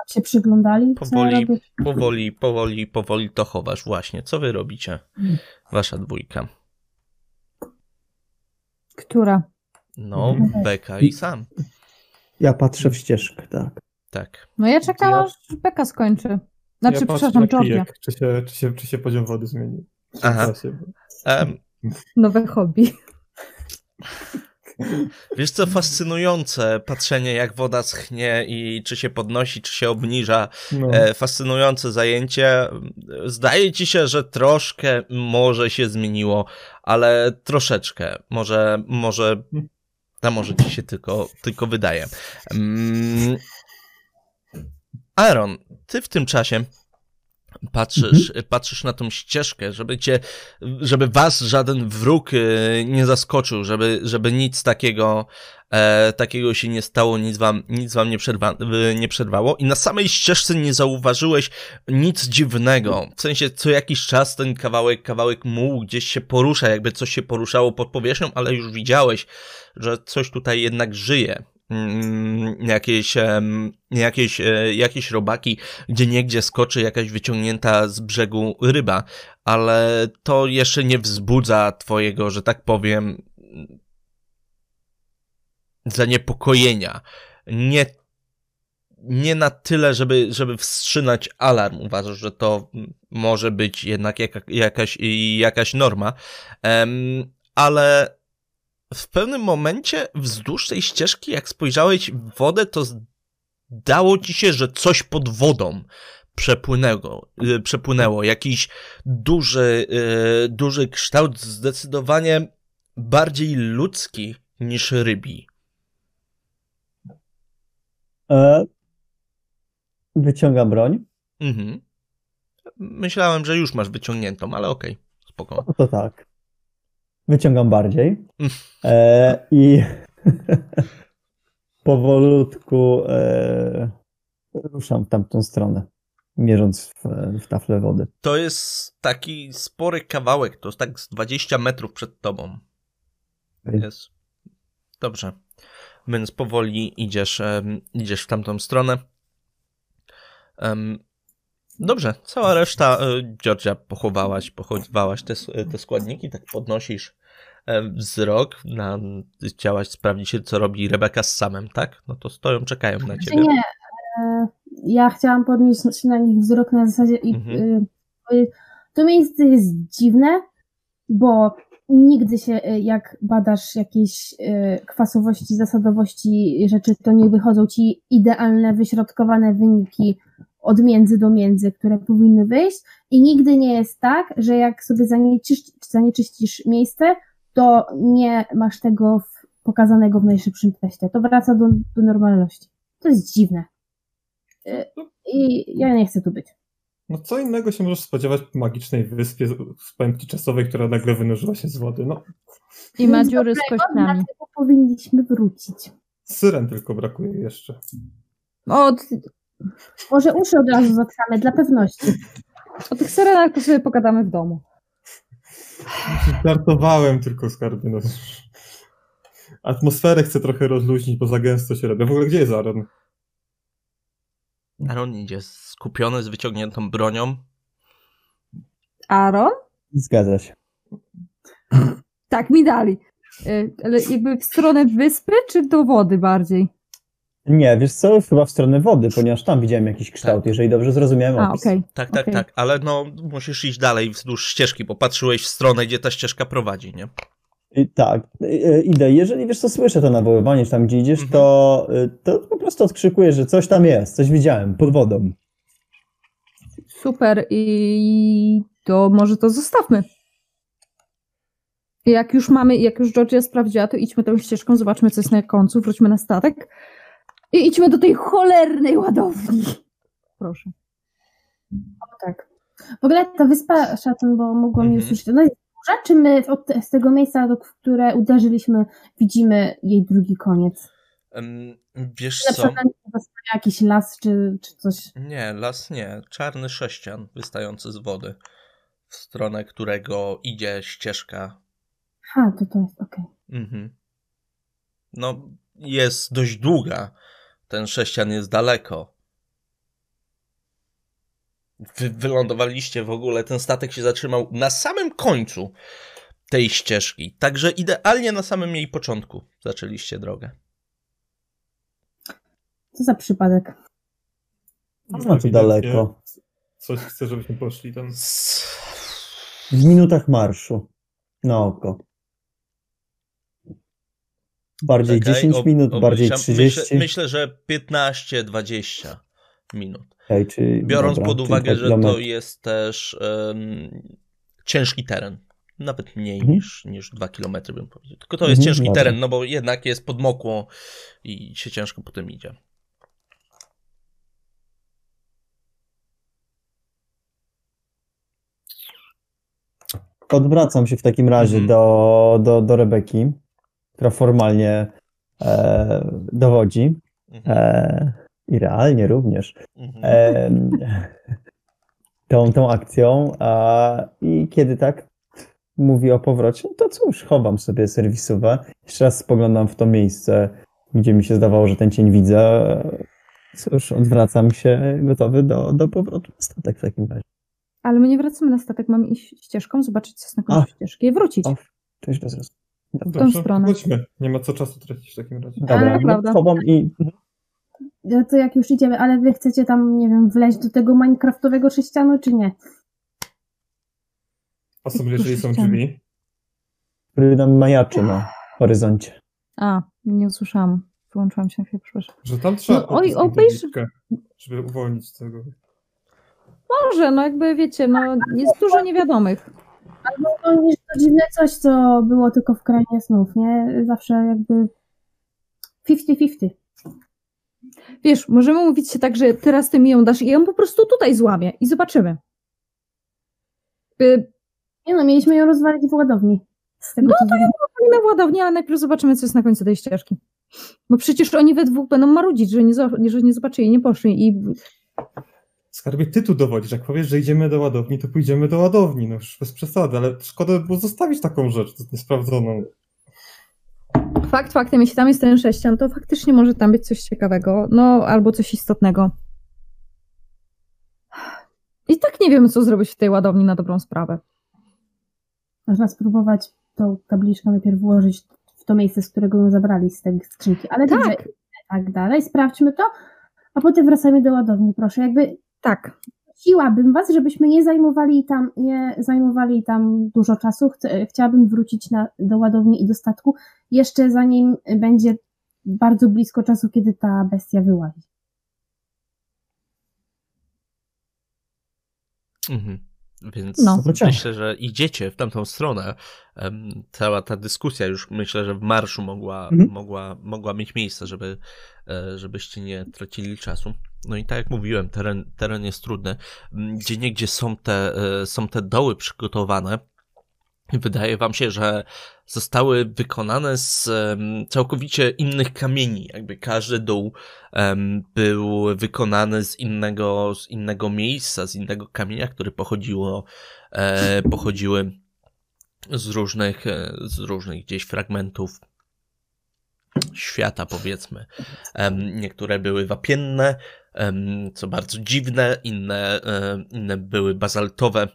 S2: się przyglądali, co ja
S1: Powoli,
S2: robię.
S1: powoli, powoli, powoli to chowasz. Właśnie, co wy robicie? Wasza dwójka.
S4: Która?
S1: No,
S2: Mhm.
S1: Beka i sam.
S5: Ja patrzę w ścieżkę, tak.
S1: Tak.
S4: No ja czekam,
S3: Ja-
S4: aż Beka skończy. Znaczy,
S3: ja
S4: przepraszam, Georgia.
S3: czy się, czy, się, czy się poziom wody zmienił. W
S1: Aha.
S3: czasie, bo-
S1: Em,
S4: Nowe hobby.
S1: wiesz co, fascynujące patrzenie jak woda schnie i czy się podnosi, czy się obniża.
S3: No.
S1: E, fascynujące zajęcie. Zdaje ci się, że troszkę może się zmieniło, ale troszeczkę. Może, może, a może ci się tylko, tylko wydaje. Mm. Aaron, ty w tym czasie patrzysz, patrzysz na tą ścieżkę, żeby cię, żeby was żaden wróg e, nie zaskoczył, żeby, żeby nic takiego, e, takiego się nie stało, nic wam, nic wam nie, przerwa, e, nie przerwało i na samej ścieżce nie zauważyłeś nic dziwnego. W sensie co jakiś czas ten kawałek, kawałek mułu gdzieś się porusza, jakby coś się poruszało pod powierzchnią, ale już widziałeś, że coś tutaj jednak żyje. Mm, jakieś, jakieś, e, jakieś robaki, gdzie niegdzie skoczy jakaś wyciągnięta z brzegu ryba, ale to jeszcze nie wzbudza twojego, że tak powiem, zaniepokojenia. Nie, nie na tyle, żeby, żeby wstrzymać alarm. Uważasz, że to może być jednak jaka, jakaś, jakaś norma, Em, ale w pewnym momencie wzdłuż tej ścieżki, jak spojrzałeś w wodę, to zdało ci się, że coś pod wodą przepłynęło, y, przepłynęło. Jakiś duży, y, duży kształt, zdecydowanie bardziej ludzki niż rybi.
S5: E, wyciągam broń.
S1: Mhm. Myślałem, że już masz wyciągniętą, ale okej, spoko.
S5: No to tak. Wyciągam bardziej. E, I powolutku e, ruszam w tamtą stronę, mierząc w, w taflę wody.
S1: To jest taki spory kawałek, to jest tak z 20 metrów przed tobą. Jest. Dobrze. Więc powoli idziesz, em, idziesz w tamtą stronę. Em, dobrze, cała reszta, e, Georgia, pochowałaś, pochowałaś te, s- te składniki, tak podnosisz e, wzrok, na, chciałaś sprawdzić, co robi Rebeka z samym, tak? No to stoją, czekają na ciebie.
S2: nie? E, Ja chciałam podnieść na nich wzrok na zasadzie i
S1: Mhm.
S2: to miejsce jest dziwne, bo nigdy się, jak badasz jakieś kwasowości, zasadowości rzeczy, to nie wychodzą ci idealne, wyśrodkowane wyniki od między do między, które powinny wyjść i nigdy nie jest tak, że jak sobie zanieczysz, zanieczyścisz miejsce, to nie masz tego w, pokazanego w najszybszym teście. To wraca do, do normalności. To jest dziwne. Y, I ja nie chcę tu być.
S3: No co innego się możesz spodziewać po magicznej wyspie z- pętli czasowej, która nagle wynurzyła się z wody. No,
S4: I ma dziury z kośćmi.
S2: Dlatego powinniśmy wrócić.
S3: syren tylko brakuje jeszcze.
S4: Od,
S2: Może uszy od razu zatkamy, dla pewności.
S4: o tych syrenach to sobie pogadamy w domu.
S3: Żartowałem tylko skarbie. No. Atmosferę chcę trochę rozluźnić, bo za gęsto się robi. W ogóle gdzie jest Aaron?
S1: Aaron idzie skupiony z wyciągniętą bronią.
S4: Aaron?
S5: Zgadza się.
S4: Tak, mi dali. Y, Ale jakby w stronę wyspy, czy do wody bardziej?
S5: Nie, wiesz co, chyba w stronę wody, ponieważ tam widziałem jakiś kształt,
S1: Tak.
S5: jeżeli dobrze zrozumiałem
S4: A,
S5: opis.
S4: okej.
S1: Tak, tak,
S4: Okej.
S1: tak, ale no musisz iść dalej wzdłuż ścieżki, bo patrzyłeś w stronę, gdzie ta ścieżka prowadzi, nie?
S5: I Tak, y, y, idę. Jeżeli wiesz co, słyszę to nawoływanie, że tam gdzie idziesz,
S1: Mhm.
S5: to, y, to po prostu odkrzykujesz, że coś tam jest, coś widziałem, pod wodą.
S4: Super i to może to zostawmy. Jak już mamy, jak już Georgia sprawdziła, to idźmy tą ścieżką, zobaczmy co jest na końcu, wróćmy na statek i idźmy do tej cholernej ładowni. Proszę.
S2: Tak. W ogóle ta wyspa Szaton, bo mogłam
S1: Mhm.
S2: już usłyszeć, ona jest duża, czy my od, z tego miejsca, do, w które uderzyliśmy, widzimy jej drugi koniec?
S1: Em, wiesz
S2: Na
S1: co?
S2: przykład na jakiś las, czy, czy coś.
S1: Nie, las nie. Czarny sześcian wystający z wody, w stronę którego idzie ścieżka.
S2: Ha, to to jest okej.
S1: Mhm. No, jest dość długa. Ten sześcian jest daleko. Wy, wylądowaliście w ogóle, ten statek się zatrzymał na samym końcu tej ścieżki. Także idealnie na samym jej początku zaczęliście drogę.
S2: Co za przypadek.
S5: To znaczy daleko.
S3: Coś chcę, żebyśmy poszli tam.
S5: W minutach marszu. Na oko. Bardziej
S1: Czekaj,
S5: 10
S1: ob-
S5: minut, bardziej
S1: obmyślam.
S5: 30.
S1: Myślę, myślę że 15-20 minut.
S5: Okej, czyli,
S1: Biorąc
S5: dobra,
S1: pod uwagę,
S5: dwa
S1: że to jest też em, ciężki teren. Nawet mniej
S5: Mhm.
S1: niż, niż 2 km bym powiedział. Tylko to jest
S5: Mhm,
S1: ciężki
S5: dobra.
S1: teren, no bo jednak jest podmokło i się ciężko po tym idzie.
S5: Odwracam się w takim razie
S1: Mhm.
S5: do, do, do Rebeki, która formalnie e, dowodzi.
S1: Mhm.
S5: E, I realnie również.
S1: Mhm.
S5: E, tą, tą akcją. A, I kiedy tak mówi o powrocie, no to cóż, chowam sobie serwisowe. Jeszcze raz spoglądam w to miejsce, gdzie mi się zdawało, że ten cień widzę. Cóż, odwracam się gotowy do, do powrotu na statek w takim razie.
S4: Ale my nie wracamy na statek, mamy iść ścieżką, zobaczyć co jest na końcu ścieżki i wrócić.
S5: O. Cześć, bez roz...
S4: w tą stronę.
S3: Chodźmy. Nie ma co czasu tracić w takim razie.
S5: Dobra,
S4: to prawda.
S5: no, chowam i
S2: No to jak już idziemy, ale wy chcecie tam, nie wiem, wleźć do tego minecraftowego sześcianu, czy nie?
S3: A sobie, jeżeli są drzwi.
S5: który nam majaczy na horyzoncie.
S4: A, nie usłyszałam. Wyłączyłam się na chwilę, przepraszam.
S3: Że tam trzeba
S4: No, oj, obejrz-
S3: żeby uwolnić tego.
S4: Może, no jakby wiecie, no jest dużo niewiadomych.
S2: No niż to dziwne coś, co było tylko w krainie snów, nie? Zawsze jakby 50-50.
S4: Wiesz, możemy mówić się tak, że teraz ty mi ją dasz i ją po prostu tutaj złamię i zobaczymy. Y,
S2: Nie no, mieliśmy ją rozwalić w ładowni. Tego,
S4: No
S2: co wiem.
S4: na ładownię, ale najpierw zobaczymy, co jest na końcu tej ścieżki. Bo przecież oni we dwóch będą marudzić, że nie, że nie zobaczyli, nie poszli i
S3: Skarbie, ty tu dowodzisz. Jak powiesz, że idziemy do ładowni, to pójdziemy do ładowni. No już bez przesady, ale szkoda by było zostawić taką rzecz niesprawdzoną.
S4: fakt faktem, jeśli tam jest ten sześcian, to faktycznie może tam być coś ciekawego, no albo coś istotnego. I tak nie wiemy, co zrobić w tej ładowni na dobrą sprawę.
S2: Można spróbować tą tabliczkę najpierw włożyć w to miejsce, z którego ją zabrali z tej skrzynki. Ale
S4: Tak.
S2: tak dalej, sprawdźmy to, a potem wracamy do ładowni, proszę. Jakby
S4: Tak,
S2: prosiłabym was, żebyśmy nie zajmowali tam, nie zajmowali tam dużo czasu. Chciałabym wrócić na, do ładowni i do statku jeszcze zanim będzie bardzo blisko czasu, kiedy ta bestia wyłazi.
S1: Mhm. Więc
S4: No.
S1: myślę, że idziecie w tamtą stronę. Cała ta dyskusja już myślę, że w marszu mogła,
S5: Mhm.
S1: mogła, mogła mieć miejsce, żeby, e, żebyście nie tracili czasu. No i tak jak mówiłem, teren, teren jest trudny. Gdzie niegdzie są te, e, są te doły przygotowane. Wydaje wam się, że zostały wykonane z całkowicie innych kamieni. Jakby każdy dół był wykonany z innego, z innego miejsca, z innego kamienia, który pochodziło, e, pochodziły z różnych, e, z różnych gdzieś fragmentów świata, powiedzmy. Niektóre były wapienne, co bardzo dziwne, inne, inne były bazaltowe,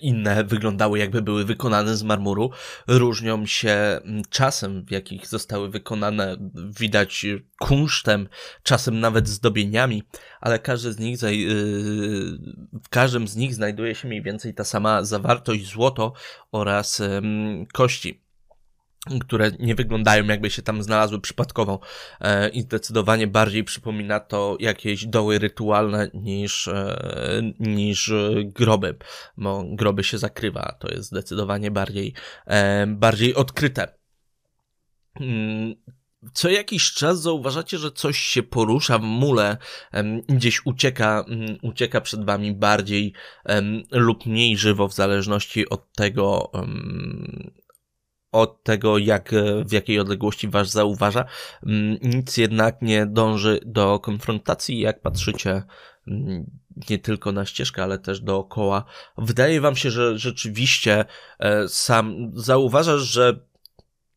S1: inne wyglądały jakby były wykonane z marmuru. Różnią się czasem, w jakich zostały wykonane, widać kunsztem, czasem nawet zdobieniami, ale każdy z nich, y, w każdym z nich znajduje się mniej więcej ta sama zawartość złoto oraz kości które nie wyglądają jakby się tam znalazły przypadkowo e, i zdecydowanie bardziej przypomina to jakieś doły rytualne niż, e, niż groby, bo groby się zakrywa, to jest zdecydowanie bardziej, e, bardziej odkryte. Mm, co jakiś czas zauważacie, że coś się porusza w mule, gdzieś ucieka, mm, ucieka przed wami bardziej lub mniej żywo, w zależności od tego, od tego, jak, e, w jakiej odległości was zauważa. Mm, nic jednak nie dąży do konfrontacji, jak patrzycie mm, nie tylko na ścieżkę, ale też dookoła. Wydaje wam się, że rzeczywiście e, sam zauważasz, że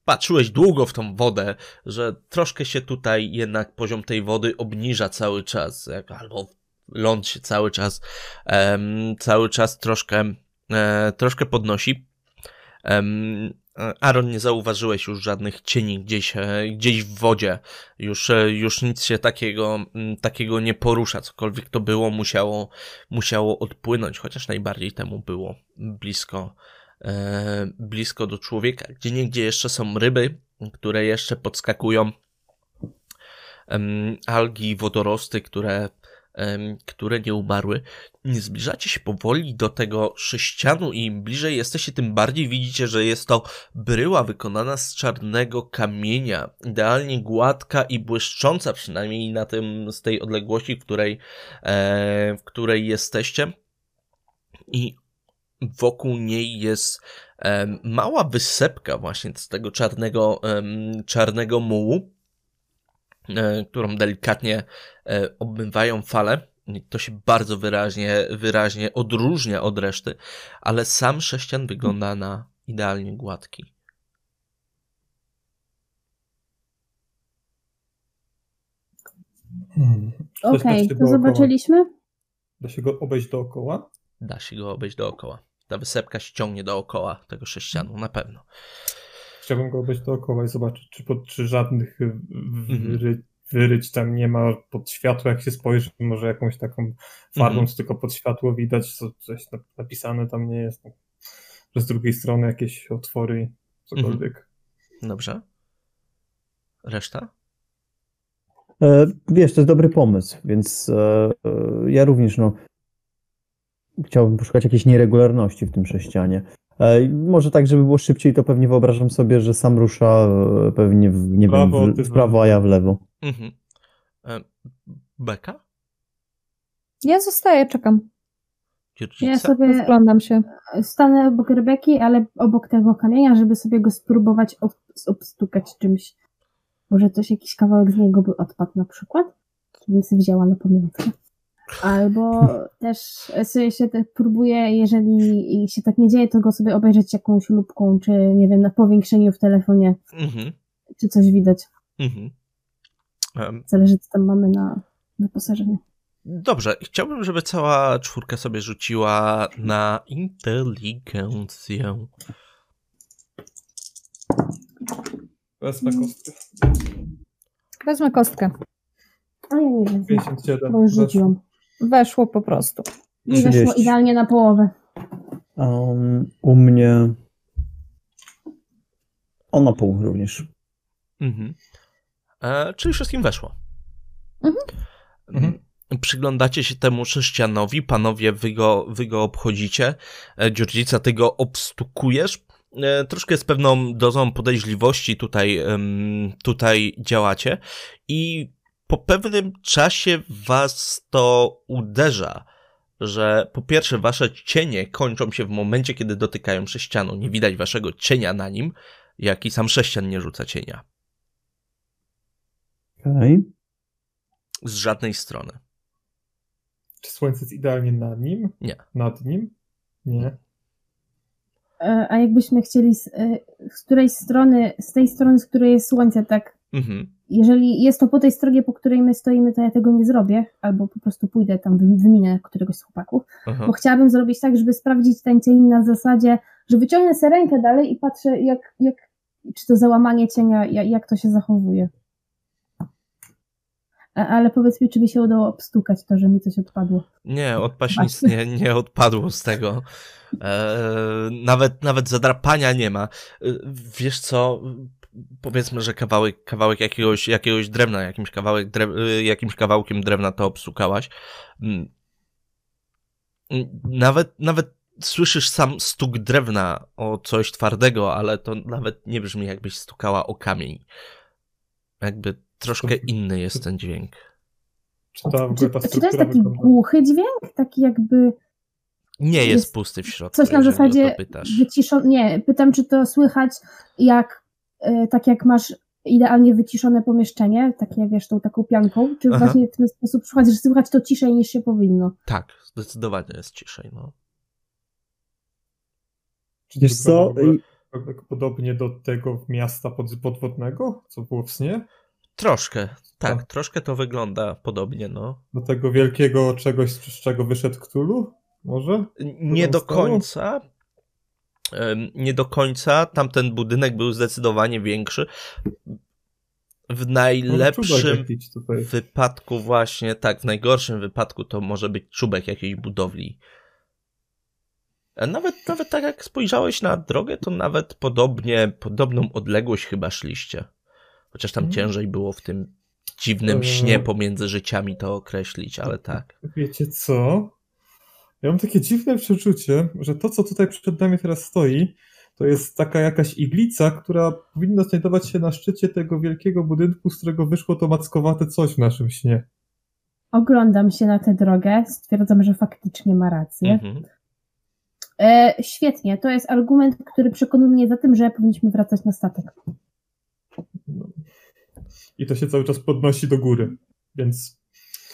S1: patrzyłeś długo w tą wodę, że troszkę się tutaj jednak poziom tej wody obniża cały czas, albo ląd się cały czas, cały czas troszkę, e, troszkę podnosi. Um, Aaron, nie zauważyłeś już żadnych cieni gdzieś, e, gdzieś w wodzie. Już, e, już nic się takiego, takiego nie porusza. Cokolwiek to było, musiało, musiało odpłynąć, chociaż najbardziej temu było blisko, e, blisko do człowieka. Gdzie niegdzie jeszcze są ryby, które jeszcze podskakują. algi, wodorosty, które które nie umarły. Zbliżacie się powoli do tego sześcianu i im bliżej jesteście, tym bardziej widzicie, że jest to bryła wykonana z czarnego kamienia, idealnie gładka i błyszcząca, przynajmniej na tym, z tej odległości, w której, e, w której jesteście. I wokół niej jest mała wysepka właśnie z tego czarnego, czarnego mułu którą delikatnie e, obmywają fale. To się bardzo wyraźnie, wyraźnie odróżnia od reszty, ale sam sześcian wygląda na idealnie gładki.
S2: Hmm. Okej, okay, to zobaczyliśmy?
S3: Da się go obejść dookoła?
S1: Da się go obejść dookoła. Ta wysepka ściągnie dookoła tego sześcianu, na pewno.
S3: Chciałbym go obejść dookoła i zobaczyć, czy, pod, czy żadnych wyry, wyryć tam nie ma pod światło, jak się spojrzy, może jakąś taką farbą, mm -hmm. tylko pod światło widać, co coś napisane tam nie jest. Że z drugiej strony jakieś otwory, cokolwiek. Mm
S1: -hmm. Dobrze. Reszta?
S5: E, wiesz, to jest dobry pomysł, więc e, e, ja również no, chciałbym poszukać jakiejś nieregularności w tym sześcianie. E, może tak, żeby było szybciej, to pewnie wyobrażam sobie, że sam rusza e, pewnie w, nie prawo, wiem, w, w prawo, a ja w lewo. Mhm.
S1: E, Beka?
S4: Ja zostaję, czekam.
S2: Ja sobie Rozglądam się. Stanę obok Rebeki, ale obok tego kamienia, żeby sobie go spróbować ob obstukać czymś. Może coś, jakiś kawałek z niego by odpadł na przykład? Bym sobie wzięła na pamiątkę. Albo też sobie się tak próbuję, jeżeli się tak nie dzieje, to go sobie obejrzeć jakąś lubką, czy nie wiem, na powiększeniu w telefonie. Mhm. Czy coś widać. Mhm. Um. Zależy, co tam mamy na wyposażenie.
S1: Dobrze, chciałbym, żeby cała czwórka sobie rzuciła na inteligencję.
S3: Wezmę kostkę.
S4: Wezmę kostkę.
S2: A ja nie wiem. 57. Bo już rzuciłam.
S4: Weszło po prostu.
S2: I weszło idealnie na połowę.
S5: Um, u mnie on na pół również. Mhm.
S1: E, czyli wszystkim weszło. Mhm. mhm. Przyglądacie się temu sześcianowi, panowie, wy go, wy go obchodzicie. E, Dziurdzica, ty go obstukujesz. E, troszkę z pewną dozą podejrzliwości tutaj, tutaj działacie i po pewnym czasie was to uderza, że po pierwsze wasze cienie kończą się w momencie, kiedy dotykają sześcianu. Nie widać waszego cienia na nim, jak i sam sześcian nie rzuca cienia.
S5: Okej. Okay.
S1: Z żadnej strony.
S3: Czy słońce jest idealnie nad nim?
S1: Nie.
S3: Nad nim? Nie.
S2: E, A jakbyśmy chcieli z, e, z której strony, z tej strony, z której jest słońce, tak,
S1: Mhm.
S2: jeżeli jest to po tej stronie, po której my stoimy, to ja tego nie zrobię, albo po prostu pójdę tam, wy- wyminę któregoś z chłopaków,
S1: Aha.
S2: bo chciałabym zrobić tak, żeby sprawdzić ten cień na zasadzie, że wyciągnę sobie rękę dalej i patrzę, jak, jak czy to załamanie cienia, jak, to się zachowuje. Ale powiedz mi, czy mi się udało obstukać to, że mi coś odpadło.
S1: Nie, odpaść nic nie, nie odpadło z tego. E, nawet, nawet zadrapania nie ma. E, wiesz co? Powiedzmy, że kawałek, kawałek jakiegoś, jakiegoś drewna, jakimś, kawałek drew, e, jakimś kawałkiem drewna to obsukałaś. Mm. Mm, Nawet, nawet słyszysz sam stuk drewna o coś twardego, ale to nawet nie brzmi jakbyś stukała o kamień. Jakby troszkę inny jest ten dźwięk.
S3: Czy ta, w ogóle
S2: Czy, czy to jest taki
S3: wygląda?
S2: głuchy dźwięk? Taki jakby
S1: Nie jest,
S2: Jest
S1: pusty w środku.
S2: coś na zasadzie
S1: pytasz.
S2: Nie, pytam, czy to słychać jak, tak jak masz idealnie wyciszone pomieszczenie, takie wiesz, tą taką pianką, czy
S1: Aha.
S2: właśnie w ten sposób słychać, że słychać to ciszej niż się powinno.
S1: Tak, zdecydowanie jest ciszej, no.
S3: Czy to
S5: Wiesz co?
S3: tak podobnie do tego miasta pod, podwodnego, co było w śnie?
S1: Troszkę, tak,
S3: Tak.
S1: troszkę to wygląda podobnie, no.
S3: Do tego wielkiego czegoś, z czego wyszedł Cthulhu? Może?
S1: Nie do
S3: stało?
S1: końca. Nie do końca. Tamten budynek był zdecydowanie większy. W najlepszym wypadku właśnie, tak, w najgorszym wypadku to może być czubek jakiejś budowli. A Nawet, nawet tak jak spojrzałeś na drogę, to nawet podobnie, podobną odległość chyba szliście. Chociaż tam
S3: Mhm.
S1: ciężej było w tym dziwnym
S3: Eee.
S1: śnie pomiędzy życiami to określić, ale tak.
S3: Wiecie co? Ja mam takie dziwne przeczucie, że to, co tutaj przed nami teraz stoi, to jest taka jakaś iglica, która powinna znajdować się na szczycie tego wielkiego budynku, z którego wyszło to mackowate coś w naszym śnie.
S2: Oglądam się na tę drogę, stwierdzam, że faktycznie ma rację.
S1: Mhm.
S2: E, świetnie, to jest argument, który przekonuje mnie za tym, że powinniśmy wracać na statek.
S3: No. I to się cały czas podnosi do góry. Więc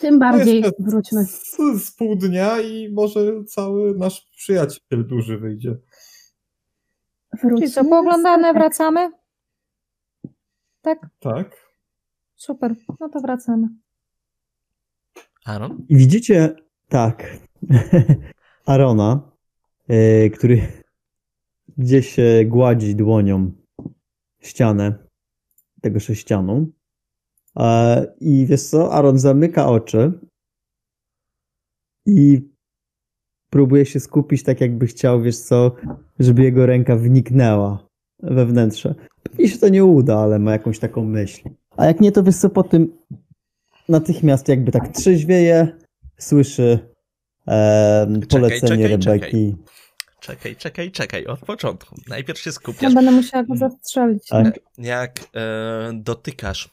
S2: Tym bardziej
S3: jeszcze
S2: wróćmy.
S3: z, z pół dnia i może cały nasz przyjaciel duży wyjdzie.
S2: wróćmy
S4: Czyli co, pooglądane, wracamy? Tak?
S3: Tak?
S4: Super, no to wracamy.
S1: Aaron?
S5: I widzicie, tak, Arona, e, który gdzieś gładzi dłonią ścianę tego sześcianu. E, I wiesz co, Aaron zamyka oczy i próbuje się skupić tak jakby chciał, wiesz co, żeby jego ręka wniknęła we wnętrze. Pewnie się to nie uda, ale ma jakąś taką myśl. A jak nie, to wiesz co, po tym natychmiast jakby tak trzeźwieje, słyszy em, polecenie
S1: czekaj, czekaj.
S5: Rebeki.
S1: Czekaj, czekaj, czekaj, od początku. Najpierw się
S4: Ja
S1: skupiasz.
S4: będę musiała go zastrzelić.
S5: Tak.
S1: Jak e, dotykasz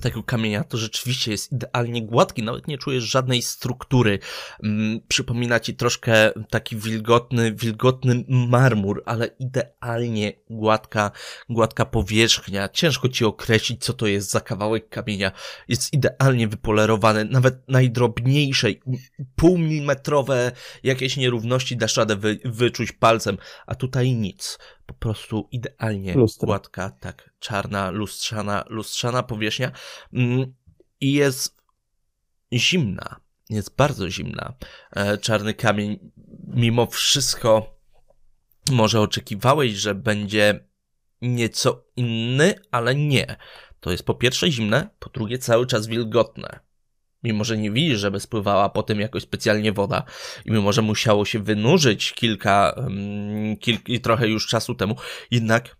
S1: tego kamienia, to rzeczywiście jest idealnie gładki, nawet nie czujesz żadnej struktury. Mm, przypomina ci troszkę taki wilgotny, wilgotny marmur, ale idealnie gładka, gładka powierzchnia. Ciężko ci określić, co to jest za kawałek kamienia. Jest idealnie wypolerowany, nawet najdrobniejszej, półmilimetrowe jakieś nierówności dasz radę wy, wyczuć palcem, a tutaj nic. Po prostu idealnie gładka, tak, czarna, lustrzana, lustrzana powierzchnia mm, i jest zimna, jest bardzo zimna. E, Czarny kamień, mimo wszystko, może oczekiwałeś, że będzie nieco inny, ale nie. To jest po pierwsze zimne, po drugie cały czas wilgotne. Mimo, że nie widzisz, żeby spływała po tym jakoś specjalnie woda i mimo, że musiało się wynurzyć kilka, um, kilk, i trochę już czasu temu, jednak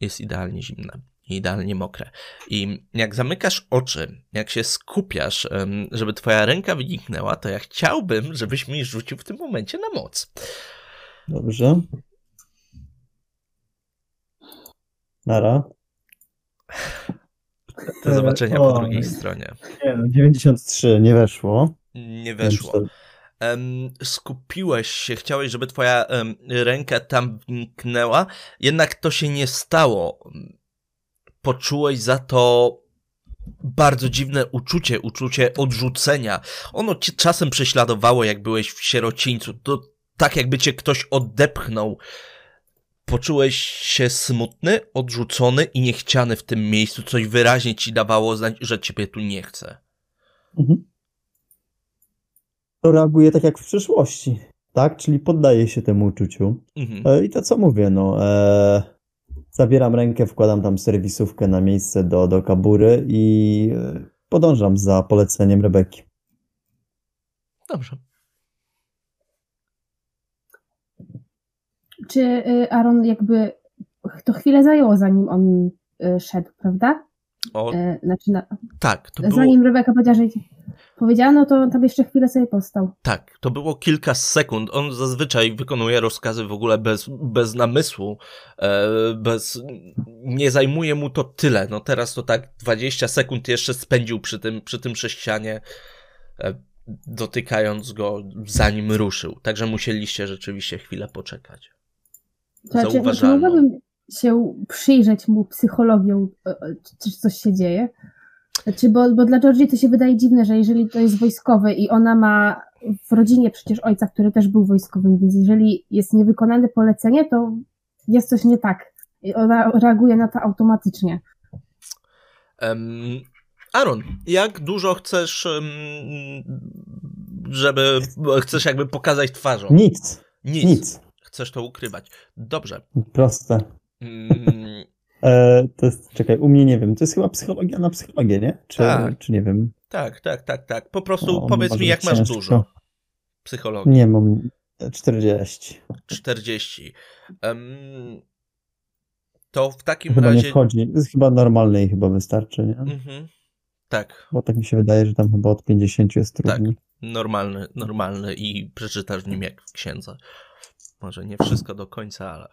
S1: jest idealnie zimne, idealnie mokre. I jak zamykasz oczy, jak się skupiasz, żeby twoja ręka wyniknęła, to ja chciałbym, żebyś mi rzucił w tym momencie na moc.
S5: Dobrze. Nara.
S1: Do zobaczenia
S5: E,
S1: po drugiej stronie.
S5: Nie, no, 93, nie weszło.
S1: Nie weszło. Skupiłeś się, chciałeś, żeby twoja ręka tam wniknęła, jednak to się nie stało. Poczułeś za to bardzo dziwne uczucie, uczucie odrzucenia. Ono cię czasem prześladowało, jak byłeś w sierocińcu. To tak jakby cię ktoś odepchnął. Poczułeś się smutny, odrzucony i niechciany w tym miejscu. Coś wyraźnie ci dawało znać, że ciebie tu nie chce.
S5: Mhm. To reaguje tak jak w przyszłości, tak? Czyli poddaje się temu uczuciu.
S1: Mhm.
S5: E, I to co mówię, no. E, zabieram rękę, wkładam tam serwisówkę na miejsce do, do kabury i e, podążam za poleceniem Rebeki.
S1: Dobrze.
S2: Czy y, Aaron jakby to chwilę zajęło, zanim on y, szedł, prawda?
S1: O,
S2: Y, Znaczy, na,
S1: tak, to było,
S2: zanim Rebeka powiedziała, że idzie- powiedziała, no to tam jeszcze chwilę sobie postał.
S1: tak, to było kilka sekund. On zazwyczaj wykonuje rozkazy w ogóle bez, bez namysłu, e, bez, nie zajmuje mu to tyle. No teraz to tak 20 sekund jeszcze spędził przy tym, przy tym sześcianie, e, dotykając go zanim ruszył. Także musieliście rzeczywiście chwilę poczekać.
S2: Znaczy, czy
S1: Zauważalną.
S2: mogłabym się przyjrzeć mu psychologią, e, e, czy coś się dzieje? Znaczy, bo, bo dla Georgii to się wydaje dziwne, że jeżeli to jest wojskowy i ona ma w rodzinie przecież ojca, który też był wojskowym, więc jeżeli jest niewykonane polecenie, to jest coś nie tak. I ona reaguje na to automatycznie.
S1: Em, Aaron, jak dużo chcesz, żeby, chcesz jakby pokazać twarzą?
S5: Nic,
S1: Nic.
S5: nic.
S1: Chcesz to ukrywać. Dobrze.
S5: Proste.
S1: Mm,
S5: E, to jest, czekaj, u mnie nie wiem, to jest chyba psychologia na psychologię, nie? Czy,
S1: Tak.
S5: czy nie wiem?
S1: tak, tak, tak, tak. Po prostu
S5: O,
S1: powiedz mi, jak masz
S5: ciężko.
S1: dużo psychologii.
S5: Nie, mam 40.
S1: 40. Em, to w takim
S5: Chyba nie
S1: razie.
S5: wchodzi. To jest chyba normalne i chyba wystarczy, nie?
S1: Mhm. Tak,
S5: Bo tak mi się wydaje, że tam chyba od 50 jest trudniej.
S1: normalny, normalny i przeczytasz w nim jak w księdze. Może nie wszystko do końca, ale.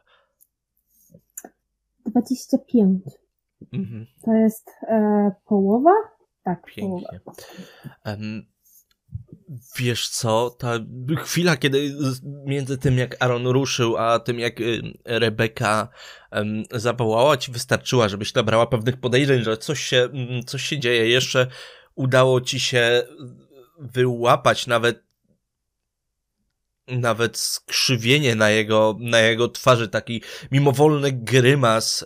S2: 25.
S1: Mhm.
S2: To jest e, połowa? Tak, połowa.
S1: Pięknie. Em, wiesz co, ta chwila, kiedy między tym jak Aaron ruszył, a tym jak y, Rebeka em, zawołała ci wystarczyła, żebyś nabrała pewnych podejrzeń, że coś się, mm, coś się dzieje. Jeszcze udało ci się wyłapać nawet nawet skrzywienie na jego, na jego twarzy, taki mimowolny grymas,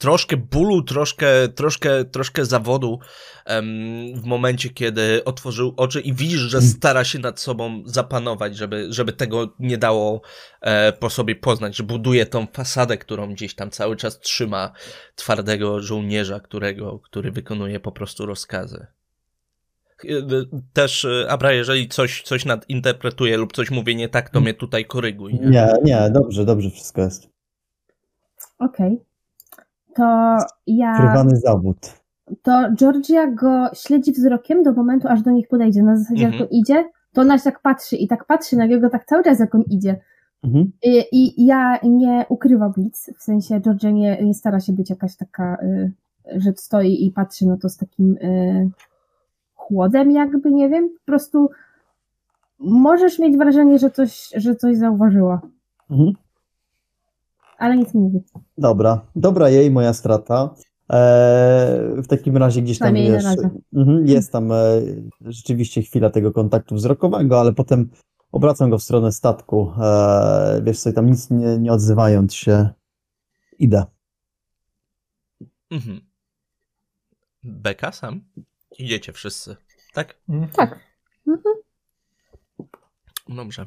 S1: troszkę bólu, troszkę, troszkę, troszkę zawodu w momencie, kiedy otworzył oczy i widzisz, że stara się nad sobą zapanować, żeby, żeby tego nie dało e, po sobie poznać, że buduje tą fasadę, którą gdzieś tam cały czas trzyma twardego żołnierza, którego, który wykonuje po prostu rozkazy. E, Też, e, Abra, jeżeli coś, coś nadinterpretuję lub coś mówię nie tak, to mnie tutaj koryguj. Nie?
S5: Nie, nie, dobrze, dobrze wszystko jest.
S2: Okej. To ja.
S5: Krywany zawód.
S2: To Georgia go śledzi wzrokiem do momentu, aż do nich podejdzie. Na zasadzie,
S1: Mhm.
S2: jak on idzie, to ona się tak patrzy i tak patrzy na niego tak cały czas, jak on idzie.
S5: Mhm.
S2: I, i ja nie ukrywam nic. W sensie Georgia nie, nie stara się być jakaś taka, y, że stoi i patrzy no to z takim y, chłodem, jakby, nie wiem. Po prostu możesz mieć wrażenie, że coś, że coś zauważyła,
S5: Mhm.
S2: ale nic nie mówi.
S5: Dobra, dobra jej, moja strata. Eee, w takim razie gdzieś tam
S2: razie.
S5: mhm, jest tam e, rzeczywiście chwila tego kontaktu wzrokowego, ale potem obracam go w stronę statku. Eee, wiesz sobie tam nic nie, nie odzywając się, idę.
S1: Mhm. Beka sam? Idziecie wszyscy, tak?
S4: Tak. Mhm.
S1: Dobrze.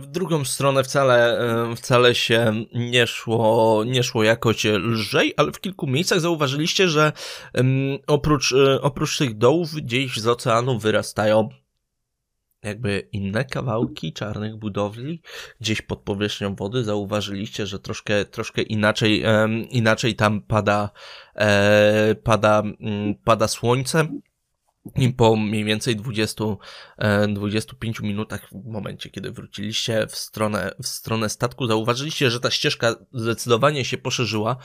S1: W drugą stronę wcale, wcale się nie szło, nie szło jakoś lżej, ale w kilku miejscach zauważyliście, że oprócz, e, oprócz tych dołów gdzieś z oceanu wyrastają jakby inne kawałki czarnych budowli. Gdzieś pod powierzchnią wody zauważyliście, że troszkę, troszkę inaczej, em, inaczej tam pada, e, pada, mm, pada słońce. I po mniej więcej 20, e, 25 minutach, w momencie kiedy wróciliście w stronę, w stronę statku, zauważyliście, że ta ścieżka zdecydowanie się poszerzyła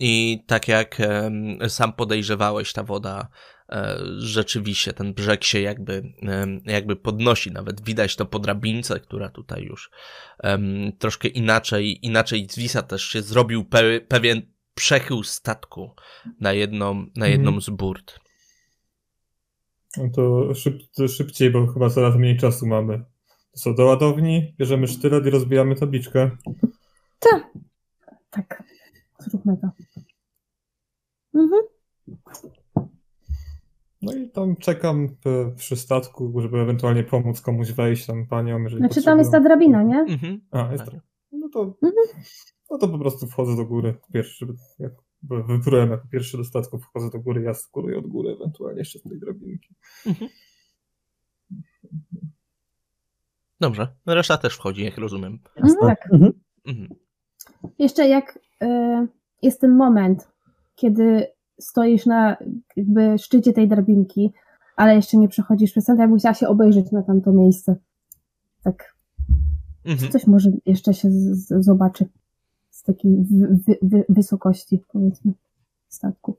S1: i tak jak sam podejrzewałeś, ta woda e, rzeczywiście, ten brzeg się jakby, em, jakby podnosi, nawet widać to po drabince, która tutaj już troszkę inaczej, inaczej zwisa też się zrobił pe, pewien przechył statku na jedną, na jedną z burt.
S3: No to, szyb, to szybciej, bo chyba coraz mniej czasu mamy. Co, do ładowni, bierzemy sztylet i rozbijamy tabliczkę.
S4: Tak.
S2: Tak, zróbmy to.
S4: Mhm.
S3: No i tam czekam p- przy statku, żeby ewentualnie pomóc komuś wejść tam paniom, jeżeli
S2: Znaczy tam jest ta
S3: potrzebują.
S2: drabina, nie?
S1: Mhm.
S3: A, jest
S1: Tak.
S3: tak. No to,
S4: Mhm.
S3: no to po prostu wchodzę do góry. Pierwszy, żeby- jak wyprułem jako pierwszy do statku, wchodzę do góry, ja skóruję od góry, ewentualnie jeszcze z tej drabinki.
S1: Dobrze. Reszta też wchodzi, jak rozumiem.
S4: Mhm.
S2: Tak.
S5: Mhm.
S1: Mhm.
S2: Jeszcze jak y, jest ten moment, kiedy stoisz na jakby szczycie tej drabinki, ale jeszcze nie przechodzisz przez ten, ja bym chciała się obejrzeć na tamto miejsce. Tak,
S1: Mhm.
S2: coś może jeszcze się z, z, zobaczy z takiej wy, wy, wy, wysokości, powiedzmy, statku.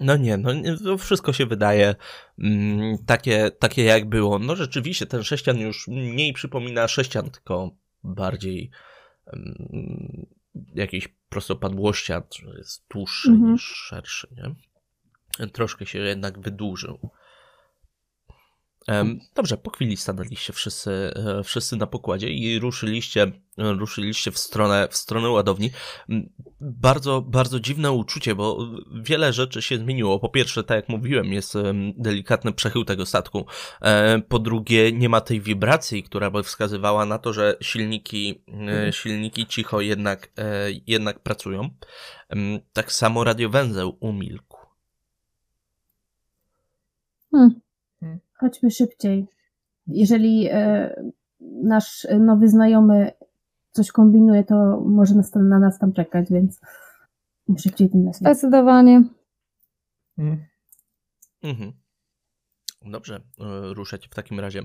S1: No nie, no to wszystko się wydaje mm, takie, takie jak było. No rzeczywiście ten sześcian już mniej przypomina sześcian, tylko bardziej mm, jakiejś prostopadłościan, jest dłuższy
S2: Mhm.
S1: niż szerszy, nie? Troszkę się jednak wydłużył. Em, Dobrze, po chwili stanęliście wszyscy, e, wszyscy na pokładzie i ruszyliście, ruszyliście w stronę, w stronę ładowni. Bardzo, bardzo dziwne uczucie, bo wiele rzeczy się zmieniło. Po pierwsze, tak jak mówiłem, jest delikatny przechył tego statku. E, Po drugie, nie ma tej wibracji, która by wskazywała na to, że silniki, e, silniki cicho jednak, e, jednak pracują. Tak samo radiowęzeł umilkł.
S4: Hmm.
S2: Chodźmy szybciej. Jeżeli e, nasz nowy znajomy coś kombinuje, to może nas, tam- na nas tam czekać, więc im szybciej, tym lepiej.
S4: Zdecydowanie.
S3: Mm.
S1: Mhm. Dobrze, e, ruszać w takim razie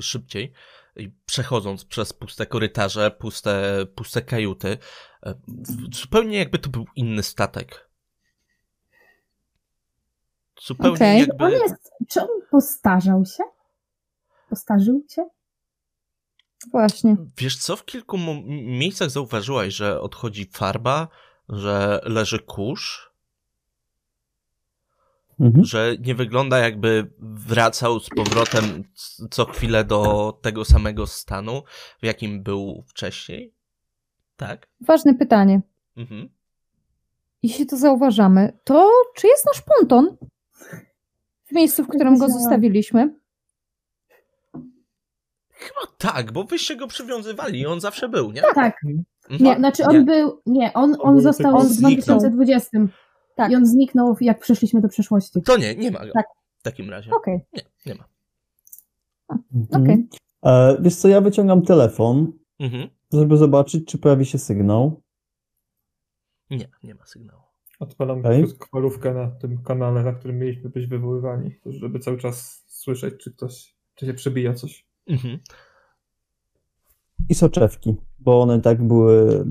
S1: szybciej i przechodząc przez puste korytarze, puste, puste kajuty, e, zupełnie jakby to był inny statek. Zupełnie
S4: Okej.
S1: jakby...
S2: On jest, czy on postarzał się? Postarzył się?
S4: Właśnie.
S1: Wiesz co, w kilku miejscach zauważyłaś, że odchodzi farba, że leży kurz,
S5: Mhm.
S1: że nie wygląda jakby wracał z powrotem co chwilę do tego samego stanu, w jakim był wcześniej. Tak?
S4: Ważne pytanie.
S1: Mhm.
S4: Jeśli to zauważamy, to czy jest nasz ponton w miejscu, w którym go zostawiliśmy?
S1: Chyba tak, bo wyście go przywiązywali i on zawsze był, nie?
S2: Tak.
S1: Mhm.
S2: Nie, znaczy on był, nie, on,
S3: On
S2: on został w
S1: zniknął.
S2: 2020
S4: Tak.
S2: i on zniknął jak przyszliśmy do przeszłości.
S1: To nie, nie ma go.
S2: Tak.
S1: W takim razie.
S4: Okej,
S1: Nie, nie ma.
S5: Mhm.
S4: okej.
S5: E, wiesz co, ja wyciągam telefon,
S1: Mhm.
S5: żeby zobaczyć, czy pojawi się sygnał.
S1: Nie, nie ma sygnału.
S3: Odpalam
S5: Okej.
S3: kwalówkę na tym kanale, na którym mieliśmy być wywoływani, żeby cały czas słyszeć, czy ktoś, czy się przebija coś.
S1: Mhm.
S5: I soczewki, bo one tak były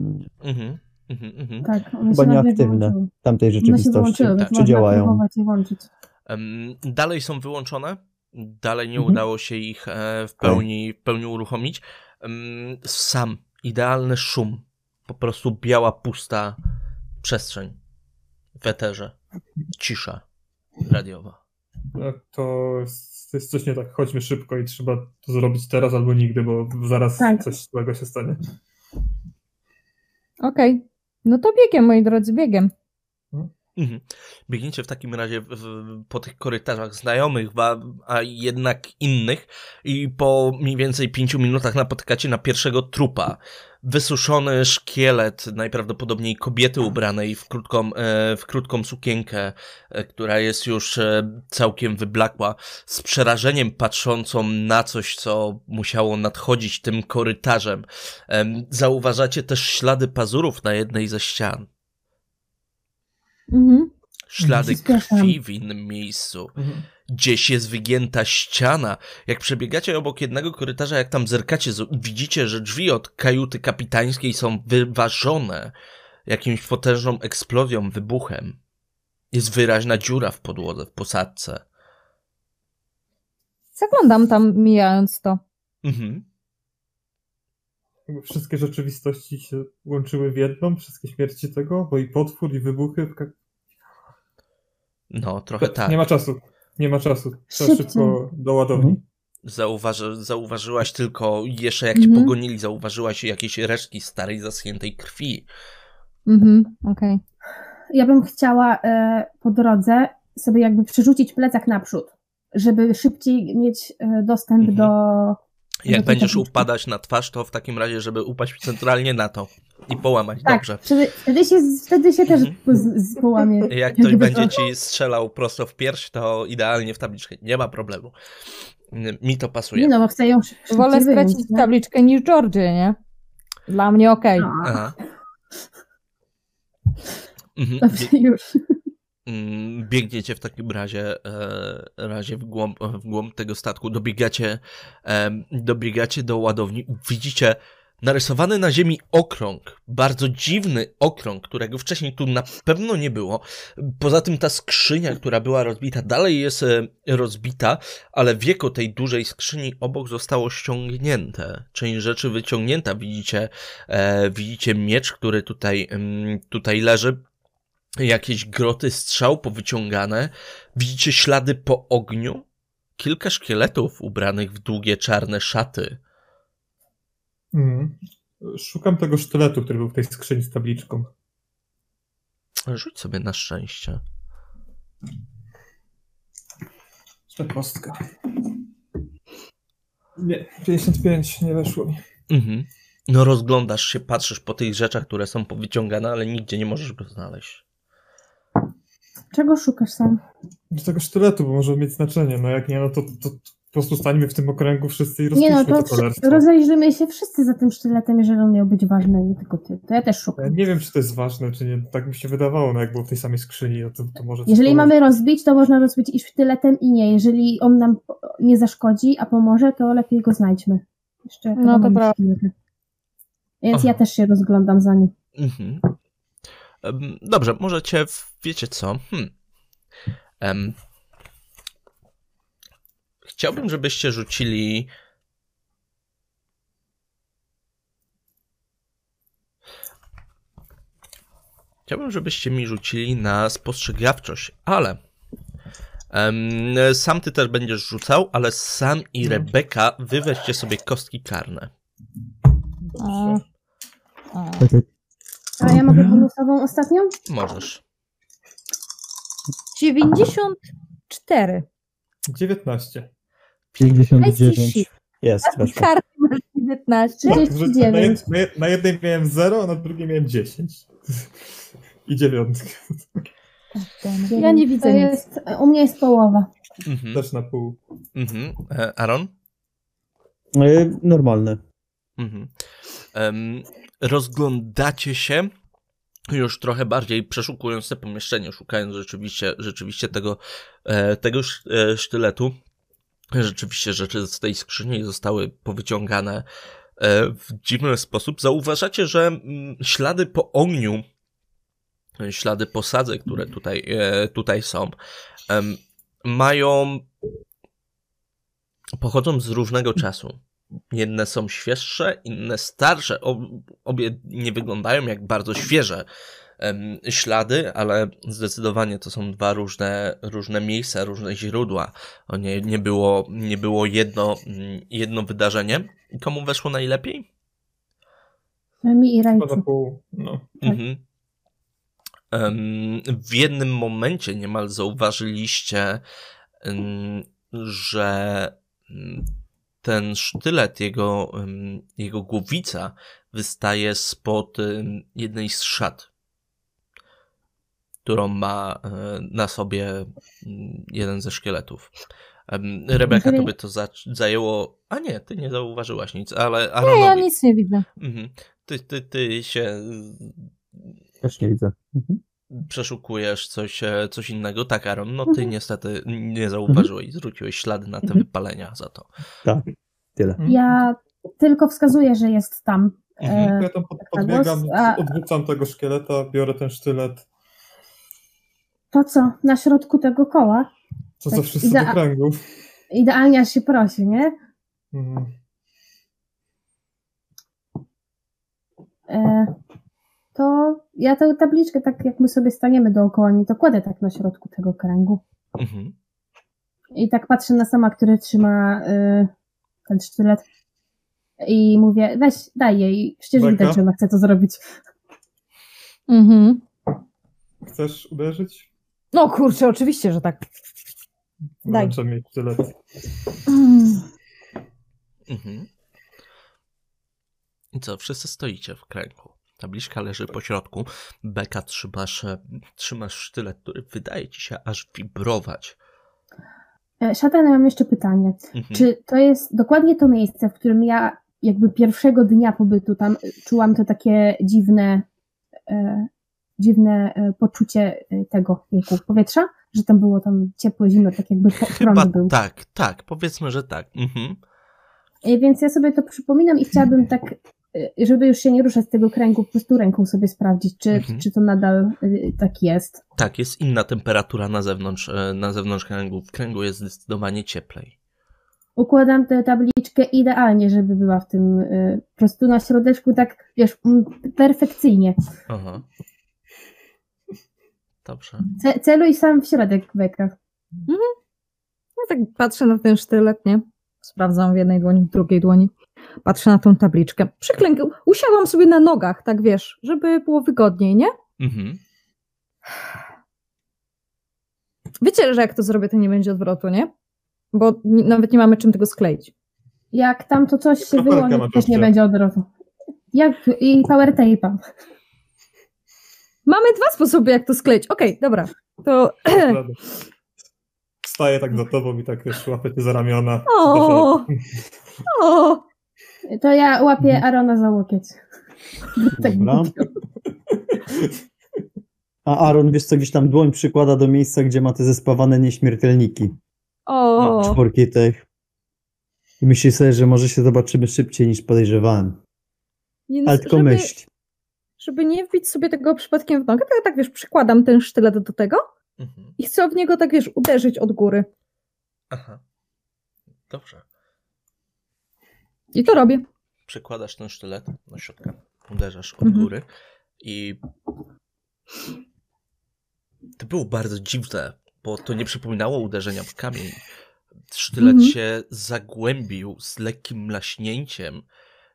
S1: Mhm. Mhm. Mhm.
S2: Tak, one
S5: Chyba nieaktywne. w tamtej
S2: One się
S5: rzeczywistości.
S1: tak.
S5: Czy działają?
S2: próbować je włączyć.
S1: Em, Dalej są wyłączone. Dalej nie
S5: Mhm.
S1: udało się ich e, w pełni, w pełni uruchomić. Em, Sam idealny szum. Po prostu biała, pusta przestrzeń w eterze. Cisza radiowa.
S3: No, to jest, coś nie tak. Chodźmy szybko i trzeba to zrobić teraz albo nigdy, bo zaraz
S2: Tak.
S3: coś złego się stanie.
S4: Okej. No to biegiem, moi drodzy, biegiem.
S1: Mhm. Biegniecie w takim razie w, w, po tych korytarzach znajomych, a, a jednak innych i po mniej więcej pięciu minutach napotykacie na pierwszego trupa. Wysuszony szkielet najprawdopodobniej kobiety ubranej w krótką, e, w krótką sukienkę, e, która jest już e, całkiem wyblakła, z przerażeniem patrzącą na coś, co musiało nadchodzić tym korytarzem. Em, Zauważacie też ślady pazurów na jednej ze ścian.
S4: Mhm.
S1: Ślady krwi w innym miejscu.
S3: Mhm.
S1: Gdzieś jest wygięta ściana. Jak przebiegacie obok jednego korytarza, jak tam zerkacie, widzicie, że drzwi od kajuty kapitańskiej są wyważone jakimś potężną eksplozją, wybuchem. Jest wyraźna dziura w podłodze, w posadce.
S4: Zaglądam tam, mijając to.
S1: Mhm.
S3: Wszystkie rzeczywistości się łączyły w jedną, wszystkie śmierci tego, bo i potwór, i wybuchy.
S1: No, trochę tak.
S3: Nie ma czasu. Nie ma czasu. Trzeba szybko do ładowni.
S5: Mhm.
S1: Zauważy, zauważyłaś tylko, jeszcze jak cię
S4: Mhm.
S1: pogonili, zauważyłaś jakieś resztki starej, zaschniętej krwi.
S4: Mhm, okej.
S2: Ja bym chciała e, po drodze sobie jakby przerzucić plecak naprzód, żeby szybciej mieć e, dostęp
S1: Mhm.
S2: do.
S1: Jak będziesz
S2: tabliczki.
S1: upadać na twarz, to w takim razie, żeby upaść centralnie na to i połamać.
S2: Tak,
S1: Dobrze.
S2: Wtedy, się, wtedy się też
S1: Mhm.
S2: z, z połamie.
S1: Jak ktoś będzie ci strzelał prosto w pierś, to idealnie w tabliczkę. Nie ma problemu. Mi to pasuje.
S2: Nie no, bo chcę ją
S4: Wolę
S2: wyjąć,
S4: stracić
S2: nie?
S4: tabliczkę niż Georgie, nie? Dla mnie okej.
S2: A,
S1: Aha. Mhm.
S2: Dobrze, już.
S1: Mm, Biegniecie w takim razie, e, razie w, głąb, w głąb tego statku, dobiegacie, dobiegacie do ładowni, widzicie narysowany na ziemi okrąg, bardzo dziwny okrąg, którego wcześniej tu na pewno nie było. Poza tym ta skrzynia, która była rozbita, dalej jest e, rozbita, ale wieko tej dużej skrzyni obok zostało ściągnięte. Część rzeczy wyciągnięta, widzicie, e, widzicie miecz, który tutaj, tutaj leży jakieś groty strzał powyciągane. Widzicie ślady po ogniu? Kilka szkieletów ubranych w długie czarne szaty.
S3: Mhm. Szukam tego sztyletu, który był w tej skrzyni z tabliczką.
S1: Rzuć sobie na szczęście.
S3: Jeszcze kostka. Nie, 55, nie weszło mi.
S1: Mhm. No rozglądasz się, patrzysz po tych rzeczach, które są powyciągane, ale nigdzie nie możesz go znaleźć.
S2: Czego szukasz sam?
S3: Do tego sztyletu, bo może mieć znaczenie. No jak nie, no to, to, to po prostu stańmy w tym okręgu wszyscy i
S2: Nie no,
S3: rozpiszmy
S2: to
S3: to kolerstwo.
S2: rozejrzymy się wszyscy za tym sztyletem, jeżeli on miał być ważny, nie tylko ty. To ja też
S3: Ja
S2: szukam.
S3: nie wiem, czy to jest ważne, czy nie. Tak mi się wydawało, no jak było w tej samej skrzyni, no to, to może...
S2: Jeżeli
S3: pomoże.
S2: mamy rozbić, to można rozbić i sztyletem i nie. Jeżeli on nam nie zaszkodzi, a pomoże, to lepiej go znajdźmy. Jeszcze
S4: No to
S2: sztylety. Więc
S1: Aha.
S2: ja też się rozglądam za nim.
S1: Mhm. Dobrze, możecie, w- wiecie co? Hmm. Em, chciałbym, żebyście rzucili. Chciałbym, żebyście mi rzucili na spostrzegawczość, ale. em, sam ty też będziesz rzucał, ale sam i
S3: No.
S1: Rebeka wy weźcie sobie kostki karne.
S4: A, a.
S2: A ja mogę bonusową ostatnią?
S1: Możesz.
S4: 94.
S3: 19.
S5: 59. Jest, weszło.
S4: Karty masz 19.
S3: Że Na,
S2: 39.
S3: jed, na, jed, na jednej miałem 0, a na drugiej miałem 10. I dziewiątkę.
S4: Ja nie widzę
S2: To jest, U mnie jest połowa.
S1: Mhm.
S3: Też na pół.
S1: Mhm. E, Aaron?
S5: Y, Normalne.
S1: Mhm. Em, rozglądacie się już trochę bardziej, przeszukując te pomieszczenie, szukając rzeczywiście, rzeczywiście tego, e, tego e, sztyletu. Rzeczywiście rzeczy z tej skrzyni zostały powyciągane e, w dziwny sposób. Zauważacie, że mm, ślady po ogniu, ślady posadzek, które tutaj, tutaj są, mają, pochodzą z różnego czasu. Jedne są świeższe, inne starsze. Ob, obie nie wyglądają jak bardzo świeże ślady, ale zdecydowanie to są dwa różne, różne miejsca, różne źródła. Nie, nie było, nie było jedno, mm, jedno wydarzenie. Komu weszło najlepiej?
S2: Mi i Rajcu.
S3: pół. No.
S2: Tak.
S1: Mhm. W jednym momencie niemal zauważyliście, że em, ten sztylet, jego, jego głowica wystaje spod jednej z szat, którą ma e, na sobie mm, jeden ze szkieletów. Rebeka,
S2: Jeżeli-
S1: tobie to za, zajęło. A nie, ty nie zauważyłaś nic, ale
S4: Nie, ja nic nie widzę.
S1: Mhm. Ty, ty, ty się
S5: Też nie widzę. Mhm.
S1: Przeszukujesz coś, e, coś innego. Tak, Aaron, no ty niestety nie zauważyłeś, zwróciłeś ślady na te
S5: Mhm.
S1: wypalenia za to.
S5: Tak, tyle.
S3: Mhm.
S2: Ja tylko wskazuję, że jest tam.
S1: Mhm.
S2: E,
S3: Ja tam pod, podbiegam,
S2: a-
S3: odwrócam tego szkieleta, biorę ten sztylet.
S2: to co? Na środku tego koła?
S3: Co
S2: Tak,
S3: za wszyscy
S2: idea-
S3: do kręgów.
S2: Idealnie aż się prosi, nie?
S3: Mhm.
S2: E, to ja tę tabliczkę, tak jak my sobie staniemy dookoła niej, to kładę tak na środku tego kręgu.
S1: Mhm.
S2: I tak patrzę na sama, który trzyma y, ten sztylet. I mówię, weź, daj jej. Przecież
S3: Beka?
S2: widać, że ona chce to zrobić.
S4: Mhm.
S3: Chcesz uderzyć?
S4: No kurczę, oczywiście, że tak. Daj.
S3: Wręczam jej tyle.
S4: Mm.
S1: Mhm. I co, wszyscy stoicie w kręgu. Tabliczka leży po środku. Beka trzymasz, e, trzymasz sztylet, który wydaje ci się aż wibrować.
S2: E, Szatan, mam jeszcze pytanie.
S1: Mhm.
S2: Czy to jest dokładnie to miejsce, w którym ja jakby pierwszego dnia pobytu tam y, czułam to takie dziwne, e, dziwne e, poczucie e, tego jejku, powietrza? Że tam było tam ciepłe, zimno, tak jakby prąd był.
S1: tak, tak, powiedzmy, że tak. Mhm.
S2: E, Więc ja sobie to przypominam i chciałabym tak, e, żeby już się nie ruszać z tego kręgu, po prostu ręką sobie sprawdzić, czy,
S1: Mhm.
S2: czy to nadal e, tak jest.
S1: Tak, jest inna temperatura na zewnątrz, e, na zewnątrz kręgu. W kręgu jest zdecydowanie cieplej.
S2: Układam tę tabliczkę idealnie, żeby była w tym e, po prostu na środeczku tak, wiesz, perfekcyjnie.
S1: Aha. Dobrze.
S2: Ce- Celuj sam w środek beka.
S4: Ja tak patrzę na ten sztylet, nie? Sprawdzam w jednej dłoni, w drugiej dłoni. Patrzę na tą tabliczkę. Przyklękam, usiadłam sobie na nogach, tak wiesz, żeby było wygodniej, nie?
S1: Mhm.
S4: Wiecie, że jak to zrobię, to nie będzie odwrotu, nie? Bo ni- nawet nie mamy czym tego skleić.
S2: Jak tam to coś się wyłoni, też nie będzie odwrotu. Jak i power tape'a.
S4: Mamy dwa sposoby, jak to skleić. Okej, dobra. To.
S3: Wstaję tak za tobą i tak już łapię cię za ramiona.
S4: O! O!
S2: To ja łapię Arona za łokieć. Tak
S5: Dobra. A Aaron, wiesz co, gdzieś tam dłoń przykłada do miejsca, gdzie ma te zespawane nieśmiertelniki.
S4: O!
S5: Czwórki tych. I myśli sobie, że może się zobaczymy szybciej niż podejrzewałem.
S4: Więc
S5: Ale tylko
S4: żeby,
S5: myśl.
S4: żeby nie wbić sobie tego przypadkiem w nogę, to ja tak wiesz, przykładam ten sztylet do tego
S1: Mhm.
S4: i chcę w niego tak wiesz, uderzyć od góry.
S1: Aha. Dobrze.
S4: I to robię.
S1: Przykładasz ten sztylet do środka, uderzasz od
S4: Mhm.
S1: góry i to było bardzo dziwne, bo to nie przypominało uderzenia w kamień. Sztylet
S4: Mhm.
S1: się zagłębił z lekkim mlaśnięciem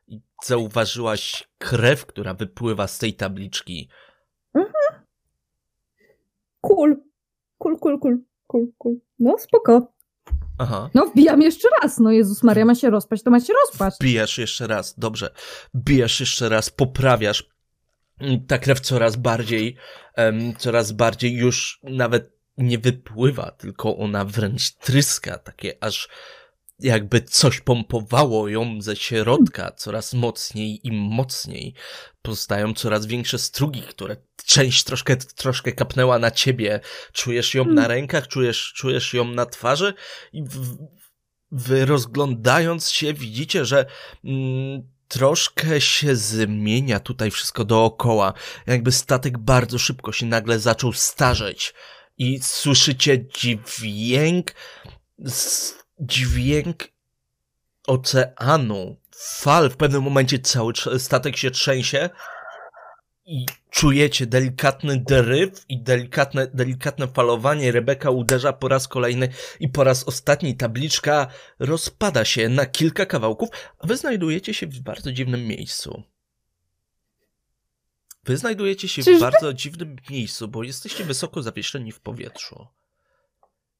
S1: i zauważyłaś krew, która wypływa z tej tabliczki.
S4: Cool. Cool, cool, cool. Cool, cool. No, spoko.
S1: Aha.
S4: No, wbijam jeszcze raz. No, Jezus Maria, ma się rozpaść, to ma się rozpaść.
S1: Bijasz jeszcze raz, dobrze. Bijasz jeszcze raz, poprawiasz. Mm, Ta krew coraz bardziej, em, coraz bardziej już nawet nie wypływa, tylko ona wręcz tryska, takie aż jakby coś pompowało ją ze środka coraz mocniej i mocniej. Powstają coraz większe strugi, które część troszkę, troszkę kapnęła na ciebie. Czujesz ją na rękach, czujesz, czujesz ją na twarzy i w, wy rozglądając się widzicie, że mm, troszkę się zmienia tutaj wszystko dookoła. Jakby statek bardzo szybko się nagle zaczął starzeć i słyszycie dźwięk, s- dźwięk oceanu, fal. W pewnym momencie cały statek się trzęsie i czujecie delikatny dryf i delikatne, delikatne falowanie. Rebeka uderza po raz kolejny i po raz ostatni tabliczka rozpada się na kilka kawałków, a wy znajdujecie się w bardzo dziwnym miejscu. Wy znajdujecie się w bardzo dziwnym miejscu, bo jesteście wysoko zawieszeni w powietrzu.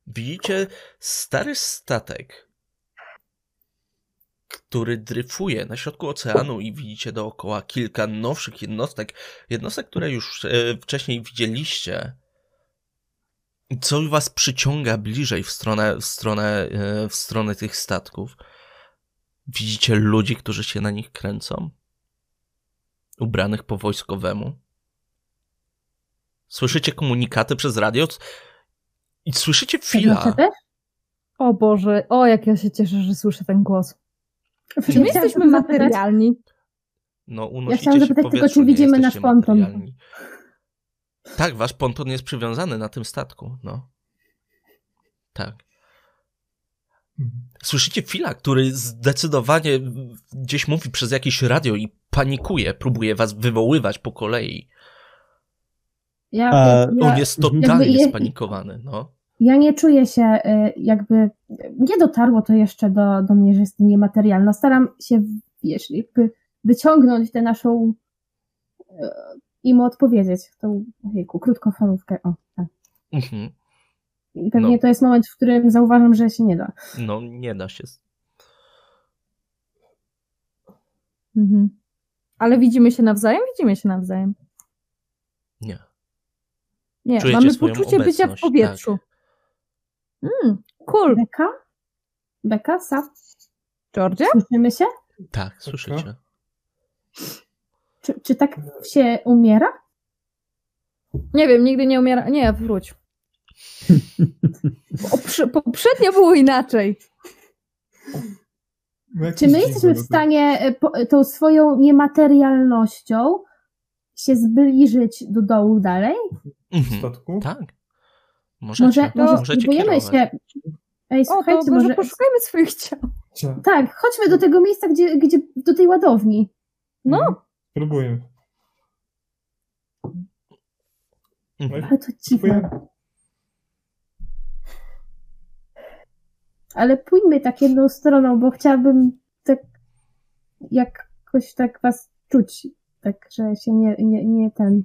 S1: Widzicie stary statek, który dryfuje na środku oceanu i widzicie dookoła kilka nowszych jednostek, jednostek, które już e, wcześniej widzieliście. Co was przyciąga bliżej w stronę, w stronę, e, w stronę tych statków? Widzicie ludzi, którzy się na nich kręcą? Ubranych po wojskowemu? Słyszycie komunikaty przez radio i słyszycie Fila.
S4: O Boże, o jak ja się cieszę, że słyszę ten głos. Czy my
S2: Chciałam
S4: jesteśmy materialni?
S1: No, unosicie
S2: chciałam
S1: się w
S2: zapytać tylko, czy
S1: nie
S2: widzimy nasz ponton?
S1: materialni. Tak, wasz ponton jest przywiązany na tym statku, no. Tak. Słyszycie Fila, który zdecydowanie gdzieś mówi przez jakieś radio i panikuje, próbuje was wywoływać po kolei.
S2: Ja,
S5: A,
S2: ja,
S1: On jest totalnie
S2: jakby je-
S1: spanikowany, no.
S2: ja nie czuję się y, jakby, nie dotarło to jeszcze do, do mnie, że jestem niematerialna. Staram się, wiesz, jakby wyciągnąć tę naszą y, i mu odpowiedzieć. Tą, ojejku, krótkofalówkę, o, tak.
S1: Mhm.
S2: I pewnie
S1: No.
S2: to jest moment, w którym zauważam, że się nie da.
S1: No, nie da się.
S4: Mhm. Ale widzimy się nawzajem? Widzimy się nawzajem.
S1: Nie.
S4: Nie,
S1: Czujecie
S4: mamy poczucie bycia w
S1: tak.
S4: powietrzu. Mm, cool.
S2: Beka? Beka, Sa?
S4: Georgia?
S2: Słyszymy się?
S1: Tak, słyszycie.
S2: Czy, czy tak się umiera?
S4: Nie wiem, nigdy nie umiera. Nie, wróć. Poprze- poprzednio było inaczej.
S3: No
S2: Czy my jesteśmy w stanie e, tą swoją niematerialnością się zbliżyć do dołu dalej?
S3: W
S1: Mhm.
S3: statku?
S1: Tak. Możecie,
S2: Może, może
S1: możecie
S2: spróbujemy
S1: kierować.
S2: się. Ej,
S4: O, to
S2: słuchajcie,
S4: może
S2: może.
S4: poszukajmy swoich ciał.
S3: Cia.
S2: Tak, chodźmy do tego miejsca, gdzie, gdzie do tej ładowni.
S4: No.
S3: Mhm. Spróbuję.
S1: Mhm.
S2: Ale to dziwne. Ale pójdźmy tak jedną stroną, bo chciałabym tak jakoś tak was czuć. Tak, że się nie, nie, nie ten.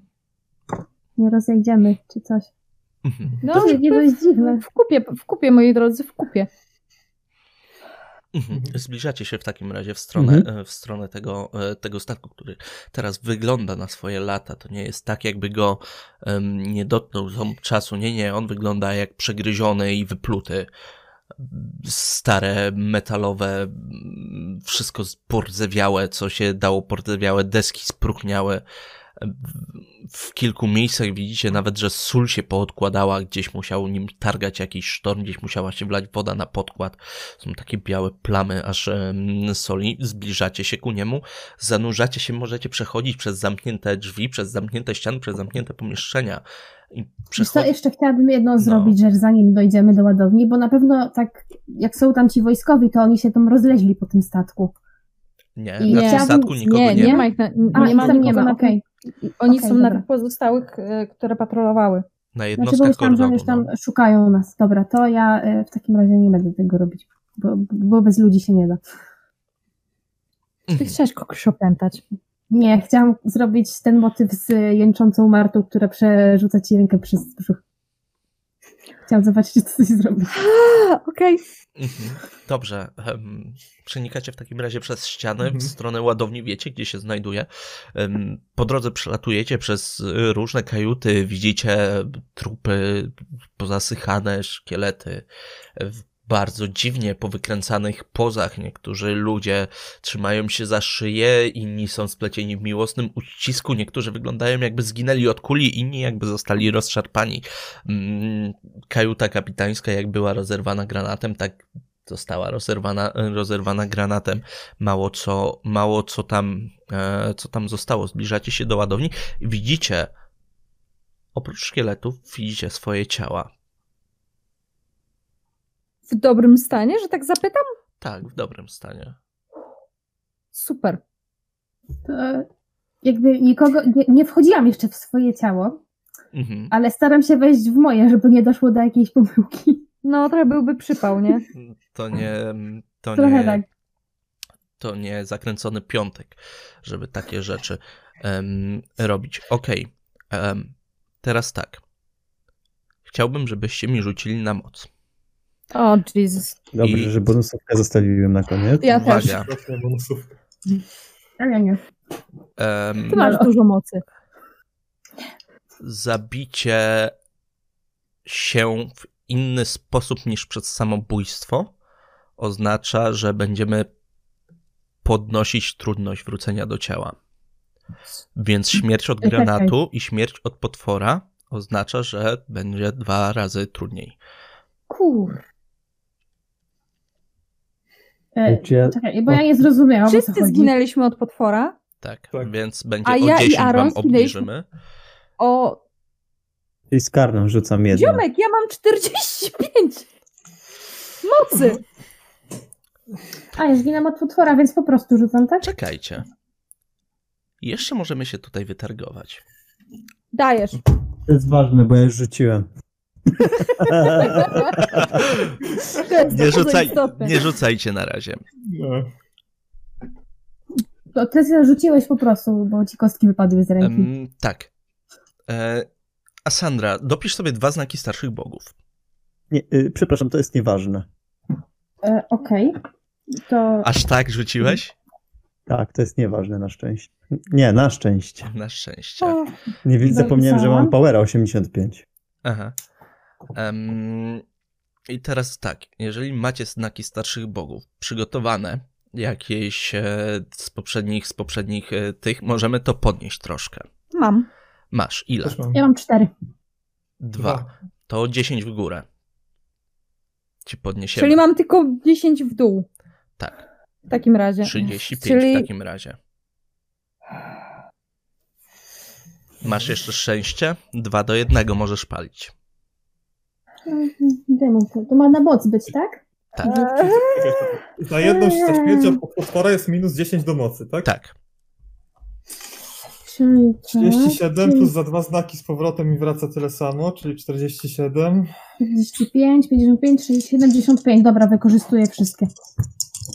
S2: Nie rozejdziemy, czy coś.
S1: Mhm.
S4: No,
S2: To nie, nie
S4: w-
S2: dość dziwne.
S4: W kupie, w kupie, moi drodzy, w kupie.
S1: Mhm. Zbliżacie się w takim razie w stronę,
S5: Mhm.
S1: e, w stronę tego, e, tego statku, który teraz wygląda na swoje lata. To nie jest tak, jakby go em, nie dotknął ząb czasu. Nie, nie, on wygląda jak przegryziony i wypluty. Stare, metalowe, wszystko pordzewiałe, co się dało pordzewiałe, deski spróchniałe. W kilku miejscach widzicie nawet, że sól się poodkładała, gdzieś musiał nim targać jakiś sztorm, gdzieś musiała się wlać woda na podkład. Są takie białe plamy aż soli. Zbliżacie się ku niemu, zanurzacie się, możecie przechodzić przez zamknięte drzwi, przez zamknięte ściany, przez zamknięte pomieszczenia. I
S2: Wiesz co, jeszcze chciałabym jedno
S1: No.
S2: zrobić, że zanim dojdziemy do ładowni, bo na pewno tak, jak są tam ci wojskowi, to oni się tam rozleźli po tym statku.
S1: Nie,
S2: I
S1: na tym
S2: chciałabym-
S1: statku nikogo
S4: nie,
S1: nie,
S4: nie
S1: ma.
S4: ma ich na,
S2: A,
S4: nie ma
S2: tam nie ma,
S4: tym.
S2: okej.
S4: Oni
S2: Okej,
S4: są na
S2: dobra.
S4: tych pozostałych, e, które patrolowały.
S1: Na
S2: Znaczy,
S1: jednostkach
S2: myślałam, że
S1: kordonu.
S2: już tam
S1: no.
S2: szukają nas. Dobra, to ja e, w takim razie nie będę tego robić, bo, bo bez ludzi się nie da.
S4: Ty chciałaś kogoś opętać.
S2: Nie, chciałam zrobić ten motyw z jęczącą Martą, która przerzuca ci rękę przez brzuch. Chciałam zobaczyć, czy coś zrobi.
S4: A, Okej.
S1: Mhm. Dobrze. Przenikacie w takim razie przez ścianę
S3: Mhm.
S1: w stronę ładowni, wiecie gdzie się znajduje. Po drodze przelatujecie przez różne kajuty, widzicie trupy pozasychane, szkielety bardzo dziwnie powykręcanych pozach. Niektórzy ludzie trzymają się za szyję, inni są splecieni w miłosnym uścisku, niektórzy wyglądają jakby zginęli od kuli, inni jakby zostali rozszarpani. Mm, Kajuta kapitańska jak była rozerwana granatem, tak została rozerwana, rozerwana granatem. Mało co, mało co tam, e, co tam zostało. Zbliżacie się do ładowni widzicie, oprócz szkieletów, widzicie swoje ciała.
S4: W dobrym stanie, że tak zapytam?
S1: Tak, w dobrym stanie.
S4: Super.
S2: To jakby nikogo, nie, nie wchodziłam jeszcze w swoje ciało,
S1: Mhm.
S2: ale staram się wejść w moje, żeby nie doszło do jakiejś pomyłki.
S4: No, trochę byłby przypał, nie?
S1: To nie, to
S2: Trochę
S1: nie,
S2: tak.
S1: to nie zakręcony piątek, żeby takie rzeczy em, robić. Okej, em, teraz tak. Chciałbym, żebyście mi rzucili na moc.
S4: O, Jesus.
S5: Dobrze,
S1: I-
S5: że bonusówkę zostawiłem na koniec.
S4: Ja też.
S2: A ja nie.
S1: Em,
S4: Ty masz dużo mocy.
S1: zabicie się w inny sposób niż przez samobójstwo oznacza, że będziemy podnosić trudność wrócenia do ciała. Więc śmierć od granatu i śmierć od potwora oznacza, że będzie dwa razy trudniej.
S2: Kur. E,
S5: ja-
S2: czekaj, bo ja nie zrozumiałam. o co
S4: Wszyscy zginęliśmy od potwora.
S1: Tak,
S3: Tak.
S1: więc będzie
S4: A
S1: o
S4: ja i
S1: 10
S4: Aaron
S1: wam obniżymy.
S4: O,
S5: I z karną rzucam jedno.
S4: ziomek, ja mam 45 mocy.
S2: A, ja zginęłam od potwora, więc po prostu rzucam, tak?
S1: Czekajcie. Jeszcze możemy się tutaj wytargować.
S4: Dajesz.
S5: To jest ważne, bo ja już rzuciłem.
S1: Nie, rzucaj, nie rzucajcie na razie.
S3: No.
S2: To ty rzuciłeś po prostu, bo ci kostki wypadły z ręki.
S1: Em, tak. E, a Sandra, dopisz sobie dwa znaki starszych bogów.
S5: Nie, y, przepraszam, to jest nieważne.
S2: E, Okej. To
S1: Aż tak rzuciłeś?
S5: Tak, to jest nieważne na szczęście. Nie, na szczęście.
S1: Na szczęście.
S4: O,
S5: Nie wi- zapomniałem, że mam. Powera 85.
S1: Aha. Em, I teraz tak, jeżeli macie znaki starszych bogów przygotowane, jakieś e, z poprzednich, z poprzednich e, tych, możemy to podnieść troszkę.
S4: Mam.
S1: Masz, ile?
S3: Mam.
S2: ja mam cztery.
S1: Dwa. To 10 w górę. Ci podniesiemy.
S4: Czyli mam tylko 10 w dół
S1: Tak,
S4: w takim razie.
S1: 35
S4: Czyli-
S1: w takim razie. Masz jeszcze szczęście? Dwa do jednego możesz palić.
S2: Demon, to, to ma na moc być, tak?
S1: Tak,
S4: Eee,
S3: Za jedną od potwora jest minus 10 do mocy, tak?
S1: tak.
S2: Czyli tak,
S3: 37
S2: czyli
S3: plus za dwa znaki z powrotem mi wraca tyle samo, czyli 47.
S2: 45, 55, 60, 75. Dobra, wykorzystuję wszystkie.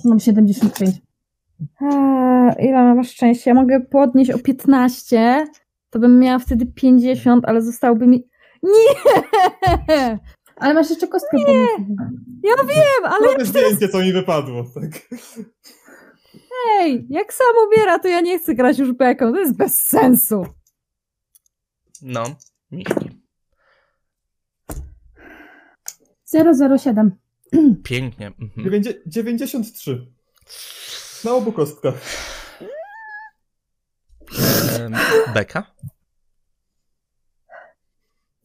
S2: Mam 75.
S4: eee, ile masz szczęścia? Ja mogę podnieść o 15, to bym miała wtedy 50, ale zostałoby mi... Nie!
S2: Ale masz jeszcze kostkę pomysłu.
S4: Ja wiem, ale
S3: Ale zdjęcie, co mi wypadło, tak?
S4: hej, jak sam ubiera, to ja nie chcę grać już beką, to jest bez sensu.
S1: No, miśki.
S2: 007.
S1: Pięknie. Mhm.
S3: Dziewięćdzie- 93. Na obu kostkach.
S1: Beka?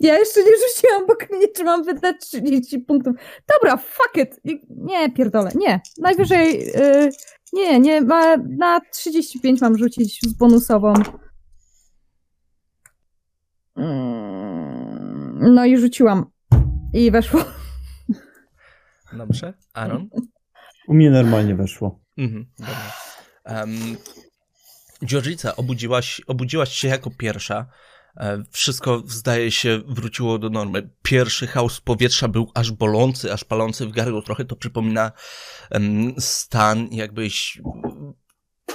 S4: Ja jeszcze nie rzuciłam, bo kminie, czy mam wydać 30 punktów. Dobra, fuck it. Nie, pierdolę, nie. Najwyżej, yy, nie, nie, ma, na 35 mam rzucić z bonusową. Mm, No i rzuciłam. I weszło.
S1: Dobrze. Aaron?
S5: U mnie normalnie weszło.
S1: Mhm, dobra. Um, Georgica, obudziłaś, obudziłaś się jako pierwsza. E, Wszystko, zdaje się, wróciło do normy. Pierwszy chaos powietrza był aż bolący, aż palący w gardło. Trochę to przypomina stan, jakbyś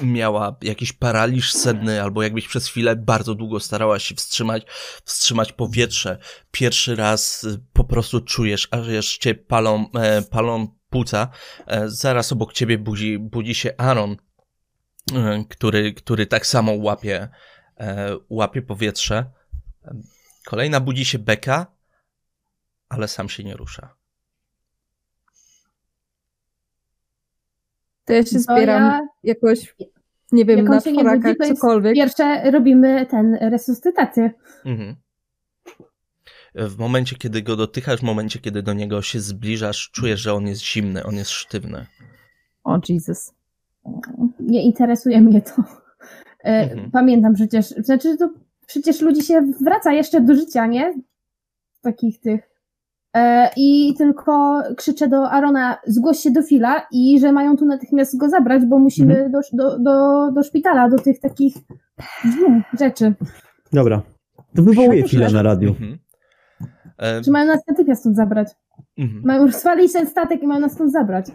S1: miała jakiś paraliż senny, albo jakbyś przez chwilę bardzo długo starałaś się wstrzymać, wstrzymać powietrze. Pierwszy raz y, po prostu czujesz, aż jeszcze palą, e, palą płuca. E, zaraz obok ciebie budzi, budzi się Aaron, który, który tak samo łapie, łapie powietrze. E, Kolejna budzi się Beka, ale sam się nie rusza.
S4: To ja się
S2: To
S4: zbieram
S2: ja
S4: jakoś, nie wiem, na
S2: się nie
S4: czworakach, cokolwiek.
S2: pierwsze robimy ten resuscytację.
S1: Mhm. W momencie, kiedy go dotykasz, w momencie, kiedy do niego się zbliżasz, czujesz, że on jest zimny, on jest sztywny.
S4: O Jesus.
S2: Nie interesuje mnie to. E,
S1: Mhm.
S2: Pamiętam przecież, znaczy to przecież ludzi się wraca jeszcze do życia, nie? Takich tych. E, I tylko krzyczę do Arona, zgłoś się do Fila i że mają tu natychmiast go zabrać, bo musimy do, do, do, do szpitala, do tych takich rzeczy.
S5: Dobra. To chwilę
S2: też-
S5: na radiu.
S1: Mhm. E,
S2: Że mają nas natychmiast stąd zabrać.
S1: mhm.
S2: Mają rozwalić ten statek i mają nas stąd zabrać.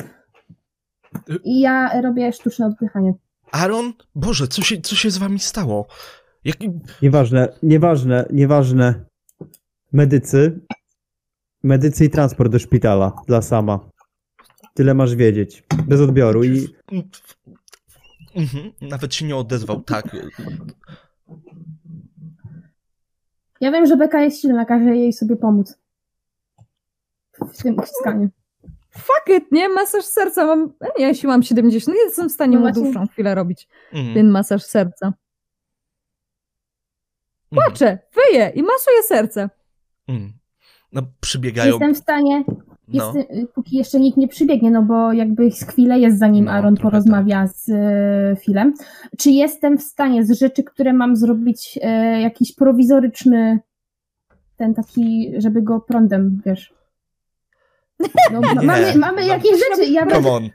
S2: I ja robię sztuczne oddychanie.
S1: Aaron? Boże, co się, co się z wami stało? Jak...
S5: Nieważne, nieważne, nieważne. Medycy. Medycy i transport do szpitala dla sama. Tyle masz wiedzieć. Bez odbioru i
S1: Mhm. Nawet się nie odezwał, tak.
S2: Ja wiem, że Beka jest silna, każę jej sobie pomóc. W tym wciskaniu.
S4: Fuck it, nie? Masaż serca mam... e, Nie, jeśli mam 70, nie jestem w stanie
S2: No
S4: mu dłuższą chwilę robić.
S1: Mhm.
S4: Ten masaż serca.
S1: Mhm.
S4: Płaczę, wyję i masuję serce.
S1: Mhm. No, przybiegają.
S2: Jestem w stanie,
S1: No.
S2: jestem, póki jeszcze nikt nie przybiegnie, no bo jakby z chwilę jest zanim
S1: No,
S2: Aaron porozmawia z y, Filem. Czy jestem w stanie z rzeczy, które mam zrobić, y, jakiś prowizoryczny ten taki, żeby go prądem, wiesz. No,
S1: Nie.
S2: mamy, mamy
S1: No.
S2: jakieś rzeczy. Ja
S1: Come on.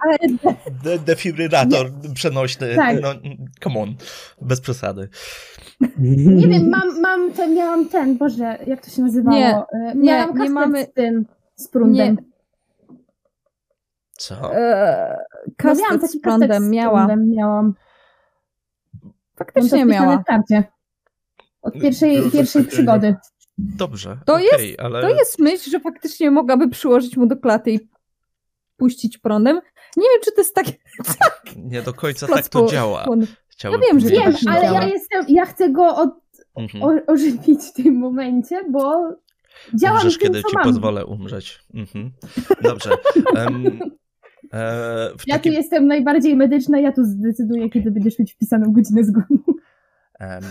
S4: Ale
S1: De defibrylator przenośny.
S2: Tak.
S1: No, come on. Bez przesady.
S2: nie wiem, mam, mam ten, miałam ten, Boże, jak to się nazywało?
S4: Nie,
S2: E,
S4: nie,
S2: miałam
S4: nie
S2: kastet
S4: mamy-
S2: z tym, z prądem.
S1: Co?
S4: e,
S2: No, miałam
S4: z prądem miała.
S2: prądem, miałam.
S4: Faktycznie miała.
S2: Od pierwszej, pierwszej przygody.
S1: Dobrze.
S4: To
S1: okej, ale...
S4: To jest myśl, że faktycznie mogłaby przyłożyć mu do klaty i puścić prądem. Nie wiem, czy to jest takie...
S1: Nie do końca tak to działa. Chciałbym
S4: Ja wiem, że.
S2: Wiem,
S4: tak
S2: ale ja jestem, ja chcę go od,
S1: Mhm.
S2: o, ożywić w tym momencie, bo działam
S1: Umrzesz,
S2: tym,
S1: kiedy ci
S2: mam.
S1: pozwolę umrzeć. Mhm. Dobrze. Em, e,
S2: Ja tu
S1: takim,
S2: jestem najbardziej medyczna, ja tu zdecyduję, kiedy będziesz mieć wpisaną godzinę zgonu.
S1: em,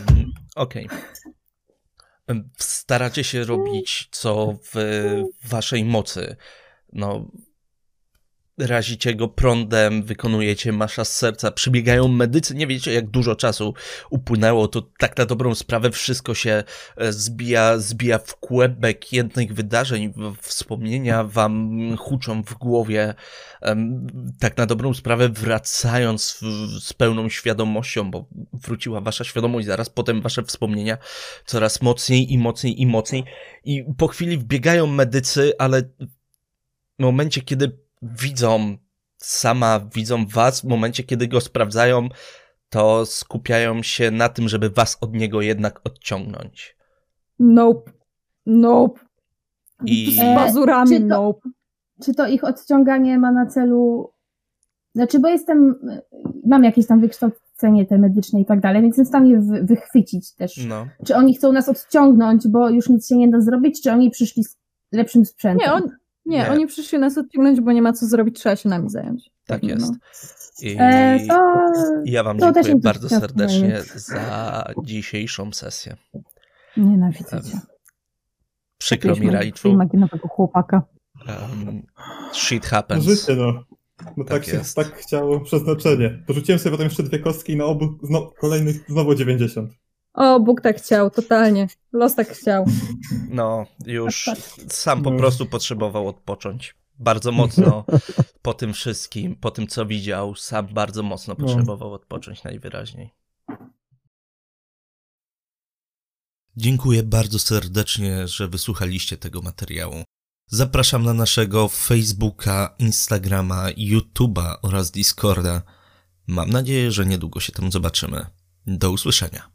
S1: Okej. Em, Staracie się robić, co w waszej mocy. No, razicie go prądem, wykonujecie masza z serca, przybiegają medycy, nie wiecie jak dużo czasu upłynęło, to tak na dobrą sprawę wszystko się e, zbija, zbija w kłębek jednych wydarzeń, wspomnienia wam huczą w głowie, tak na dobrą sprawę wracając z pełną świadomością, bo wróciła wasza świadomość, zaraz potem wasze wspomnienia coraz mocniej i mocniej i mocniej. I po chwili wbiegają medycy, ale w momencie, kiedy widzą sama, widzą was, w momencie, kiedy go sprawdzają, to skupiają się na tym, żeby was od niego jednak odciągnąć.
S4: Nope. Nope.
S1: I-
S4: Z
S2: E,
S4: pazurami,
S2: czy to-
S4: nope.
S2: Czy to ich odciąganie ma na celu. Znaczy, bo jestem. Mam jakieś tam wykształcenie te medyczne i tak dalej, więc jestem w stanie wy- wychwycić też.
S1: No.
S2: Czy oni chcą nas odciągnąć, bo już nic się nie da zrobić, czy oni przyszli z lepszym sprzętem?
S4: Nie, on, nie,
S1: Nie.
S4: oni przyszli nas odciągnąć, bo nie ma co zrobić, trzeba się nami zająć.
S1: Tak
S4: No.
S1: jest. I
S2: E, to.
S1: ja wam
S2: to
S1: dziękuję bardzo serdecznie za dzisiejszą sesję.
S4: Nienawidzę cię.
S1: Przykro mi, Raichu.
S4: imaginowego chłopaka.
S1: Um, shit
S3: No
S1: happens.
S3: życie, no. No tak,
S1: Tak
S3: się,
S1: jest.
S3: tak chciało przeznaczenie. Dorzuciłem sobie potem jeszcze dwie kostki i na obu zno, kolejnych znowu 90.
S4: O, Bóg tak chciał, totalnie. Los tak chciał.
S1: No, już sam po
S3: No.
S1: prostu potrzebował odpocząć. Bardzo mocno po tym wszystkim, po tym co widział, sam bardzo mocno
S3: No.
S1: potrzebował odpocząć najwyraźniej. Dziękuję bardzo serdecznie, że wysłuchaliście tego materiału. Zapraszam na naszego Facebooka, Instagrama, YouTube'a oraz Discorda. Mam nadzieję, że niedługo się tam zobaczymy. Do usłyszenia.